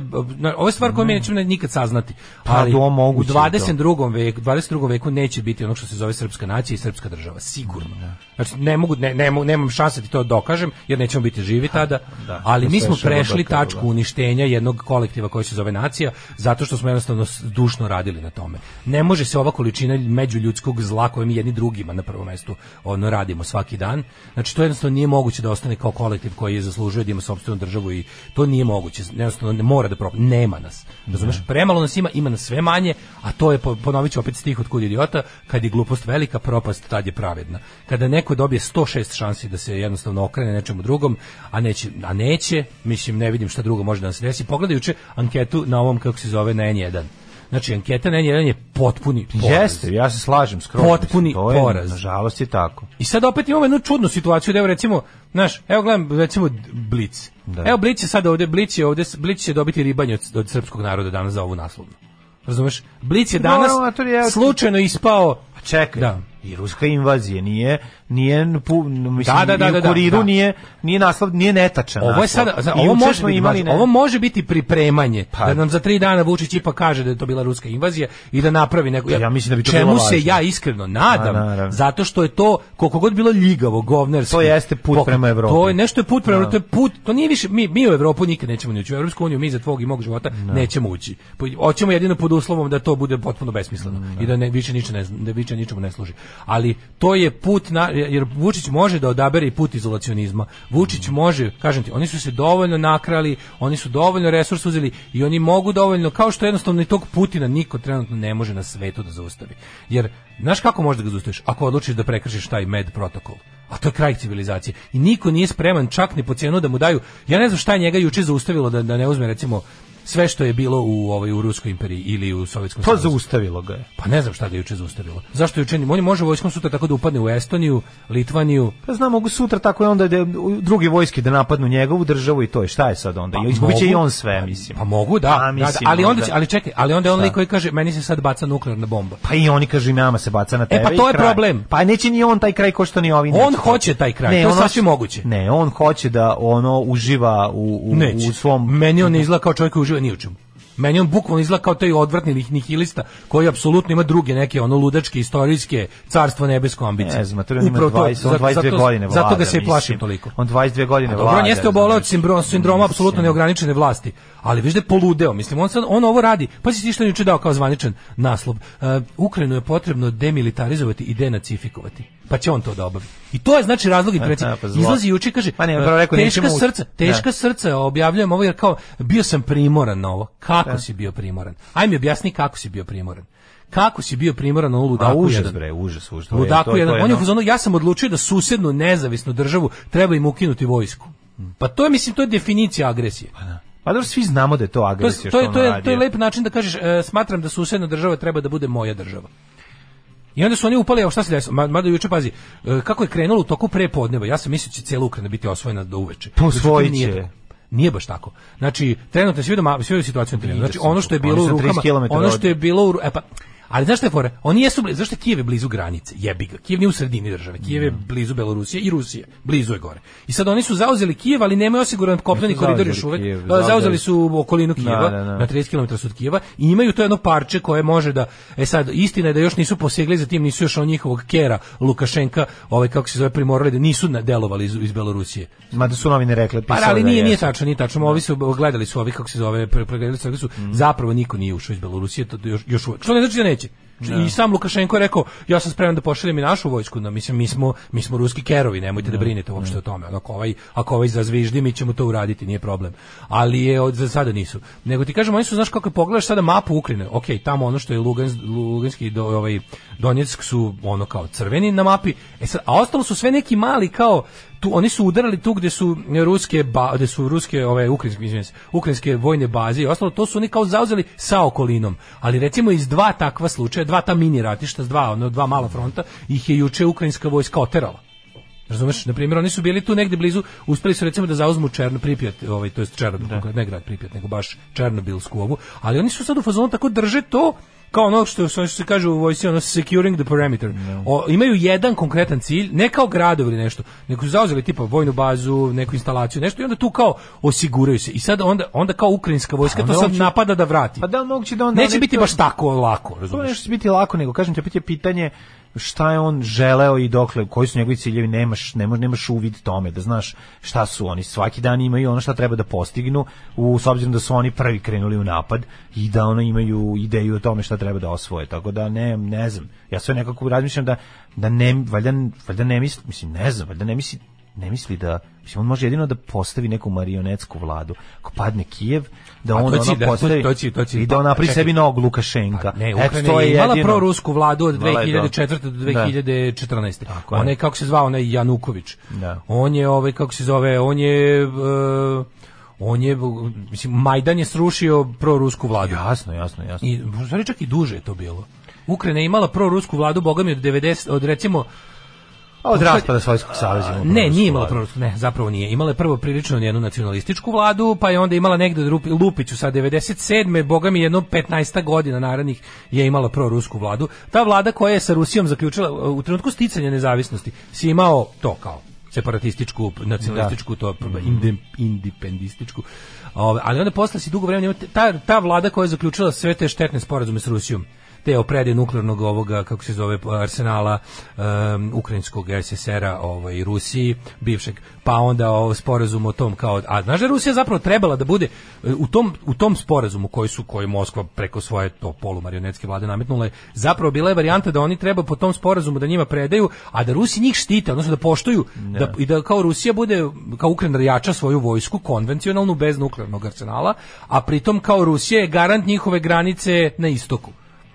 ovo je stvar koju mi mm. nećemo nikad saznati. Pa, ali pa, u 22. veku, 22. veku neće biti ono što se zove srpska nacija i srpska država, sigurno. Da. Znači ne mogu ne, ne nemam šanse da ti to dokažem jer nećemo biti živi tada. Da, ali mi smo prešli tačku uništenja jednog kolektiva koji se zove nacija zato što smo jednostavno dušno radili na tome. Ne može se ova količina međuljudskog zla koje mi jedni drugima na prvom mestu ono radimo svaki dan. Znači to jednostavno nije moguće da ostane kao kolektiv koji je zaslužuje da ima sopstvenu državu i to nije moguće. Jednostavno ne mora da propadne. Nema nas. Razumeš? Da. Premalo nas ima, ima nas sve manje, a to je ponoviću opet stih od kud idiota, kad je glupost velika, propast tad je pravedna. Kada neko dobije 106 šansi da se jednostavno okrene nečemu drugom, a neće, a neće, mislim ne vidim šta drugo može da nas desi. Pogledajuće anketu na ovom kako se zove na N1. Znači, anketa na N1 je potpuni poraz. Jeste, ja se slažem skroz. Potpuni mislim, to je, poraz. Nažalost je tako. I sad opet imamo jednu čudnu situaciju da evo recimo, znaš, evo gledam recimo Blic. Da. Evo Blic je sad ovde, Blic je ovde, Blic će dobiti ribanje od, od srpskog naroda danas za ovu naslovnu. Razumeš? Blic je danas no, no, je, slučajno ispao čekaj. Da. I ruska invazija nije nije pu, mislim da, da, da, u da, da, kuriru da. nije nije naslov nije netačan. Ovo je sada zna, ovo može biti, imali, ovo može biti pripremanje pa. da nam za tri dana Vučić ipak kaže da je to bila ruska invazija i da napravi neku ja, pa ja mislim da bi to čemu bilo se ja iskreno nadam A, pa zato što je to koliko god bilo ljigavo govnerski. To jeste put koliko, prema Evropi. To je nešto je put prema to je put to nije više mi mi u Evropu nikad nećemo ući. U Evropsku uniju mi za tvog i mog života nećemo ući. Hoćemo jedino pod uslovom da to bude potpuno besmisleno i da ne više ništa ne, da više priča ničemu ne služi. Ali to je put na, jer Vučić može da odabere i put izolacionizma. Vučić mm. može, kažem ti, oni su se dovoljno nakrali, oni su dovoljno resursa uzeli i oni mogu dovoljno, kao što jednostavno ni tog Putina niko trenutno ne može na svetu da zaustavi. Jer, znaš kako možeš da ga zaustaviš? Ako odlučiš da prekršiš taj med protokol. A to je kraj civilizacije. I niko nije spreman čak ni po cijenu da mu daju. Ja ne znam šta je njega juče zaustavilo da, da ne uzme recimo sve što je bilo u ovoj u ruskoj imperiji ili u sovjetskom pa savezu. Pa zaustavilo ga je. Pa ne znam šta ga juče zaustavilo. Zašto juče ni on može vojskom sutra tako da upadne u Estoniju, Litvaniju. Pa znam, mogu sutra tako je onda da drugi vojski da napadnu njegovu državu i to je šta je sad onda? Pa, Izgubiće i on sve, mislim. Pa mogu, da. Pa, mislim, da, da. ali onda će, ali čekaj, ali onda on lik koji kaže meni se sad baca nuklearna bomba. Pa i oni kažu i nama se baca na tebe. E pa to je kraj. problem. Pa neće ni on taj kraj ko što ni ovi. Neće. On hoće taj kraj. Ne, to je sasvim moguće. Ne, on hoće da ono uživa u u, u svom Meni on izgleda kao čovjek koji uživa ni u čemu. Meni on bukvalno izgleda kao taj odvratni nihilista koji apsolutno ima druge neke ono ludačke istorijske carstvo nebesko ambicije. Ne znam, to on ima 20, on 22 zato, godine vlada. Zato ga se i plašim toliko. On 22 godine vlada. Dobro, on jeste obolao od znači, sindroma apsolutno neograničene vlasti ali viš da je poludeo, mislim, on, sad, on ovo radi, pa si ti što juče dao kao zvaničan naslov, uh, Ukrajinu je potrebno demilitarizovati i denacifikovati, pa će on to da obavi. I to je znači razlog i pa, da, pa izlazi juče kaže, pa ne, uh, rekao, teška nećemo... srca, da. teška da. srca, objavljujem ovo jer kao, bio sam primoran na ovo, kako da. si bio primoran? Aj mi objasni kako si bio primoran kako si bio primoran na ludaku da užas, bre, užas, užas. Ludaku to je, jedan. To je, on je ono, ja sam odlučio da susednu nezavisnu državu treba im ukinuti vojsku. Pa to je, mislim, to je definicija agresije. Pa da. Pa dobro, svi znamo da je to agresija to, to, što to, je, to je lep način da kažeš, e, smatram da susedna država treba da bude moja država. I onda su oni upali, evo šta se desilo? Mada juče pazi, e, kako je krenulo u toku prepodneva. Ja sam mislio da će cijela Ukrajina biti osvojena do uveče. Znači, to Osvojiće. Nije baš tako. Znači, trenutno se vidimo, sve je situacija trenutno. Znači, ono što je bilo u rukama, ono što je bilo u, e pa, Ali znaš šta je fora? Oni jesu blizu, zašto je Kijev je blizu granice? Jebi ga. Kijev nije u sredini države. Kijev je blizu Belorusije i Rusije. Blizu je gore. I sad oni su zauzeli Kijev, ali nemaju osiguran kopneni koridor još uvek. zauzeli. zauzeli su okolinu Kijeva da, da, da. na, na, na. na 30 km od Kijeva i imaju to jedno parče koje može da e sad istina je da još nisu posegli za tim, nisu još on njihovog kera Lukašenka, ovaj kako se zove primorali da nisu delovali iz, iz Belorusije. Ma da su novine rekle pisale. Pa, ali nije da nije tačno, nije tačno. Ovi su gledali su ovi kako se zove, pregledali su, su mm. zapravo niko nije ušao iz Belorusije, to još još uvek. Što ne znači da ne neće. Da. I sam Lukašenko je rekao, ja sam spreman da pošaljem i našu vojsku, na, mislim, mi smo, mi smo ruski kerovi, nemojte da, da. brinete uopšte da. o tome. Ako ovaj, ako ovaj zazviždi, mi ćemo to uraditi, nije problem. Ali je, od, za sada nisu. Nego ti kažem, oni su, znaš kako pogledaš sada mapu Ukrajine, ok, tamo ono što je Lugans, Luganski, do, ovaj, Donetsk su ono kao crveni na mapi, e sad, a ostalo su sve neki mali kao tu, oni su udarali tu gde su ruske ba, gde su ruske ove ukrajinske se, ukrajinske vojne baze i ostalo to su oni kao zauzeli sa okolinom. Ali recimo iz dva takva slučaja, dva ta mini ratišta, s dva ono dva mala fronta, ih je juče ukrajinska vojska oterala. Razumeš, na primjer, oni su bili tu negdje blizu, uspeli su recimo da zauzmu Černo Pripjat, ovaj to jest Černo, da. ne grad Pripjat, nego baš Černobilsku ovu, ali oni su sad u fazonu tako drže to kao ono što, što se kaže u vojsci, ono securing the perimeter. Da. O, imaju jedan konkretan cilj, ne kao gradovi ili nešto, nego su zauzeli tipa vojnu bazu, neku instalaciju, nešto i onda tu kao osiguraju se. I sad onda, onda kao ukrajinska vojska pa, to da sad moguće, napada da vrati. Pa da, moguće da onda... Neće biti baš tako lako, razumiješ? To neće biti lako, nego kažem će biti pitanje šta je on želeo i dokle, koji su njegovi ciljevi, nemaš, nemaš, nemaš uvid tome, da znaš šta su oni, svaki dan imaju ono šta treba da postignu, u, s obzirom da su oni prvi krenuli u napad i da ono imaju ideju o tome šta treba da osvoje, tako da ne, ne znam, ja sve nekako razmišljam da, da ne, valjda, valjda ne mislim, mislim, ne znam, valjda ne mislim, ne misli da mislim on može jedino da postavi neku marionetsku vladu ako padne Kijev da pa on ono da, to, će, to će, i da on pri pa sebi novog Lukašenka pa, ne Ukrajina to je imala prorusku vladu od 2004 do 2014 da. Tako, ona je kako se zvao onaj Januković da. on je ovaj kako se zove on je uh, on je mislim Majdan je srušio prorusku vladu jasno jasno jasno i čak i duže je to bilo Ukrajina je imala prorusku vladu bogami od 90 od recimo Od raspada Sovjetskog saveza. Ne, nije imala prvo, ne, zapravo nije. Imala je prvo prilično jednu nacionalističku vladu, pa je onda imala negde Lupiću sa 97. Boga mi jedno 15. godina narednih je imala prorusku vladu. Ta vlada koja je sa Rusijom zaključila u trenutku sticanja nezavisnosti, si imao to kao separatističku, nacionalističku, to da. independističku. indipendističku. ali onda posle si dugo vremena ta, ta vlada koja je zaključila sve te štetne sporazume s Rusijom deo predaje nuklearnog ovoga, kako se zove, arsenala um, ukrajinskog SSR-a ovaj, Rusiji, bivšeg, pa onda o sporazumu o tom kao, a znaš da Rusija zapravo trebala da bude e, u tom, u tom sporazumu koji su, koji Moskva preko svoje to polumarionetske vlade nametnula, je, zapravo bila je varijanta da oni treba po tom sporazumu da njima predaju, a da Rusi njih štite, odnosno da poštuju ne. da, i da kao Rusija bude, kao Ukrajina da jača svoju vojsku, konvencionalnu, bez nuklearnog arsenala, a pritom kao Rusija je garant njihove granice na istoku.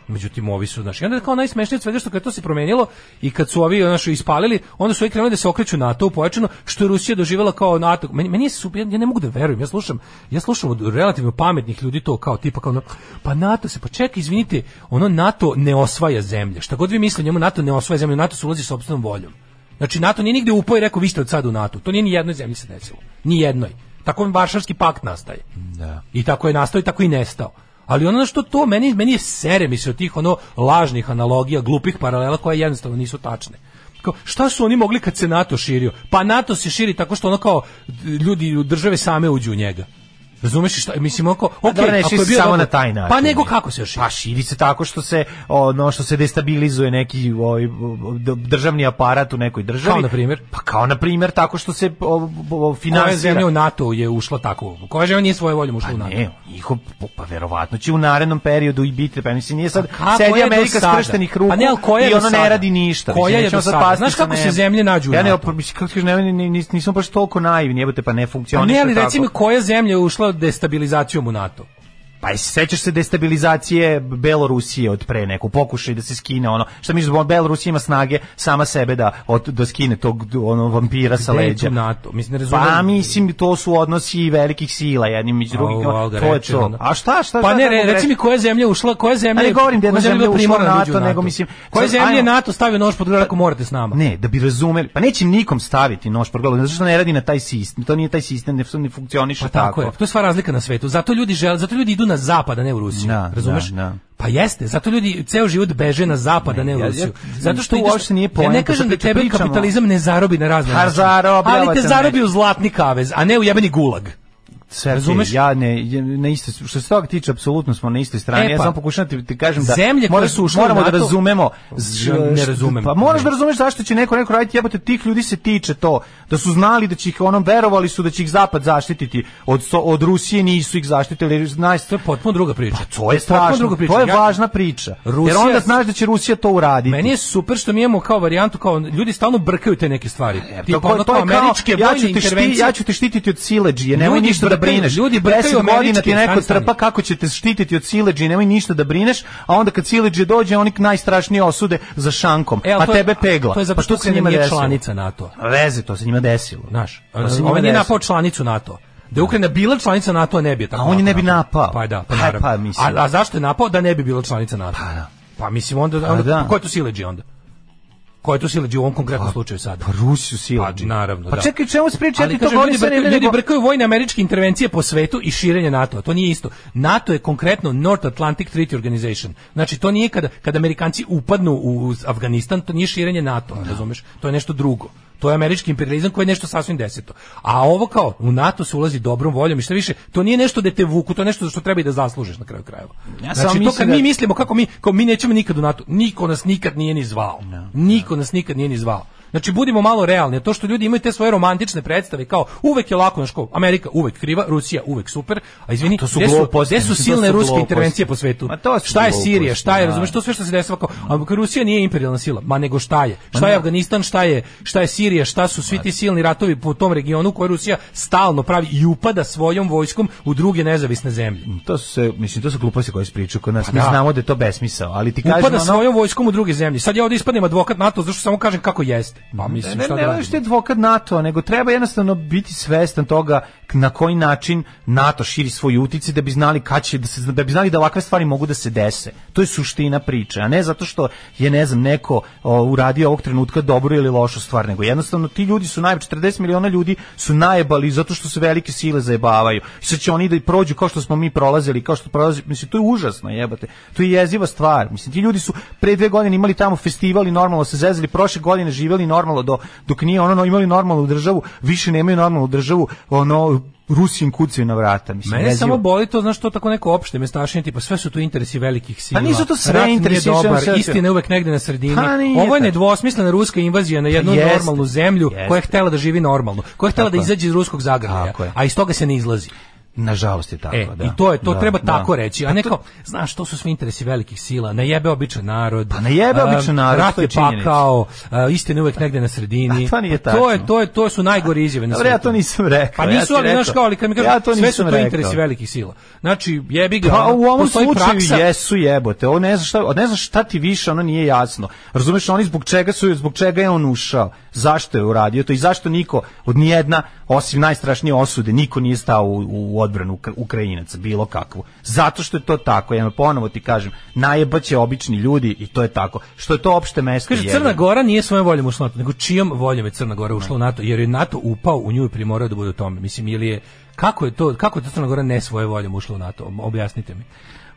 Međutim, ovi su, znači onda kao najsmešnije sve što kad to se promenilo i kad su ovi, znaš, ispalili, onda su ovi krenuli da se okreću NATO u pojačano, što je Rusija doživela kao NATO. Meni, meni je super, ja ne mogu da verujem, ja slušam, ja slušam od relativno pametnih ljudi to kao tipa kao, pa NATO se, pa čekaj, izvinite, ono NATO ne osvaja zemlje. Šta god vi mislite, njemu NATO ne osvaja zemlje, NATO se ulazi sopstvenom voljom. Znači NATO nije nigde upao i rekao vi ste od sada u NATO. To nije ni jednoj zemlji se desilo. Ni jednoj. Tako je Varšavski pakt nastaje. Da. I tako je nastao i tako i nestao ali ono što to meni meni je sere mi se od tih ono lažnih analogija, glupih paralela koje jednostavno nisu tačne. Kao, šta su oni mogli kad se NATO širio? Pa NATO se širi tako što ono kao ljudi u države same uđu u njega. Razumeš šta? E, mislim oko, okay, ako pa je bio samo na taj način. Pa nego kako se još? Pa širi se tako što se ono što se destabilizuje neki ovaj državni aparat u nekoj državi. Kao na primjer? Pa kao na primjer tako što se finansira. zemlja u NATO je ušla tako? Koja je oni svoje voljom ušla pa u NATO? Ne, njihov, pa verovatno će u narednom periodu i biti, pa mislim nije sad pa sedi Amerika skrštenih ruku pa ne, koja i ono ne radi ništa. Koja je do sada? Znaš kako se zemlje nađu? Ja ne, mislim kako ne, nisam baš toliko naivni, jebote, pa ne funkcioniše. Pa ne, ali recimo koja zemlja ušla destabilizacijom u NATO. Pa sećaš se destabilizacije Belorusije od pre neku pokušaj da se skine ono. Šta misliš da Belorusija ima snage sama sebe da od da skine tog ono vampira Gde sa leđa. NATO? Mislim ne razumem. Pa mislim to su odnosi velikih sila jednim među drugim. Oh, to je to. A šta šta? Pa ne, ne reci mi koja zemlja ušla, koja zemlja? Ne govorim da jedna zemlja da ušla NATO, NATO, nego mislim koja zemlja je NATO stavio nož pod glavu ako morate s nama. Ne, da bi razumeli. Pa neće nikom staviti nož pod glavu, zato što ne radi na taj sistem. To nije taj sistem, ne, ne funkcioniše pa tako. tako. Je. To je sva razlika na svetu. Zato ljudi žele, zato ljudi idu na zapad, a ne u Rusiju. Da, razumeš? Da, da. Pa jeste, zato ljudi ceo život beže na zapad, ne, ne u Rusiju. zato što uopšte nije poenta. Ja ne kažem da tebe pričamo. kapitalizam ne zarobi na razne. Ali te zarobi u zlatni kavez, a ne u jebeni gulag sve razumeš? Ja ne, na iste, što se toga tiče, apsolutno smo na istoj strani. E pa, ja sam pokušao da ti, ti kažem da zemlje moraš, su moramo da NATO, da razumemo. Ž, ne razumem. Pa moraš da razumeš zašto će neko neko raditi, jebote, tih ljudi se tiče to. Da su znali da će ih onom verovali su da će ih zapad zaštititi. Od od Rusije nisu ih zaštitili. Znaš, to je potpuno druga priča. Pa to je strašno. Druga priča. To je važna priča. Rusija, jer onda znaš da će Rusija to uraditi. Meni je super što mi imamo kao varijantu kao ljudi stalno brkaju te neke stvari. E, Tipa, to, ono, to, to, je kao, američke ja ću te štiti, ja ću te štititi od sileđije, nemoj ništa da brineš. Ljudi brkaju godina ti neko trpa kako će te štititi od sileđi, nemoj ništa da brineš, a onda kad sileđi dođe, oni najstrašnije osude za šankom, e, a to tebe pegla. To je zato što pa se njima nije članica NATO. A Veze, to se njima desilo. Znaš, pa on je napao članicu NATO. Da je Ukrajina bila članica NATO, ne bi je tako. A on je ne bi napao. Pa da, pa, pa naravno. pa, pa mislim. A, a zašto je napao da ne bi bila članica NATO? Pa da. Pa mislim onda, pa onda, onda ko je tu sileđi onda? Ko je to silađi u ovom konkretnom pa, slučaju sada? Pa Rusi su Pa, naravno, pa, da. čekaj, čemu se priča? Ali, kažem, ljudi, brkaju, ljudi brkaju vojne američke intervencije po svetu i širenje NATO. To nije isto. NATO je konkretno North Atlantic Treaty Organization. Znači, to nije kada, kada Amerikanci upadnu u Afganistan, to nije širenje NATO, da. razumeš? To je nešto drugo. To je američki imperializam koji je nešto sasvim deseto. A ovo kao u NATO se ulazi dobrom voljom i šta više, to nije nešto da te vuku, to je nešto za što treba i da zaslužiš na kraju krajeva. Ja znači to kad da... mi mislimo kako mi, kao mi nećemo nikad u NATO, niko nas nikad nije ni zvao. No, da, niko no. nas nikad nije ni zvao. Znači budimo malo realni, to što ljudi imaju te svoje romantične predstave kao uvek je lako na naš Amerika uvek kriva, Rusija uvek super, a izvini, a to su gde su, gde su silne ruske intervencije po svetu? To šta je Sirija, šta je, da. razumeš, to sve što se dešava kao, a Rusija nije imperialna sila, ma nego šta je? Šta je Afganistan, šta je, šta je Sirija, šta su svi ti silni ratovi po tom regionu koje Rusija stalno pravi i upada svojom vojskom u druge nezavisne zemlje. Mm, to su se, mislim, to su gluposti koje se pričaju kod nas. Mi pa da. znamo da je to besmisao, ali ti kažemo upada ono... svojom vojskom u druge zemlje. Sad ja ovdje ispadnem advokat NATO zašto samo kažem kako jeste. Pa mislim, ne, šta da ne, ne, što je advokat NATO, nego treba jednostavno biti svestan toga na koji način NATO širi svoju utice da bi znali kad će, da, se, da bi znali da ovakve stvari mogu da se dese. To je suština priče, a ne zato što je, ne znam, neko o, uradio ovog trenutka dobro ili lošu stvar, nego jednostavno ti ljudi su naj 40 miliona ljudi su najebali zato što se velike sile zajebavaju. I sad će oni da prođu kao što smo mi prolazili, kao što prolazi, mislim, to je užasno, jebate. To je jeziva stvar. Mislim, ti ljudi su pre dve godine imali tamo festival i normalno se zezali, prošle godine živeli normalno do, dok nije ono imali normalnu državu, više nemaju normalnu državu, ono Rusin kucaju na vrata, mislim. Mene samo boli to, znaš, to tako neko opšte mestašenje, tipa sve su tu interesi velikih sila. Pa nisu to sve Rat interesi, nije dobar, istina je uvek negde na sredini. Pa Ovo je nedvosmislena ruska invazija na pa jednu jest, normalnu zemlju jest. koja je htela da živi normalno, koja je htela da izađe iz ruskog zagrlja, a iz toga se ne izlazi. Nažalost je tako, e, da. I to je to da, treba da. tako reći, a pa neko, znaš to su sve interesi velikih sila, ne jebe običan narod. Pa ne jebe običan um, narod, rat je pakao, uh, istina uvek negde na sredini. A to nije tačno. Pa to je to je to su najgori izjave na svetu. ja to nisam pa rekao. Pa nisu ja ali znaš kao, ali kad mi kažu, ja to sve su to rekao. interesi velikih sila. Znači jebi ga. Pa u ovom slučaju praksa. jesu jebote. Ovo ne zna šta, ne znaš šta ti više, ono nije jasno. Razumeš, oni zbog čega su zbog čega je on ušao zašto je uradio to i zašto niko od nijedna, osim najstrašnije osude, niko nije stao u, u odbranu Ukrajinaca, bilo kakvu. Zato što je to tako, ja ponovo ti kažem, najebaće obični ljudi i to je tako. Što je to opšte mesto? Kaže, Crna Gora nije svojom voljom ušla u NATO, nego čijom voljom je Crna Gora ušla u NATO, jer je NATO upao u nju i primorao da bude u tome. Mislim, ili je kako je to kako je to Crna Gora ne svoje voljom ušla u NATO? Objasnite mi.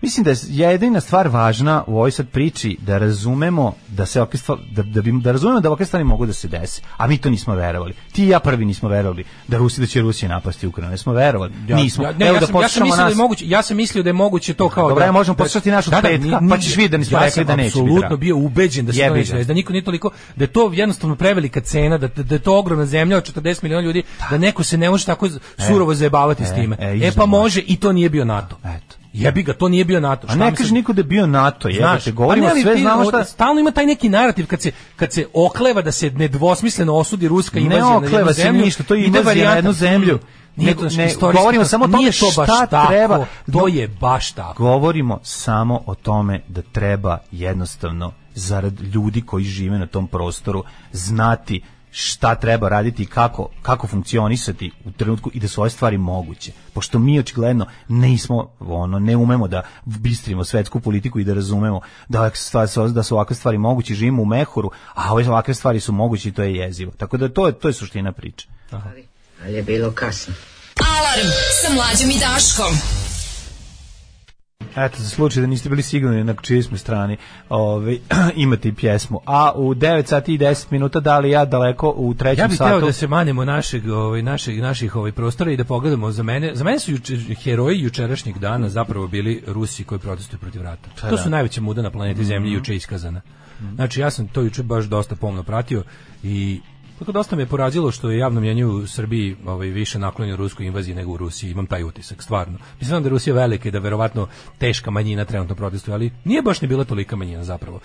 Mislim da je jedina stvar važna u ovoj sad priči da razumemo da se ovakve stvari, da, da, bi, da razumemo da ovakve stvari mogu da se dese, a mi to nismo verovali. Ti i ja prvi nismo verovali da Rusi da će Rusija napasti Ukrajinu. smo verovali. Ja, nismo. Ja, ne, Evo ja da sam, da ja sam mislio nas... da je moguće, ja sam mislio da je moguće to kao Dobre, da, možemo da- poslušati našu da, petka, da, pa ćeš vidjeti da nismo ja rekli da neće. Ja apsolutno bio ubeđen da se to neće da niko nije toliko da je to jednostavno prevelika cena, da da je to ogromna zemlja od 40 miliona ljudi, da neko se ne može tako e, surovo zajebavati s e, time. E, e pa može i to nije bio NATO. Eto. Jebi ga, to nije bio NATO. Šta A ne kaže niko da je bio NATO, je, znaš, jebate, govorimo pa ne, sve, znamo šta... Stalno ima taj neki narativ kad se, kad se okleva da se nedvosmisleno osudi ruska invazija na jednu zemlju. Ne okleva se ništa, to je da invazija na jednu zemlju. Nije to ne, govorimo samo o tome što baš šta tako, treba. To je baš tako. Govorimo samo o tome da treba jednostavno zarad ljudi koji žive na tom prostoru znati šta treba raditi i kako, kako funkcionisati u trenutku i da su ove stvari moguće. Pošto mi očigledno nismo, ono, ne umemo da bistrimo svetsku politiku i da razumemo da, stvari, da su ovakve stvari moguće, živimo u mehoru, a ove ovakve stvari su moguće i to je jezivo. Tako da to je, to je suština priče. Aha. Ali je bilo kasno. Alarm sa mlađom i Daškom. Eto, za slučaj da niste bili sigurni na čijoj smo strani, ovaj, imate i pjesmu. A u 9 sati i 10 minuta, da li ja daleko u trećem satu? Ja bih htio da se manemo našeg, ovaj, našeg, naših ovaj, prostora i da pogledamo za mene. Za mene su juče, heroji jučerašnjeg dana zapravo bili Rusi koji protestuju protiv rata. Pa, to da. su najveća muda na planeti mm -hmm. Zemlji mhm. juče iskazana. Mm -hmm. Znači, ja sam to juče baš dosta pomno pratio i Tako da dosta me je porazilo što je javno mjenje u Srbiji ovaj, više naklonjeno ruskoj invaziji nego u Rusiji. Imam taj utisak, stvarno. Mislim da je Rusija velika i da verovatno teška manjina trenutno protestuje, ali nije baš ni bila tolika manjina zapravo.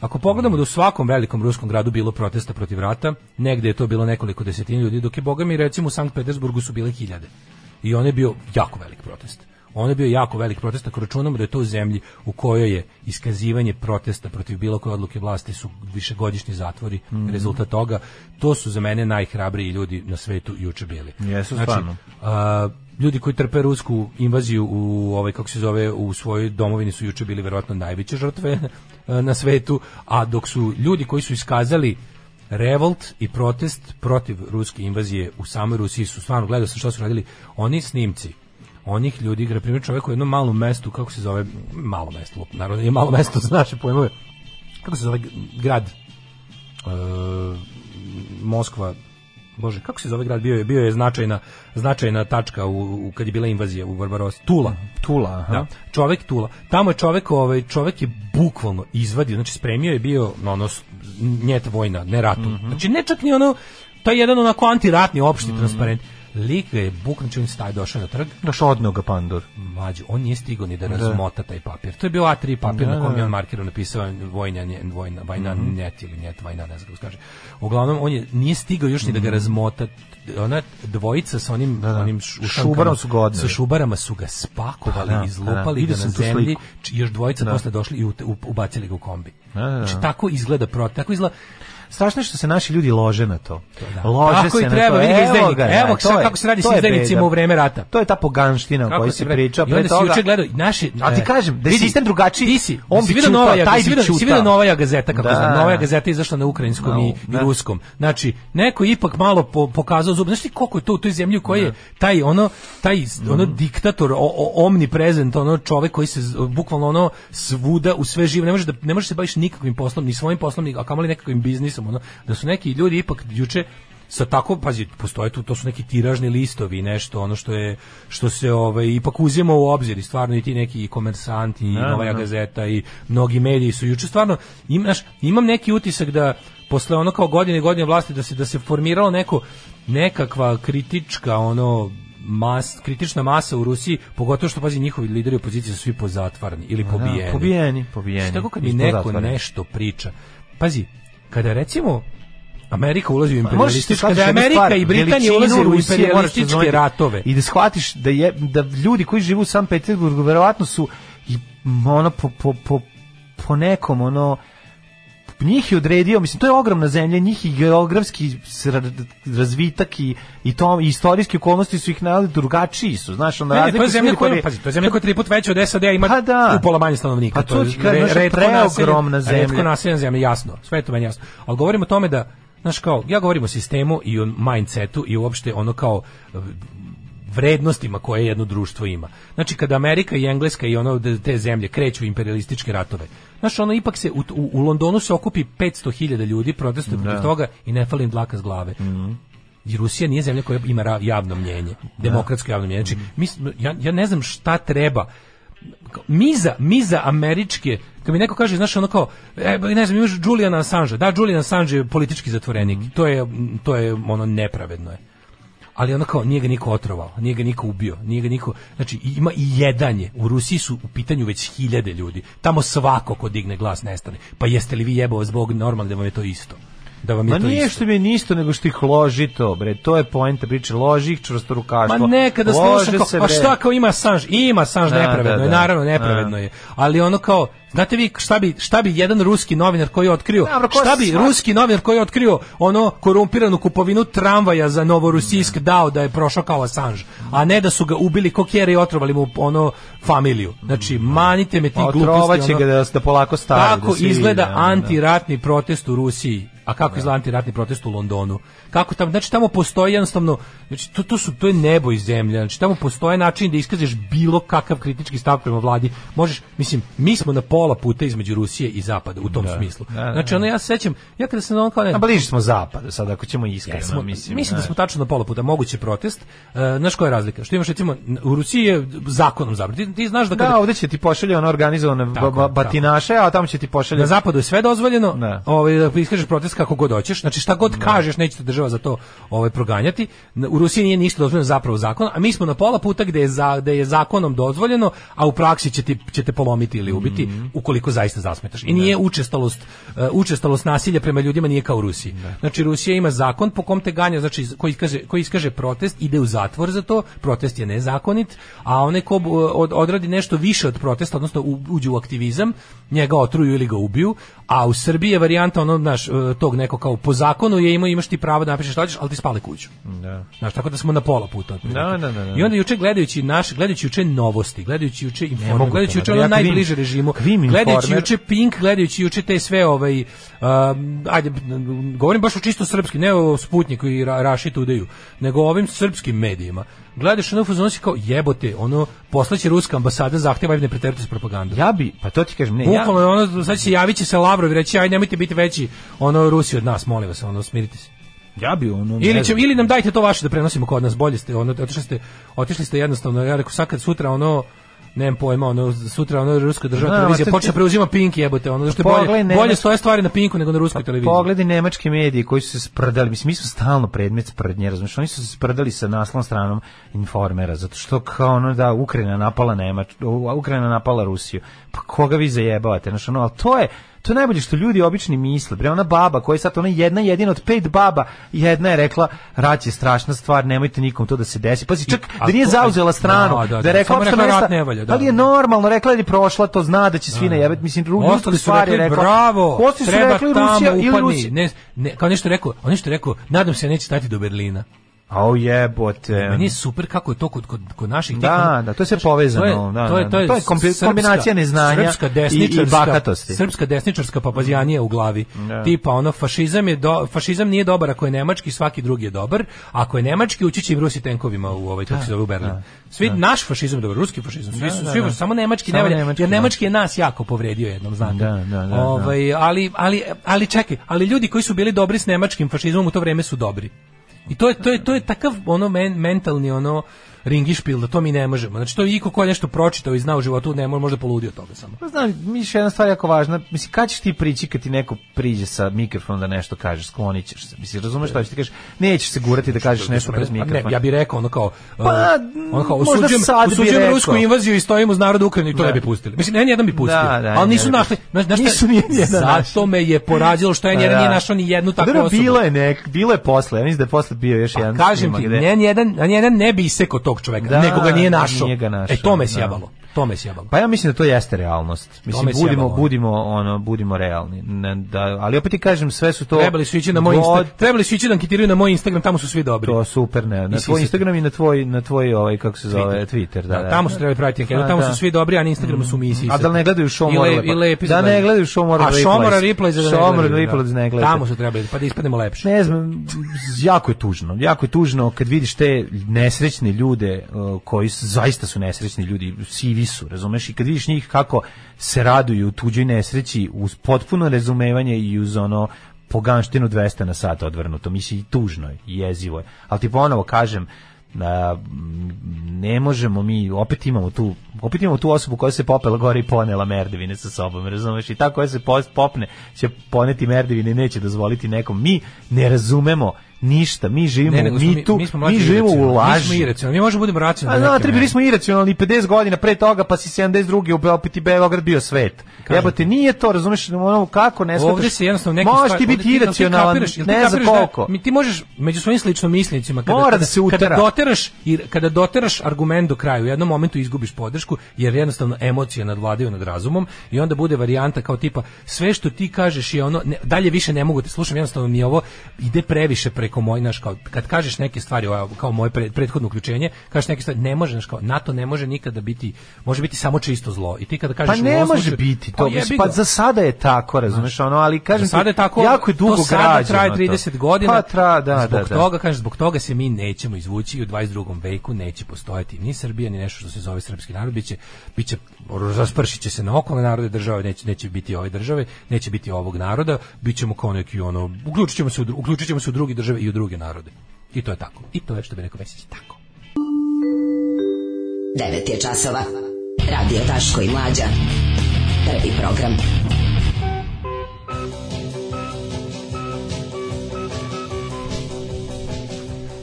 Ako pogledamo da u svakom velikom ruskom gradu bilo protesta protiv rata, negde je to bilo nekoliko desetina ljudi, dok je, boga mi, recimo u Sankt Petersburgu su bile hiljade. I on je bio jako velik protest onda je bio jako velik protest, ako računamo da je to u zemlji u kojoj je iskazivanje protesta protiv bilo koje odluke vlasti su višegodišnji zatvori, mm -hmm. rezultat toga, to su za mene najhrabriji ljudi na svetu juče bili. Jesu, znači, stvarno. A, ljudi koji trpe rusku invaziju u ovaj kako se zove u svojoj domovini su juče bili verovatno najveće žrtve na svetu, a dok su ljudi koji su iskazali revolt i protest protiv ruske invazije u samoj Rusiji su stvarno gledao sam šta su radili oni snimci onih ljudi igra primjer čovjek u jednom malom mestu kako se zove malo mesto naravno je malo mesto za naše pojmove kako se zove grad e, Moskva Bože, kako se zove grad bio je bio je značajna značajna tačka u, u kad je bila invazija u Barbarosi. Tula, mhm, Tula, aha. Da, čovek Tula. Tamo je čovjek ovaj čovjek je bukvalno izvadio, znači spremio je bio no, ono njet vojna, ne ratu Mm -hmm. Znači ne čak ni ono taj jedan onako antiratni opšti mm -hmm. transparent Lik je bukno čim staj došao na trg. Došao odnog ga pandur. Mlađu, on nije stigao ni da, da razmota taj papir. To je bio A3 papir da, na kom da. je on markerom napisao vojna, vojna, vajna, mm -hmm. net ili net, vajna, ne znam kako kaže. Uglavnom, on je nije stigao još ni da ga mhm. razmota. Ona dvojica sa onim, da, da. onim šubarom su godne. Sa šubarama su ga pa spakovali, da, izlupali da, da. ga na zemlji. Još dvojica da. posle došli i ubacili ga u kombi. Znači, tako izgleda, pro, tako izgleda strašno je što se naši ljudi lože na to. Da. Lože Tako se i na treba, to. Vidi Evo, ga, evo to je, kako se radi s izdajnicima u vreme rata. To je ta poganština o kojoj se priča. I onda si juče gledao, naši... A ti e, kažem, da je sistem drugačiji, ti si, on bi čuta, nova, taj bi čuta. Si vidio Novaja gazeta, kako da. znam, Novaja gazeta izašla na ukrajinskom i ruskom. Znači, neko ipak malo pokazao zub. Znaš ti koliko je to u toj zemlji u kojoj je da. taj ono, taj ono mm. diktator, omniprezent, ono čovek koji se bukvalno ono svuda u sve živo, ne može da ne možeš se baviš nikakvim poslom, ni svojim poslom, ni a kamoli nekakvim biznisom sam ono, da su neki ljudi ipak juče sa tako pazi postoje tu to su neki tiražni listovi i nešto ono što je što se ovaj ipak uzima u obzir i stvarno i ti neki komersanti i da, Nova ne. Da, da. gazeta i mnogi mediji su juče stvarno imaš imam neki utisak da posle ono kao godine godine vlasti da se da se formiralo neko nekakva kritička ono mas, kritična masa u Rusiji, pogotovo što pazi njihovi lideri opozicije su svi pozatvarni ili pobijeni. Pa da, pobijeni, pobijeni. Što tako kad mi neko nešto priča. Pazi, kada recimo Amerika ulazi u pa, imperialističke, da Amerika i Britanija ulaze u imperialističke ratove. I da shvatiš da, je, da ljudi koji žive u San Petersburgu verovatno su i ono po, po, po, po nekom ono njih je odredio, mislim, to je ogromna zemlja, njih i geografski razvitak i, i, to, i istorijske okolnosti su ih navali drugačiji su, znaš, razliku... razlika... To je zemlja koja, pazi, to je zemlja koja tri put veća od SAD, ima pa da. upola manje stanovnika. Pa to, to je re, redko preogromna zemlja. Redko naseljena zemlja, jasno, sve je to meni jasno. Ali govorimo o tome da Znaš kao, ja govorim o sistemu i o mindsetu i uopšte ono kao vrednostima koje jedno društvo ima. Znači kada Amerika i Engleska i ono te zemlje kreću imperialističke ratove. Znaš, ono ipak se u, u Londonu se okupi 500.000 ljudi protestuje protiv da. toga i ne fali im dlaka s glave. Mm -hmm. I Rusija nije zemlja koja ima javno mnjenje, da. demokratsko javno mnjenje. Znači, mhm. mi, ja, ja ne znam šta treba miza, miza američke, kad mi neko kaže, znaš, ono kao, e, ne znam, imaš Juliana Assange, da, Julian Assange je politički zatvorenik, mm -hmm. to, je, to je, ono, nepravedno je ali ono kao nije ga niko otrovao, nije ga niko ubio, nije ga niko, znači ima i jedan je, U Rusiji su u pitanju već hiljade ljudi. Tamo svako ko digne glas nestane. Pa jeste li vi jebao zbog normalno da vam je to isto? da vam je Ma to nije isto. što mi je nisto, nego što ih loži to, bre. To je poenta priče, loži ih čvrsto rukaštvo. Ma nekada slušam kao, se, a šta kao ima sanž? Ima sanž, nepravedno da, da, je, da. naravno, da. nepravedno a. je. Ali ono kao, znate vi šta bi, šta bi jedan ruski novinar koji je otkrio, Dobro, ko šta bi sva... ruski novinar koji je otkrio ono korumpiranu kupovinu tramvaja za Novorusijsk mm. Da. dao da je prošao kao Assange, a ne da su ga ubili kokjere i otrovali mu ono familiju. Znači, manite me ti pa gluposti. Otrovaće ono, ga da, da polako stavi. Tako da izgleda vidim, antiratni protest u Rusiji A kako izgleda antiratni protest u Londonu? Kako tamo, znači tamo postoji jednostavno, znači to, to su to je nebo i zemlja. Znači tamo postoje način da iskažeš bilo kakav kritički stav prema vladi. Možeš, mislim, mi smo na pola puta između Rusije i zapada u tom da. smislu. Da, da, da. Znači ono ja sećam, ja kada sam on kao ne, bliže smo zapadu sad ako ćemo iskreno, jesmo, mislim. Mislim da smo tačno na pola puta moguće protest. E, znaš koja je razlika? Što imaš recimo u Rusiji je zakonom zabranjeno. Ti, ti, znaš da kada da, ovde će ti pošalje ono organizovane batinaše, a tamo će ti pošalje. Na zapadu je sve dozvoljeno. Da. Ovaj da iskažeš protest kako god hoćeš, znači šta god da. kažeš, neće te država za to ovaj proganjati. U Rusiji nije ništa dozvoljeno zapravo zakon, a mi smo na pola puta gde je za, gde je zakonom dozvoljeno, a u praksi će ti će te polomiti ili ubiti mm. ukoliko zaista zasmetaš. I da. nije učestalost eh, učestalost nasilja prema ljudima nije kao u Rusiji. Ne. Da. Znači Rusija ima zakon po kom te ganja, znači koji kaže koji iskaže protest ide u zatvor za to, protest je nezakonit, a one ko eh, od, odradi nešto više od protesta, odnosno uđe u aktivizam, njega otruju ili ga ubiju, a u Srbiji je varijanta ono naš eh, tog neko kao po zakonu je ima imaš ti pravo da napišeš šta hoćeš, ali ti spali kuću. Da. Znaš, tako da smo na pola puta. Da, da, da, da. I onda juče gledajući naš, gledajući juče novosti, gledajući juče inform, gledajući juče da ono ja najbliže režimu, gledajući juče Pink, gledajući juče te sve ovaj um, ajde govorim baš o čisto srpski, ne o Sputniku i Raši Tudeju, nego o ovim srpskim medijima gledaš ono fuzon kao jebote, ono poslaće ruska ambasada zahteva ne preterujte s propagandom. Ja bi, pa to ti kažem, ne. Bukvalno ja... ono sad će javiće se Lavrov i reći aj nemojte biti veći ono Rusiji od nas, molim vas, ono smirite se. Ja bi ono ili će, ili nam dajte to vaše da prenosimo kod nas bolje ste ono otišli ste otišli ste jednostavno ja rekao sad sutra ono nemam pojma, ono sutra ono ruska država no, televizija počne preuzima Pink jebote, ono što je bolje, bolje nemački, stoje stvari na Pinku nego na ruskoj pa televiziji. Pogledaj nemačke medije koji su se sprdali, mislim mi smo stalno predmet sprdnje, razumiješ, oni su se sprdali sa naslovnom stranom informera zato što kao ono da Ukrajina napala Nemač, Ukrajina napala Rusiju. Pa koga vi zajebavate, znači ono, al to je To je najbolje što ljudi obični misle. Bre, ona baba koja je sad, ona jedna jedina od pet baba, jedna je rekla, rat je strašna stvar, nemojte nikom to da se desi. Pazi, čak I, da nije zauzela stranu, da, da, da, da je rekla, samo rat ne valja, da. Ali je da. normalno, rekla da je prošla, to zna da će svi da, najebati. Mislim, ostali su rekli, rekla, bravo, ostali su rekli, Rusija ili Rusija. Ne, ne, kao nešto rekao, on nešto rekao, nadam se neće stati do Berlina. A oh, jebote. Meni je super kako je to kod, kod, kod naših da, tih, da, to je sve povezano. Znači, to je, da, to je, da, to je, da. to je srpska, kombinacija neznanja srpska desničarska, i, i bakatosti. Srpska desničarska papazijanija u glavi. Da. Tipa ono, fašizam, je do, fašizam nije dobar ako je nemački, svaki drugi je dobar. Ako je nemački, ući će im Rusi tenkovima u ovaj, kako se u Berlin. Da. Svi, da. naš fašizam je dobar, ruski fašizam. Svi, su, svi, samo nemački samo jer nemački je nas jako povredio jednom, znate. Ovaj, ali, ali, ali čekaj, ali ljudi koji su bili dobri s nemačkim fašizmom u to vreme su dobri. I to je to je to je takav ono men, mentalni ono ringišpil, da to mi ne možemo. Znači to je iko ko je nešto pročitao i zna u životu, ne može, možda poludio toga samo. Pa znam, miš jedna stvar jako važna, mislim, kad ćeš ti prići kad ti neko priđe sa mikrofonom da nešto kažeš, sklonit ćeš se, mislim, razumeš šta ćeš ti kažeš, nećeš se gurati da znači, kažeš nešto bez mikrofona. Ne, ja bih rekao ono kao, uh, pa, ono kao, osuđujem, osuđujem rusku invaziju i stojim uz narod Ukrajine i to ne da. bi pustili. Mislim, ne, jedan bi da, pustio, da, da, ali nisu našli, znaš, zato me je porađilo što pa je jedan nije da. našao ni jednu pa takvu osobu. Bilo je nek, bilo je posle, ja mislim da je posle bio još pa jedan. Kažem ti, jedan ne bi isekao to tog čoveka, da, nego ga nije našao. e, to me da. sjebalo. To se jebamo. Pa ja mislim da to jeste realnost. Mislim Tome budimo ovaj. budimo ono budimo realni. Ne, da, ali opet ti kažem sve su to Trebali su ići na moj Instagram. Trebali su ići da anketiraju na moj Instagram, tamo su svi dobri. To super, ne. Na tvoj Instagram i na tvoj na tvoj ovaj kako se zove Twitter, Twitter da, da, da. Tamo su trebali praviti anketu, tamo su da. svi dobri, a na Instagramu su mi A da ne gledaju show more. Da ne da- gledaju show more. A show more replay za da, da. ne gledaju. Tamo su trebali, pa da ispadnemo lepše. Ne znam, jako je tužno. Jako je tužno kad vidiš te nesrećne ljude koji zaista su nesrećni ljudi, sivi krivi su, razumeš? I kad vidiš njih kako se raduju u tuđoj nesreći uz potpuno razumevanje i uz ono poganštinu 200 na sat odvrnuto, misli i tužno je, i jezivo je. Ali ti ponovo kažem, da ne možemo mi opet imamo tu opet imamo tu osobu koja se popela gore i ponela merdevine sa sobom razumeš i ta koja se popne će poneti merdevine i neće dozvoliti nekom mi ne razumemo ništa. Mi živimo ne, ne, u mitu, mi, mi, mi živimo u laži. Mi smo iracionalni, mi možemo da budemo racionalni. A znate, bili smo iracionalni 50 godina pre toga, pa si 72. u Beopiti Beograd bio svet. Jebote, nije to, razumeš, ono, kako ne shvataš. Ovde se jednostavno neki Možeš ti biti iracionalan, kapiraš, ne za da koliko. Da, ti možeš, među svojim sličnomislicima, kada, Mora da se utara. kada, doteraš, kada doteraš argument do kraja, u jednom momentu izgubiš podršku, jer jednostavno emocije nadvladaju nad razumom i onda bude varijanta kao tipa, sve što ti kažeš je ono, ne, dalje više ne mogu da te slušam, jednostavno mi ovo ide previše pre preko moj naš kao kad kažeš neke stvari kao moje prethodno uključenje, kažeš neke stvari ne može možeš kao NATO ne može nikada da biti može biti samo čisto zlo. I ti kada kažeš Pa ne slučaju, može biti pa to. Pa, pa za sada je tako, razumeš, ono, ali kažem za sada je tako, jako je dugo to traje 30 to. godina. Pa tra, da, zbog da, da. toga kažeš zbog toga se mi nećemo izvući i u 22. veku neće postojati ni Srbija ni nešto što se zove srpski narod biće biće raspršiće se na okolne narode države neće neće biti ove države, neće biti ovog naroda, bićemo kao neki ono uključićemo se u, uključićemo se u druge države i u druge narode. I to je tako. I to je što bi rekao Vesić tako. 9 je časova. Radio Taško i Mlađa. Prvi program.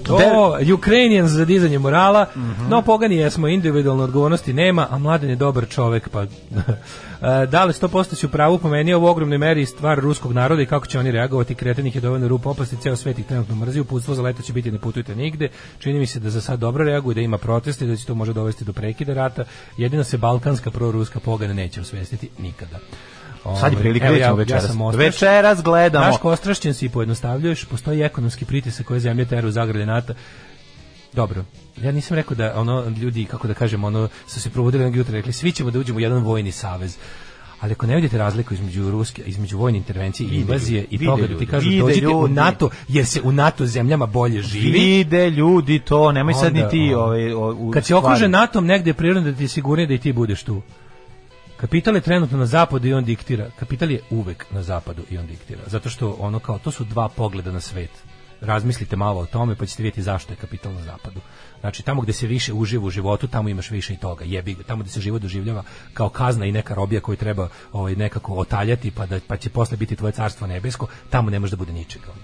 To, Ukrainians za dizanje morala, mm -hmm. no pogani jesmo, individualne odgovornosti nema, a mladen je dobar čovek, pa... Eh, da li 100% si u pravu pomenio u ogromnoj meri stvar ruskog naroda i kako će oni reagovati, kretenih je dovoljno rupa opasti, ceo svet ih trenutno mrzi, uputstvo za leto će biti ne putujte nigde, čini mi se da za sad dobro reaguje, da ima proteste, da će to može dovesti do prekida rata, jedino se balkanska proruska pogana neće osvestiti nikada. Sad je ovaj, prilika, ja, večeras. Ja večeras gledamo. Naš ostrašćen si i pojednostavljuješ, postoji ekonomski pritisak koje zemlje teru zagrade NATO. Dobro, ja nisam rekao da ono ljudi kako da kažem ono su se provodili na jutra rekli svi ćemo da uđemo u jedan vojni savez ali ako ne vidite razliku između ruske između vojne intervencije i invazije i toga da ti kažu vide dođite ljudi. u NATO jer se u NATO zemljama bolje živi vide ljudi to nemoj sad ni ti ovaj kad se okruže NATO-om negde prirodno da ti je sigurnije da i ti budeš tu Kapital je trenutno na zapadu i on diktira. Kapital je uvek na zapadu i on diktira. Zato što ono kao, to su dva pogleda na svet. Razmislite malo o tome pa ćete vidjeti zašto je kapital na zapadu. Znači tamo gde se više uživa u životu, tamo imaš više i toga. Jebi tamo gde se život doživljava kao kazna i neka robija koju treba ovaj nekako otaljati pa da pa će posle biti tvoje carstvo nebesko, tamo ne može da bude ničega. Ono.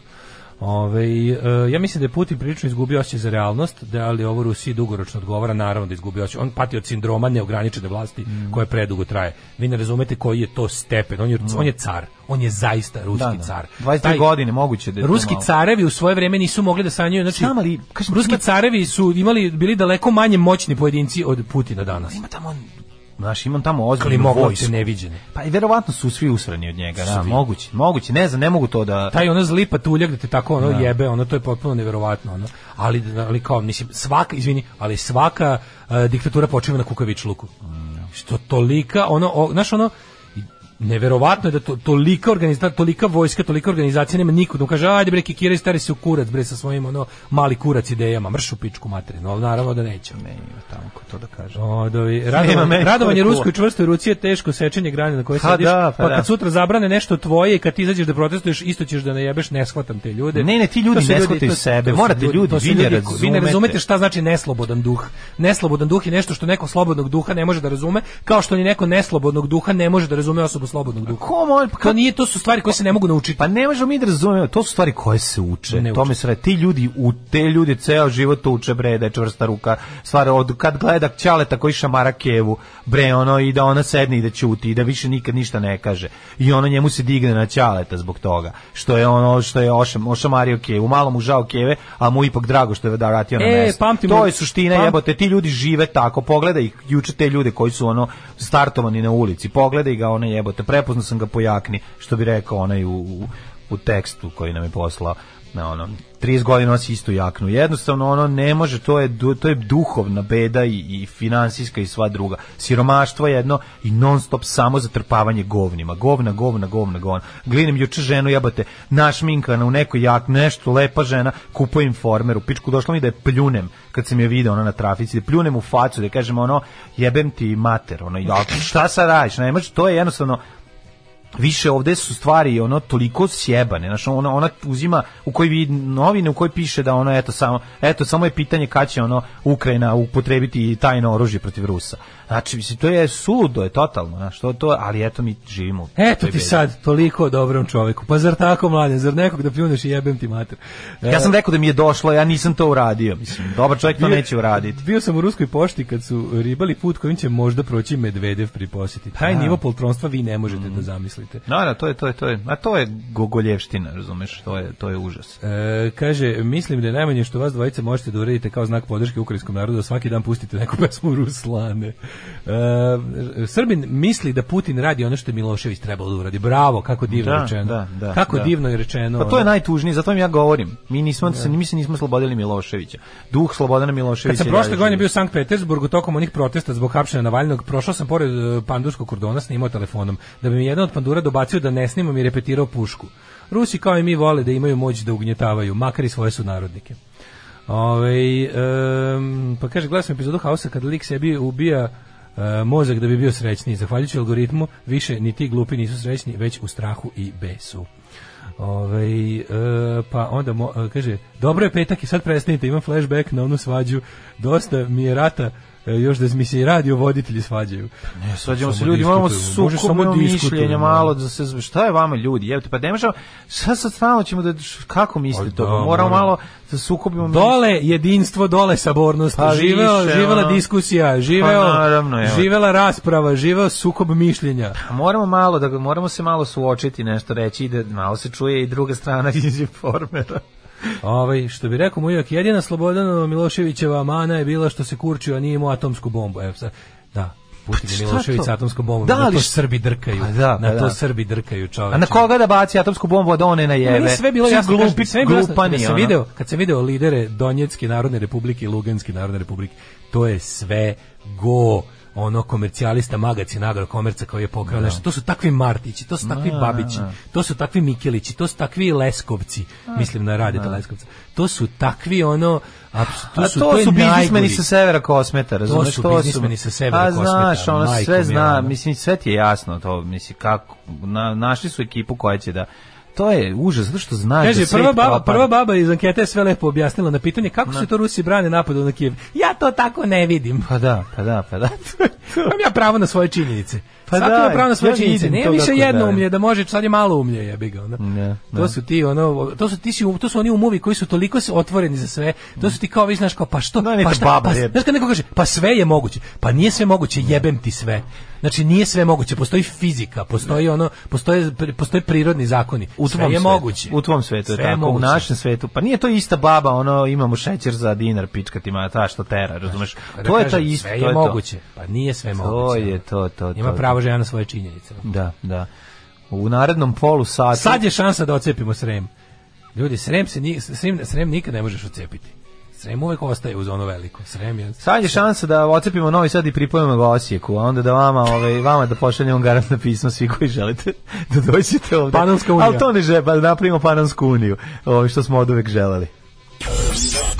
Ove, ovaj, ja mislim da je Putin prilično izgubio osjećaj za realnost, da ali ovo Rusiji dugoročno odgovara, naravno da izgubio osjećaj. On pati od sindroma neograničene vlasti mm. koja predugo traje. Vi ne razumete koji je to stepen. On je, mm. on je car. On je zaista ruski da, da. car. 23 Taj, godine moguće da Ruski carevi u svoje vreme nisu mogli da sanjaju, znači Znam, ali, kažem, ruski ima... carevi su imali bili daleko manje moćni pojedinci od Putina danas. Ima tamo Znaš, imam tamo ozbiljnu vojsku. neviđene. Pa i verovatno su svi usrani od njega, da, moguće, moguće, ne znam, ne mogu to da... Taj ono zlipa tuljak da te tako ono da. jebe, ono to je potpuno neverovatno, ono. Ali, ali kao, mislim, svaka, izvini, ali svaka uh, diktatura počiva na kukavičluku. Mm, da. Što tolika, ono, o, znaš, ono, Neverovatno je da to, tolika organizacija, tolika vojska, tolika organizacija nema niko da kaže ajde bre kikiraj stari se u kurac bre sa svojim ono mali kurac idejama, mršu pičku materinu. No, naravno da neće. Ne, tamo ko to da kaže. O, da dovi, radovanje, radovanje ruskoj čvrstoj ruci je teško sečenje grane na kojoj pa sediš. Da, pa, pa da. kad sutra zabrane nešto tvoje i kad ti izađeš da protestuješ, isto ćeš da najebeš, ne shvatam te ljude. Ne, ne, ti ljudi ne shvataju sebe. To, Morate ljudi, ljudi, vi ne razumete. Vi ne razumete šta znači neslobodan duh. Neslobodan duh je nešto što neko slobodnog duha ne može da razume, kao što ni neko neslobodnog duha ne može da razume osobu slobodnog duha. Kom pa to nije to su stvari koje se ne mogu naučiti. Pa ne možemo mi da razumemo, to su stvari koje se uče. Ne Tome se ti ljudi u te ljudi ceo život uče bre da je čvrsta ruka. Stvar od kad gleda ćaleta koji šamara kevu, bre ono i da ona sedne i da ćuti i da više nikad ništa ne kaže. I ona njemu se digne na ćaleta zbog toga. Što je ono što je ošam, ošamario kevu, malo mu žao keve, a mu ipak drago što je da vratio na e, mesto. To je suština, pam... jebote, ti ljudi žive tako. Pogledaj juče te ljude koji su ono startovani na ulici. Pogledaj ga one jebote te prepoznao sam ga po jakni, što bi rekao onaj u, u, u tekstu koji nam je poslao na onom 30 godina nosi istu jaknu. Jednostavno ono ne može, to je to je duhovna beda i i finansijska i sva druga. Siromaštvo je jedno i nonstop samo zatrpavanje govnima. Govna, govna, govna, govna. Glinem juče ženu jebate, našminkana u nekoj jak, nešto lepa žena, kupuje informer, u pičku došlo mi da je pljunem kad sam je video ona na trafici, da pljunem u facu, da kažem ono jebem ti mater, ono ja, šta sa radiš? Ne može, to je jednostavno više ovde su stvari ono toliko sjebane znači ona ona uzima u kojoj vi novine u kojoj piše da ona eto samo eto samo je pitanje kad će ono Ukrajina upotrebiti tajno oružje protiv Rusa znači mislim to je sudo je totalno znači to to ali eto mi živimo eto ti bezi. sad toliko dobrom čovjeku pa zar tako mlađe zar nekog da pljuneš i jebem ti mater ja e, sam rekao da mi je došlo ja nisam to uradio mislim dobar čovjek to neće uraditi bio sam u ruskoj pošti kad su ribali put kojim će možda proći Medvedev pri poseti taj da. nivo poltronstva vi ne možete mm. da zamislite zamislite. No, no, to je, to je, to je. A to je gogoljevština, razumeš, to je, to je užas. E, kaže, mislim da je najmanje što vas dvojice možete da uradite kao znak podrške ukrajinskom narodu, da svaki dan pustite neku pesmu Ruslane. E, Srbin misli da Putin radi ono što je Milošević trebalo da uradi. Bravo, kako divno da, rečeno. Da, da, kako da. divno je rečeno. Pa to je najtužnije, zato vam ja govorim. Mi nismo, da. mi se nismo slobodili Miloševića. Duh Slobodana Miloševića. Kad sam prošle godine bio u Sankt Petersburgu tokom onih protesta zbog hapšenja Navalnog, prošao sam pored e, pandurskog kordona, snimao telefonom, da bi mi jedan od pandura cenzura dobacio da ne snimam i repetirao pušku. Rusi kao i mi vole da imaju moć da ugnjetavaju, makar i svoje su narodnike. Ove, um, pa kaže, gledam epizodu Hausa kad lik sebi ubija uh, mozak da bi bio srećniji. Zahvaljujući algoritmu, više ni ti glupi nisu srećni, već u strahu i besu. Ove, e, pa onda mo, e, kaže, dobro je petak i sad prestanite, imam flashback na onu svađu, dosta mi je rata E, još da mi se i radio voditelji svađaju. Ne, svađamo se ljudi, imamo sukobno mišljenje da. malo da se šta je vama ljudi? Jebote, pa ne možemo šta sad stalno ćemo da kako mislite pa to? Da, moramo, moramo malo da sukobimo Dole jedinstvo, dole sabornost. Pa živeo, živela diskusija, živeo, pa naravno, živela rasprava, živeo sukob mišljenja. Moramo malo da moramo se malo suočiti, nešto reći da malo se čuje i druga strana iz informera. Ovaj što bi rekao Mujak, jedina Slobodana Miloševićeva mana je bila što se kurčio, a nije imao atomsku bombu. Evo sad, da, Putin pa i Milošević sa atomskom bombom. Da, ali... na to Srbi drkaju. Pa da, pa na to da. Srbi drkaju, čoveče. A na koga da baci atomsku bombu od da one na jeve? sve bilo jasno. Glupi, sve bilo jasno. Kad sam, video, kad se video lidere Donjetske narodne republike i Luganske narodne republike, to je sve go ono komercijalista magacin agrokomerca koji je pokrao da. nešto. To su takvi Martići, to su takvi Ma, da, Babići, da. to su takvi Mikelići, to su takvi Leskovci, a, mislim na Radeta Leskovca. To su takvi ono a to a su, to to su biznismeni sa severa pa Kosmeta, razumeš? To su to biznismeni su... sa severa a, Kosmeta. A znaš, ono sve zna, mislim sve ti je jasno to, mislim kako na, našli su ekipu koja će da To je užas, zato što znaš Kaže, da prva baba, propada. prva baba iz ankete je sve lepo objasnila na pitanje kako na. se to Rusi brane napadu na Kijev. Ja to tako ne vidim. Pa da, pa da, pa da. Imam ja pravo na svoje činjenice. Pa Svaki da, ima pravo na svoje činjenice. Nije više jedno umlje da može, sad je malo umlje, jebi ga. Ono. Ne, ne. To su ti ono, to su ti si, to su oni u movie koji su toliko otvoreni za sve. To su ti kao vi znaš kao pa što, da, pa šta, baba, pa, znaš kad neko kaže pa sve je moguće. Pa nije sve moguće, jebem ti sve. Znači nije sve moguće, postoji fizika, postoji ono, postoje postoje prirodni zakoni. U sve je svetu, moguće. U tvom svetu je tako, moguće. u našem svetu. Pa nije to ista baba, ono imamo šećer za dinar, pička ti ma ta što tera, razumeš? Znači, to je da ta isto, to je moguće. Pa nije sve moguće. To je to, to. Ima pravo žena na svoje činjenice. Da, da. U narednom polu sati... Sad je šansa da ocepimo Srem. Ljudi, Srem, se, ni, srem, srem nikad ne možeš ocepiti. Srem uvek ostaje uz ono veliko. Srem je... Sad je šansa da ocepimo Novi Sad i pripojimo ga Osijeku, a onda da vama, ovaj, vama da pošaljemo garantno pismo svi koji želite da dođete ovde. Panonska unija. Ali to ne žele, pa da napravimo Panonsku uniju, ovaj, što smo od uvek želeli.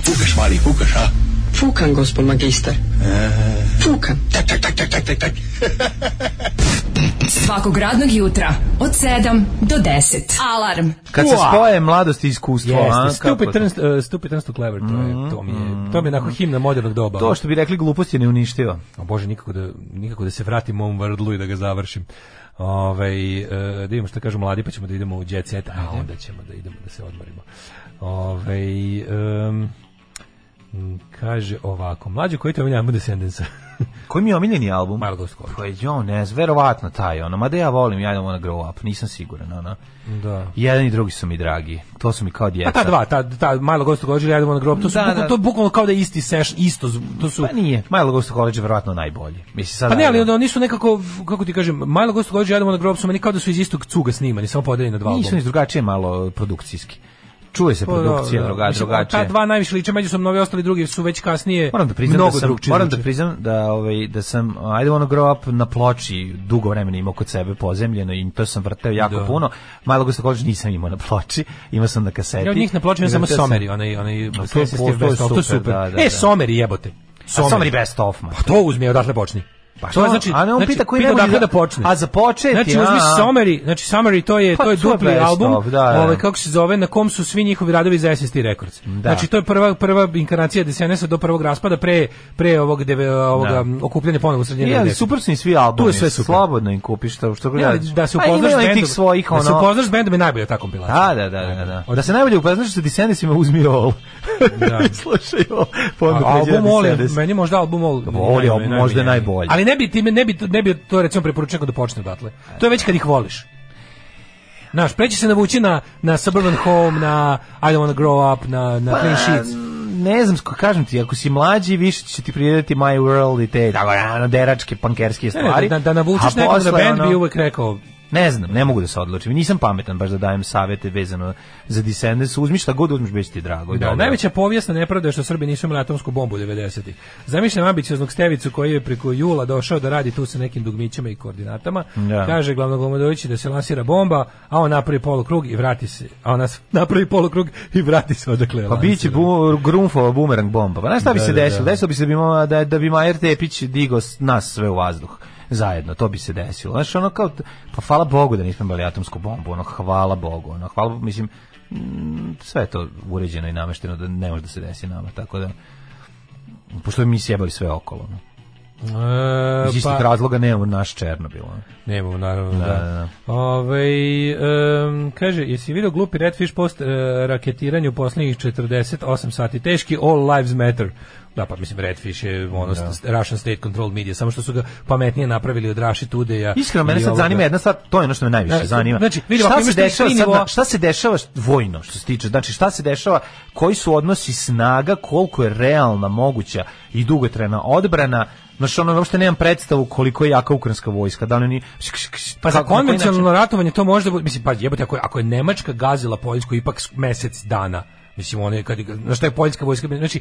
Fukaš, mali, fukaš, a? Fukan, gospod magister. E. Fukan. Tak, tak, tak, tak, tak, tak, tak. Svakog radnog jutra od 7 do 10. Alarm. Kad se Ua. spoje mladost i iskustvo, a? Jeste, stupid Kako? uh, stupid turns to clever, e, to je, to mi je, mm-hmm. to mi je onako himna modernog doba. To što bi rekli glupost je neuništiva. O Bože, nikako da, nikako da se vratim ovom vrdlu i da ga završim. Ove, ovaj, e, da vidimo što kažu mladi, pa ćemo da idemo u jet set, a onda ćemo da idemo da se odmorimo. Ove, ovaj, um, kaže ovako, mlađo koji te omiljamo Descendentsa? Koji mi je omiljeni album? Margot Scott. Pa jo, ne, verovatno taj, ono, mada ja volim, ja idem na Grow Up, nisam siguran, ono. Da. Jedan i drugi su mi dragi, to su mi kao djeca. A ta dva, ta, ta Milo Ghost College i ja idem na Grow Up, to su da, bukval, da. to bukvalno kao da isti seš, isto, to su... Pa nije, Milo Ghost College je verovatno najbolji. Mislim, sad pa ne, ali onda oni su nekako, kako ti kažem, Milo Ghost College i ja idem na Grow Up su meni kao da su iz istog cuga snimani, samo podeljeni na dva albuma. Nisu iz drugačije malo produkcijski čuje se pa produkcija pa, da, da. druga, drugačije. Ta dva najviše liče međusobno, ovi ostali drugi su već kasnije. Moram da priznam da sam, moram da priznam da ovaj da sam ajde ono grow up na ploči dugo vremena imao kod sebe pozemljeno i to sam vrteo jako da. puno. Malo Gustav Kolić nisam imao na ploči, imao sam na kaseti. Ja od njih na ploči imao samo Someri, onaj onaj to je super. Da, da, e da. Someri jebote. Someri, Someri best of. Pa to uzmi odatle počni. Pa to je znači, a ne on znači, pita koji pita ne da počne. A za početi, znači uzmi Someri, znači Someri to je pa to je dupli album. Of, da, da. Ovaj kako se zove, na kom su svi njihovi radovi za SST Records. Da. Znači to je prva prva inkarnacija SNS do prvog raspada pre pre ovog deve, ovoga da. okupljanja ponovo sredine. Ja, ali super su svi albumi. Tu je sve super. Slobodno im kupiš što što gledaš. Ja, da se pa upoznaš bendom svojih ono. Da se upoznaš bendom je najbolje ta kompilacija. Da, da, da, da, da. Da se najbolje upoznaš sa Descendants-ima uzmi ovo. Da. Slušaj, ovo. onda pređe. Album Meni možda album All. All možda najbolje. Ali ne bi time, ne bi, ne bi to recimo preporučio da počne odatle. To je već kad ih voliš. Naš, preći se navući na, na Suburban Home, na I Don't Wanna Grow Up, na, na pa, Clean Sheets. Ne znam, sko, kažem ti, ako si mlađi, više će ti prijedati My World i te tako, da, deračke, pankerske stvari. Ne, da, da, da navučeš nekog na da band ono... bi uvek rekao, Ne znam, ne mogu da se odlučim. Nisam pametan baš da dajem savete vezano za Descendants. Uzmi šta god uzmiš, beć ti drago. Da, da, da, najveća povijesna nepravda je što Srbi nisu imali atomsku bombu u 90-ih. Zamišljam ambicioznog Stevicu koji je preko jula došao da radi tu sa nekim dugmićima i koordinatama. Da. Kaže glavnogomodovići da se lansira bomba, a on napravi polukrug i vrati se. A on nas napravi polukrug i vrati se odakle. Pa biće bu, grunfova bumerang bomba. Pa znaš šta bi da, se da, desilo? Da, da. Desilo bi se bi, da, da bi Majer Tepić digao nas sve u vazduh zajedno, to bi se desilo. Znaš, ono kao, pa hvala Bogu da nismo imali atomsku bombu, ono, hvala Bogu, ono, hvala, mislim, mm, sve je to uređeno i namešteno da ne može da se desi nama, tako da, pošto mi sjebali sve okolo, ono. E, Iz istih pa, razloga nemamo naš Černobil. Nemamo, naravno, da. da. da, da. Ove, um, kaže, jesi vidio glupi Redfish post uh, raketiranju poslednjih 48 sati? Teški, all lives matter. Da, pa mislim Redfish je ono da. Russian State Controlled Media, samo što su ga pametnije napravili od Raši Tudeja. Iskreno, mene sad zanima jedna stvar, to je ono što me najviše znači, zanima. Znači, vidim, šta, se dešava sad, šta se dešava vojno, što se tiče, znači šta se dešava, koji su odnosi snaga, koliko je realna, moguća i dugotrena odbrana, Znači, ono, uopšte nemam predstavu koliko je jaka ukrajinska vojska. Da li oni... Pa za konvencionalno ratovanje to može da... Mislim, pa jebote, ako je, ako je Nemačka gazila Poljsku ipak mesec dana, Mislim one kad na šta je poljska vojska, znači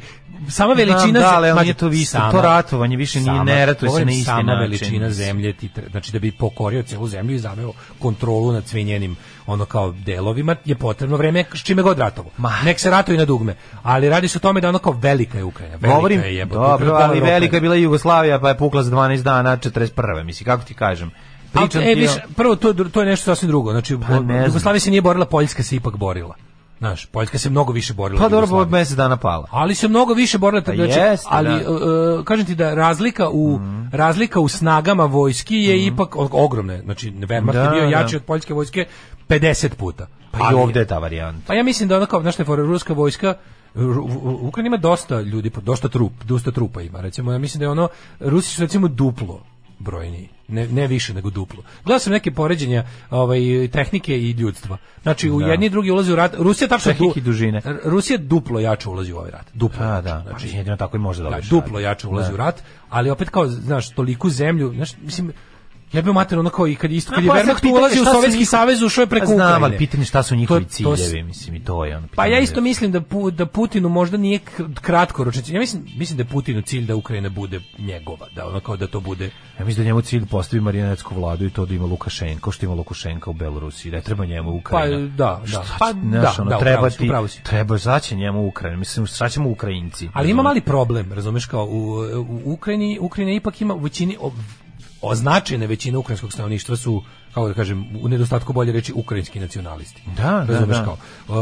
sama veličina da, ali znači, to više to ratovanje više sama, nije ne ratuje se na isti sama način. veličina zemlje ti znači da bi pokorio celu zemlju i zaveo kontrolu nad svim njenim ono kao delovima je potrebno vreme s čime god ratovo. Nek se ratuje na dugme, ali radi se o tome da ono kao velika je Ukrajina, velika Govorim, je jebote. Dobro, Ukrajina, da, ali velika Ukrajina. je bila Jugoslavija pa je pukla za 12 dana 41. Mislim kako ti kažem. Pričam, A, e, viš, prvo to, to je nešto sasvim drugo. Znači, pa, Jugoslavija se nije borila, Poljska se ipak borila. Znaš, Poljska se mnogo više borila. Pa dobro, od mjesec dana pala. Ali se mnogo više borila. Pa znači, jeste, ali, da. Uh, kažem ti da razlika u, mm. razlika u snagama vojski je mm. ipak ogromna. Znači, Wehrmacht da, je bio da. jači da. od poljske vojske 50 puta. Pa ali, i ovdje je ta varijanta. Pa ja mislim da onako, znaš, for ruska vojska, Ukrajina ima dosta ljudi, dosta trup, dosta trupa ima. Recimo, ja mislim da je ono, Rusi su recimo duplo brojniji. Ne, ne više nego duplo. Gledao sam neke poređenja ovaj, tehnike i ljudstva. Znači, u da. jedni i drugi ulazi u rat. Rusija tačno du, dužine. Rusija duplo jače ulazi u ovaj rat. Duplo. A, da, znači, pa, jedino tako i može da, da Duplo jače da. ulazi da. u rat, ali opet kao, znaš, toliku zemlju, znaš, mislim, jebe mater ono kao i kad isto kad je Wehrmacht pa ulazi u Sovjetski njih... savez ušao je preko Ukrajine. Znam, pitanje šta su njihovi ciljevi, mislim i to je ono. Pa ja isto mislim da pu, da Putinu možda nije kratkoročno. Ja mislim mislim da Putinu cilj da Ukrajina bude njegova, da ono kao da to bude. Ja mislim da njemu cilj postavi marionetsku vladu i to da ima Lukašenko, što ima Lukašenka u Belorusiji, da treba njemu Ukrajina. Pa da, da. Pa znaš, da, ono, da, treba ti, treba zaći njemu Ukrajina. Mislim, šta ćemo Ukrajinci? Ali ima mali problem, razumeš kao u, u Ukrajini, Ukrajina ipak ima u većini označene većina ukrajinskog stanovništva su kao da kažem, u nedostatku bolje reči ukrajinski nacionalisti. Da, da, da. Kao.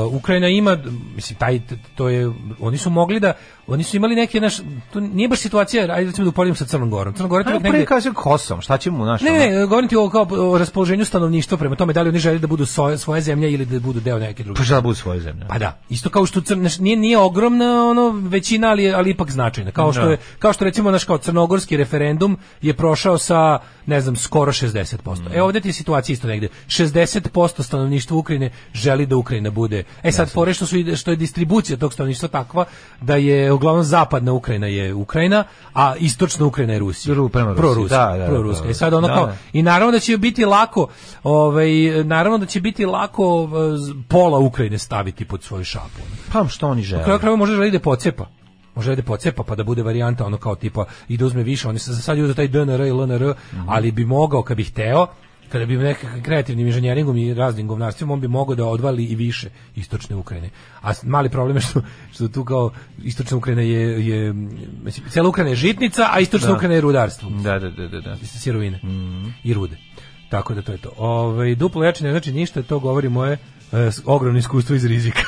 Uh, Ukrajina ima mislim taj to je oni su mogli da oni su imali neke naš to nije baš situacija, ajde recimo da uporedim sa Crnom Gorom. Crna Gora je negde kaže Kosom, šta ćemo naš. Ne, ne, govorim ti o, kao, o raspoloženju stanovništva prema tome da li oni žele da budu svoje, svoje zemlje ili da budu deo neke druge. Pa šta da budu svoje zemlje? Da. Pa da. Isto kao što crn, naš, nije nije ogromna ono većina, ali ali ipak značajna. Kao što da. je kao što recimo naš kao crnogorski referendum je prošao sa ne znam skoro 60%. Mm. E ovde ti situacija isto negde. 60% stanovništva Ukrajine želi da Ukrajina bude. E sad fore što su da- što je distribucija tog stanovništva takva da je uglavnom zapadna Ukrajina je Ukrajina, a istočna Ukrajina je Rusija. Proruska. Da, da, Pro e sad ono da, kao i naravno da će biti lako, ovaj naravno da će biti lako pola Ukrajine staviti pod svoju šapu. Pa što oni žele? Kako kraju može želi da pocepa može da pocepa pa da bude varijanta ono kao tipa i da uzme više, oni se za sad uzu taj DNR i LNR, mm -hmm. ali bi mogao kad bi hteo kada bi nekakvim kreativnim inženjeringom i raznim govnarstvom on bi mogao da odvali i više istočne Ukrajine. A mali problem je što, što tu kao istočna Ukrajina je, je mislim, cela Ukrajina je žitnica, a istočna da. Ukrajina je rudarstvo. Da, da, da, da. da. Sirovine mm -hmm. i rude. Tako da to je to. Ove, ovaj, duplo jače znači ništa, to govori moje e, ogromno iskustvo iz rizika.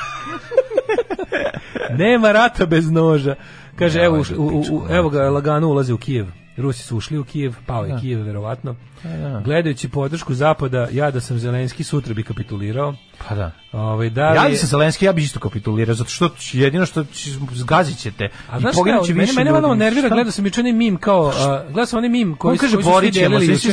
Nema rata bez noža. Kaže, evo, da u, u, u, evo ga lagano ulazi u Kijev. Rusi su ušli u Kijev, pao je da. Kijev verovatno. Pa, da. Gledajući podršku zapada, ja da sam Zelenski sutra bi kapitulirao. Pa da. Ovaj da li... Ja li sam Zelenski ja bi isto kapitulirao zato što jedino što zgazit ćete a, i poginuće više. Mene mene malo nervira, gledao sam juče mim kao, gledao sam onaj mim koji on kaže borićemo, svi, svi, svi, svi,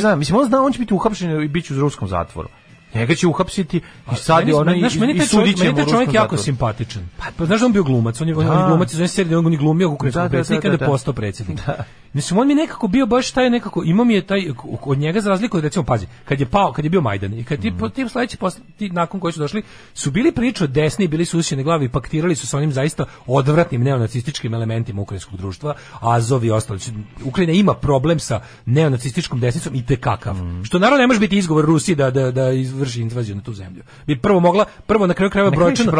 svi, svi, svi, svi, svi, u ruskom zatvoru. Njega će uhapsiti i pa, sad je ona i Znaš, meni taj čovjek, meni taj čovjek jako simpatičan. Pa, pa, pa znaš da on bio glumac, on je, on je da. glumac iz one serije, da on je glumio ukrajinskom predsjednika da, da, da, da, da. postao predsjednik. Da. Mislim, on mi nekako bio baš taj nekako, imao mi je taj, od njega za razliku, recimo, pazi, kad je pao, kad je bio Majdan i kad ti, mm. ti sledeći ti nakon koji su došli, su bili priče desni, bili su usjene glave i paktirali su sa onim zaista odvratnim neonacističkim elementima ukrajinskog društva, Azov i ostali. Ukrajina ima problem sa neonacističkom desnicom i te kakav. Mm. Što naravno ne može biti izgovor Rusiji da, da, da iz, vrši invaziju na tu zemlju. Bi prvo mogla, prvo na kraju krajeva brojčano,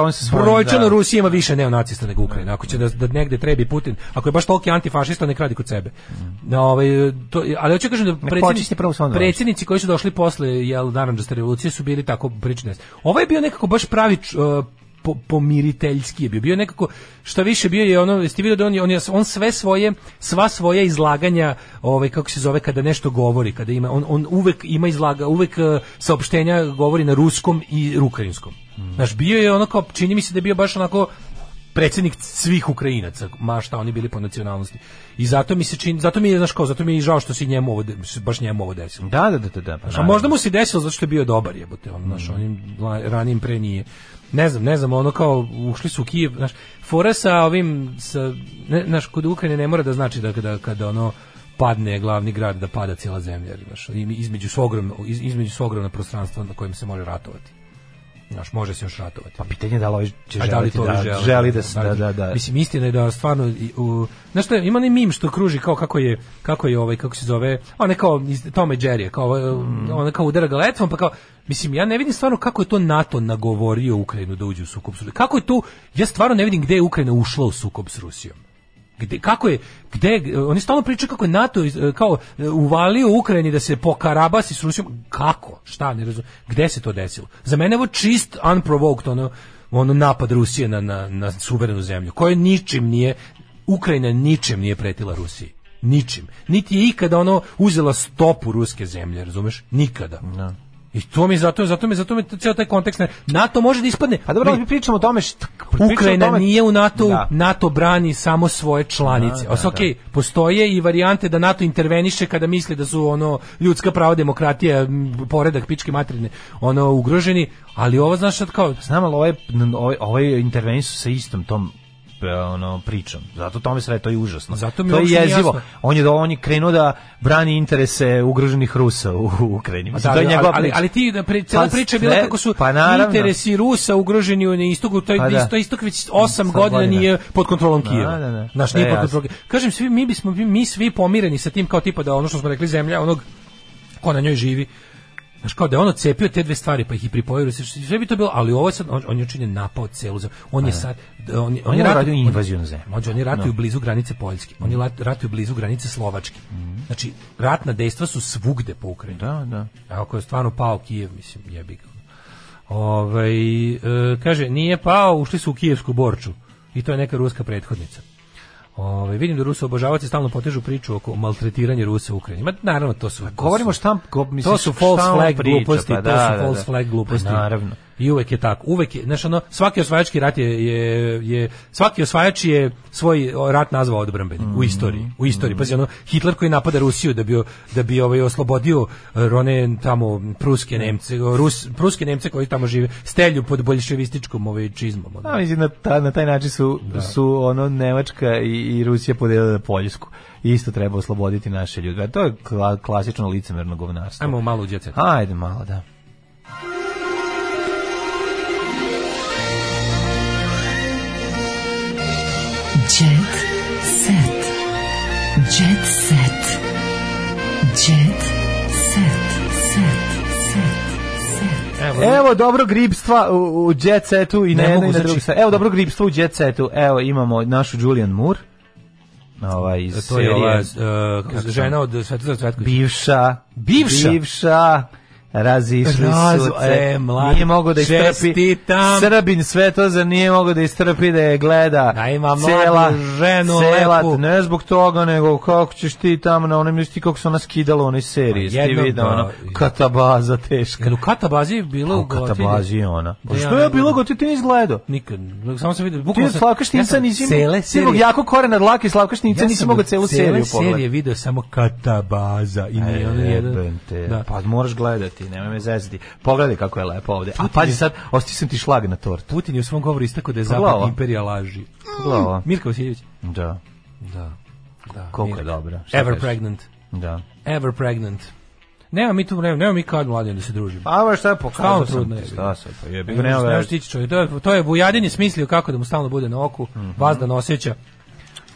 brojčano da. Rusija ima više neonacista nego Ukrajina. Ako će da, da negde trebi Putin, ako je baš toliki antifašista, nek radi kod sebe. Na ovaj, to, ali hoću da kažem da predsjednici, predsjednici koji su došli posle jel, naranđaste revolucije su bili tako prične. Ovaj bio nekako baš pravi uh, po, pomiriteljski je bio. Bio nekako što više bio je ono jeste vidio da on je, on je on sve svoje sva svoja izlaganja, ovaj kako se zove kada nešto govori, kada ima on on uvek ima izlaga, uvek uh, saopštenja govori na ruskom i ukrajinskom. Mm. Znaš, bio je ono kao čini mi se da je bio baš onako predsjednik svih Ukrajinaca, ma šta oni bili po nacionalnosti. I zato mi se čini, zato mi je znaš kao, zato mi je žao što se njemu ovo baš njemu ovo desilo. Da, da, da, da. Pa, a možda mu se desilo zato što je bio dobar jebote, on, mm. znaš, onim ranim pre nije ne znam, ne znam, ono kao ušli su u Kijev, znaš, fora sa ovim, sa, ne, znaš, kod Ukrajine ne mora da znači da kada, kada ono, padne glavni grad da pada cijela zemlja, znaš, između su ogromno, između su ogromna prostranstva na kojem se može ratovati. Znaš, može se još ratovati. Pa pitanje je da li ovaj će želiti, da, li da, želi, da, da, se, da, da, da, Mislim, istina je da stvarno, u, znaš što, ima onaj mim što kruži kao kako je, kako je ovaj, kako se zove, one kao iz Tome Jerry, kao, e, mm. ona kao udara ga pa kao, mislim, ja ne vidim stvarno kako je to NATO nagovorio Ukrajinu da uđe u sukob s Rusijom. Kako je to, ja stvarno ne vidim gde je Ukrajina ušla u sukob s Rusijom gde, kako je, gde, oni stalno pričaju kako je NATO e, kao e, uvalio Ukrajini da se pokarabasi s Rusijom, kako, šta, ne razumijem, gde se to desilo? Za mene ovo čist unprovoked, ono, ono napad Rusije na, na, na suverenu zemlju, koje ničim nije, Ukrajina ničim nije pretila Rusiji ničim. Niti je ikada ono uzela stopu ruske zemlje, razumeš? Nikada. No. Da. I to mi zato zato mi zato mi ceo taj kontekst ne, NATO može da ispadne. A pa dobro, mi pričamo o tome što Ukrajina tome... nije u NATO, da. NATO brani samo svoje članice. Da, da, da, okej, okay, postoje i varijante da NATO interveniše kada misli da su ono ljudska prava, demokratija, poredak pičke materine, ono ugroženi, ali ovo znaš sad kao znam, ali ovaj ovaj, ovaj intervenišu sa istom tom ono pričom. Zato tome sve to je užasno. Zato mi to je jezivo. On je on je krenuo da brani interese ugroženih Rusa u Ukrajini. da, to je njegova ali, ali, ali ti da pri, pa cela pa priča je bila kako su pa naravno. interesi Rusa ugroženi u istoku, to je pa da. istok već 8 godina, godina nije pod kontrolom da, Kijeva. Da, da, da. Naš nije e, pod kontrolom. Kažem svi mi bismo mi svi pomireni sa tim kao tipa da ono što smo rekli zemlja onog ko na njoj živi Znaš, kao da je on ocepio te dve stvari, pa ih i pripojio, sve bi to bilo, ali ovo je sad, on, on je učinjen napao celu zemlju. On je da. sad, da, on, on je radio invaziju na zemlju. Mođe, oni ratuju no. blizu granice Poljske, oni ratuju blizu granice Slovačke. Mm. Znači, ratna dejstva su svugde po Ukrajini. Da, da. A ako je stvarno pao Kijev, mislim, jebi ga. Ovaj, e, kaže, nije pao, ušli su u Kijevsku borču. I to je neka ruska prethodnica. Ove, vidim da Rusa obožavaoci stalno potežu priču oko maltretiranja Rusa u Ukrajini. Ma naravno to su. Pa, govorimo šta mislim to su false pa da, da, da. flag gluposti, to su false flag gluposti. Naravno. I uvek je tako. Uvek je, znaš, ono, svaki osvajački rat je, je, je svaki osvajač je svoj rat nazvao odbrambenim mm. u istoriji. U istoriji. Mm. Pazi, ono, Hitler koji napada Rusiju da bi, da bi ovaj, oslobodio eh, one tamo pruske Nemce, Rus, pruske Nemce koji tamo žive, stelju pod bolševističkom ovaj, čizmom. Ono. A, mislim, na, ta, na taj način su, da. su ono, Nemačka i, i Rusija podelila Poljsku isto treba osloboditi naše ljude. To je klasično licemerno govnarstvo. Ajmo malo u djece. Ajde malo, da. Jet set. Jet set. Jet set. Set. Set. Evo, dobro gripstva u, u jet setu i ne, ne, ne, ne drugog Evo dobro gripstva u jet setu. Evo imamo našu Julian Moore. Ovaj iz to serije. je ova uh, žena od Svetlana Cvetković. Bivša. Bivša. Bivša razišli Razu, su se. E, mlad, nije mogao da istrpi. Čestitam. Srbin sve to za nije mogao da istrpi da je gleda. Da ima cela, ženu cela, lepu. Ne zbog toga, nego kako ćeš ti tamo na onom isti kako se ona skidala u onoj seriji. Jedno, ti vidio, da. ono, katabaza teška. Jel u katabazi je bilo u katabazi je ona. Pa što je bilo goti ti nisi gledao? Nikad. Samo sam vidio. Bukvalno ti Slavka Štinca ja nisi cele jako koren od lake Slavka Štinca nisi mogao celu seriju pogledati. serije video samo katabaza i nije e, jedan. Da. Pa moraš gledati zezati, nemoj me zezati. Pogledaj kako je lepo ovde. A pazi sad, osti sam ti šlag na tort. Putin je u svom govoru istako da je zapad imperija laži. Mm. Glava. Mirka Vasiljević. Da. Da. Da. Koliko je dobro. Ever pregnant. Da. Ever pregnant. Nema mi tu vremena, nema mi kad mladim da se družimo. Pa baš šta je pokazao sam ti, šta se, pa jebi ga, nema veze. To je, to je Vujadin je smislio kako da mu stalno bude na oku, mm -hmm. vazdan osjeća.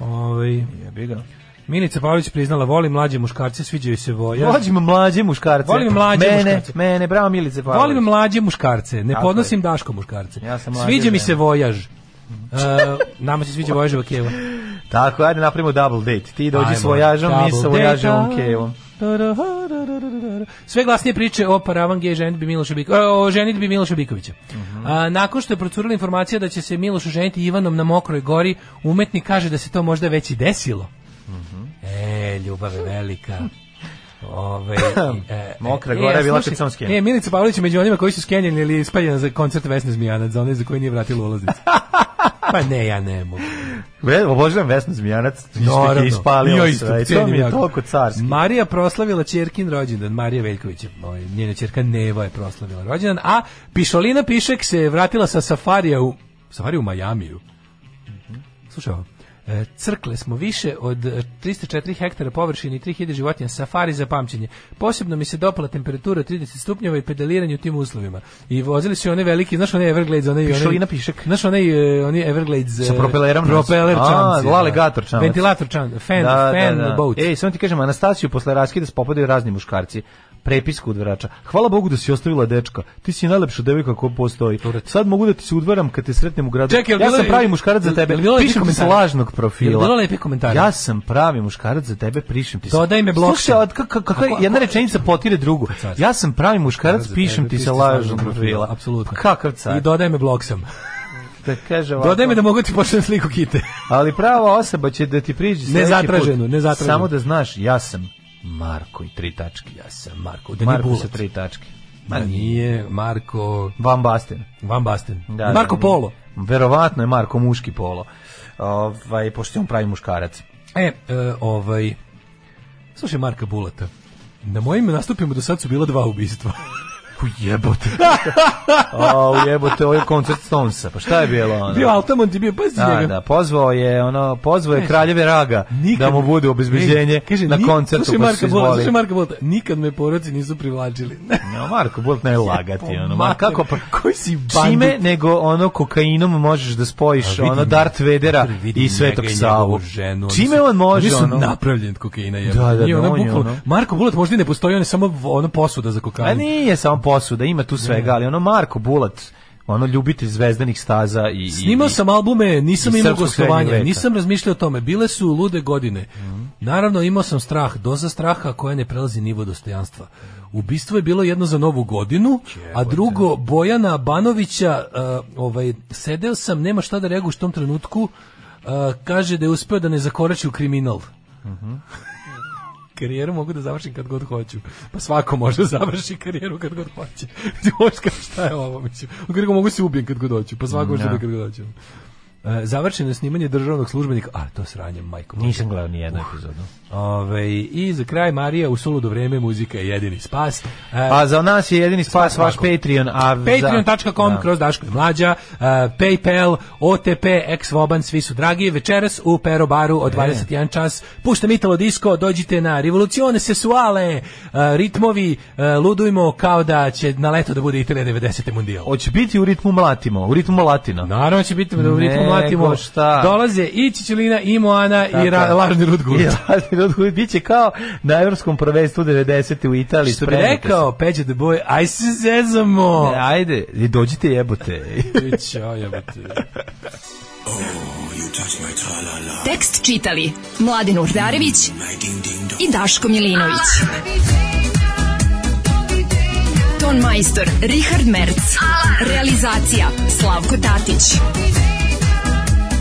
Ovaj, jebi ga. Milica Pavlović priznala, voli mlađe muškarce, sviđaju se voja. Volim mlađe muškarce. Volim mlađe mene, muškarce. Mene, bravo Milice Pavlović. Volim mlađe muškarce, ne podnosim je. Daško muškarce. Ja sam mlađe, Sviđa mi se vojaž. Uh, nama se sviđa vojaž u Tako, ajde napravimo double date. Ti dođi Ajmo, s vojažom, mi sa vojažom u Sve glasnije priče o paravange ženitbi Miloša Bikovića, e, o ženitbi Miloša Bikovića. Uh mhm. -huh. A, nakon što je procurila informacija da će se Miloš ženiti Ivanom na Mokroj gori, umetnik kaže da se to možda već i desilo. Uh mhm. -huh. E, ljubave velika. Ove, e, Mokra e, gora je bila kad sam skenjen. E, Milica Pavlović je među onima koji su skenjeni ili ispaljeni za koncert Vesne Zmijanac, za one za koje nije vratila ulaznicu. pa ne, ja ne mogu. Ve, obožavam Vesnu Zmijanac, Naravno, ispalio sve, to mi je toliko carski. Marija proslavila čerkin rođendan, Marija Veljković, njena čerka Neva je proslavila rođendan, a Pišolina Pišek se vratila sa safarija u, safarija u Majamiju. Mhm. Slušaj ovo. E, crkle smo više od 304 e, hektara površine i 3000 životinja, safari za pamćenje. Posebno mi se dopala temperatura 30 stupnjeva i pedaliranje u tim uslovima. I vozili su one veliki, znaš one Everglades, one Pišali one, na pišek. Znaš one e, oni Everglades sa propelerom, propeler čamci. Lalegator da. čamac. Ventilator čamac, fan, da, da fan da, da. boat. Ej, samo ti kažem Anastasiju posle raskida spopadaju razni muškarci prepisku od vrača. Hvala Bogu da si ostavila dečka. Ti si najlepša devojka koja postoji. Sad mogu da ti se udvaram kad te sretnem u gradu. Čekaj, ja sam pravi muškarac za tebe. Pišem ti lažnog profila. Bilo lepi komentari. Ja sam pravi muškarac za tebe, pišem ti se. To daj me blok. Slušaj, kakva jedna rečenica potire drugu. Ja sam pravi muškarac, pišem ti sa lažnog profila. Apsolutno. Kakav car. I dodaj me blok sam da kaže ovako. Dodaj mi da mogu ti pošaljem sliku kite. ali prava osoba će da ti priđe ne zatraženu, ne zatraženu. Samo da znaš, ja sam Marko i tri tačke. Ja sam Marko. Da Marko sa tri tačke. Ma da nije Marko Van Basten. Van Basten. Da, da Marko da, Polo. Verovatno je Marko muški Polo. Ovaj pošto on pravi muškarac. E, e, ovaj Slušaj Marka Bulata. Na mojim nastupima do sad su bila dva ubistva. Ujebote. A ujebote, ovo je koncert Stonesa. Pa šta je bilo ono? Bio Altamont je bio, pazi da, njega. Da, pozvao je, ono, pozvao je kraljeve raga nikad, da mu bude obezbeđenje kaže, na koncertu. Slušaj Marko Bolt, slušaj Marko Bolt, nikad me poroci nisu privlačili. no, Marko Bolt ne lagati, ono, ma kako pa, koji si bandit? Čime nego ono kokainom možeš da spojiš, ono, Darth Vedera i Svetog Savu. Ženu, Čime on može, ono? Nisu napravljen od kokaina, jebote. Da, da, da, ono, Marko Bolt možda ne postoji, on je samo ono posuda za kokain. A pa nije samo posuda, ima tu svega, ali ono Marko Bulat, ono ljubitelj zvezdanih staza i Snimao i, sam albume, nisam imao gostovanja, nisam razmišljao o tome. Bile su lude godine. Mm. Naravno imao sam strah, doza straha koja ne prelazi nivo dostojanstva. Ubistvo je bilo jedno za novu godinu, a drugo Bojana Banovića, uh, ovaj sedeo sam, nema šta da reaguš u tom trenutku. Uh, kaže da je uspeo da ne zakorači u kriminal. Mm karijeru mogu da završim kad god hoću. Pa svako može da završi karijeru kad god hoće. Možeš šta je ovo, mislim. U mogu da se ubijem kad god hoću, pa svako može da, da. kad god hoću. E, završeno snimanje državnog službenika, a to sranje, majko. Nisam gledao ni jednu uh. epizodu. Ove, I za kraj Marija, u suludo vreme muzika je jedini spas. E, a pa za nas je jedini spas, spas vaš tako. Patreon. A Patreon.com da. kroz Daško i Mlađa, e, Paypal, OTP, Exvoban, svi su dragi. Večeras u Pero Baru od e. 21 čas. Puštam Italo Disco, dođite na revolucione sesuale, e, ritmovi, e, ludujmo kao da će na leto da bude Italija 90. mundijal. Hoće biti u ritmu mlatimo, u ritmu Latino. Naravno da će biti u ritmu mlatimo shvatimo. Šta? Dolaze i Čičilina, i Moana, i ra, lažni Rudgut. I lažni Rudgut. Biće kao na evropskom prvenstvu 90. u Italiji. Što bi rekao, Peđa the Boy, aj se zezamo. Ne, ajde, i dođite jebote. Ćao jebote. Tekst čitali Mladin Urdarević i Daško Milinović. Ton majstor Richard Merc. Realizacija Slavko Tatić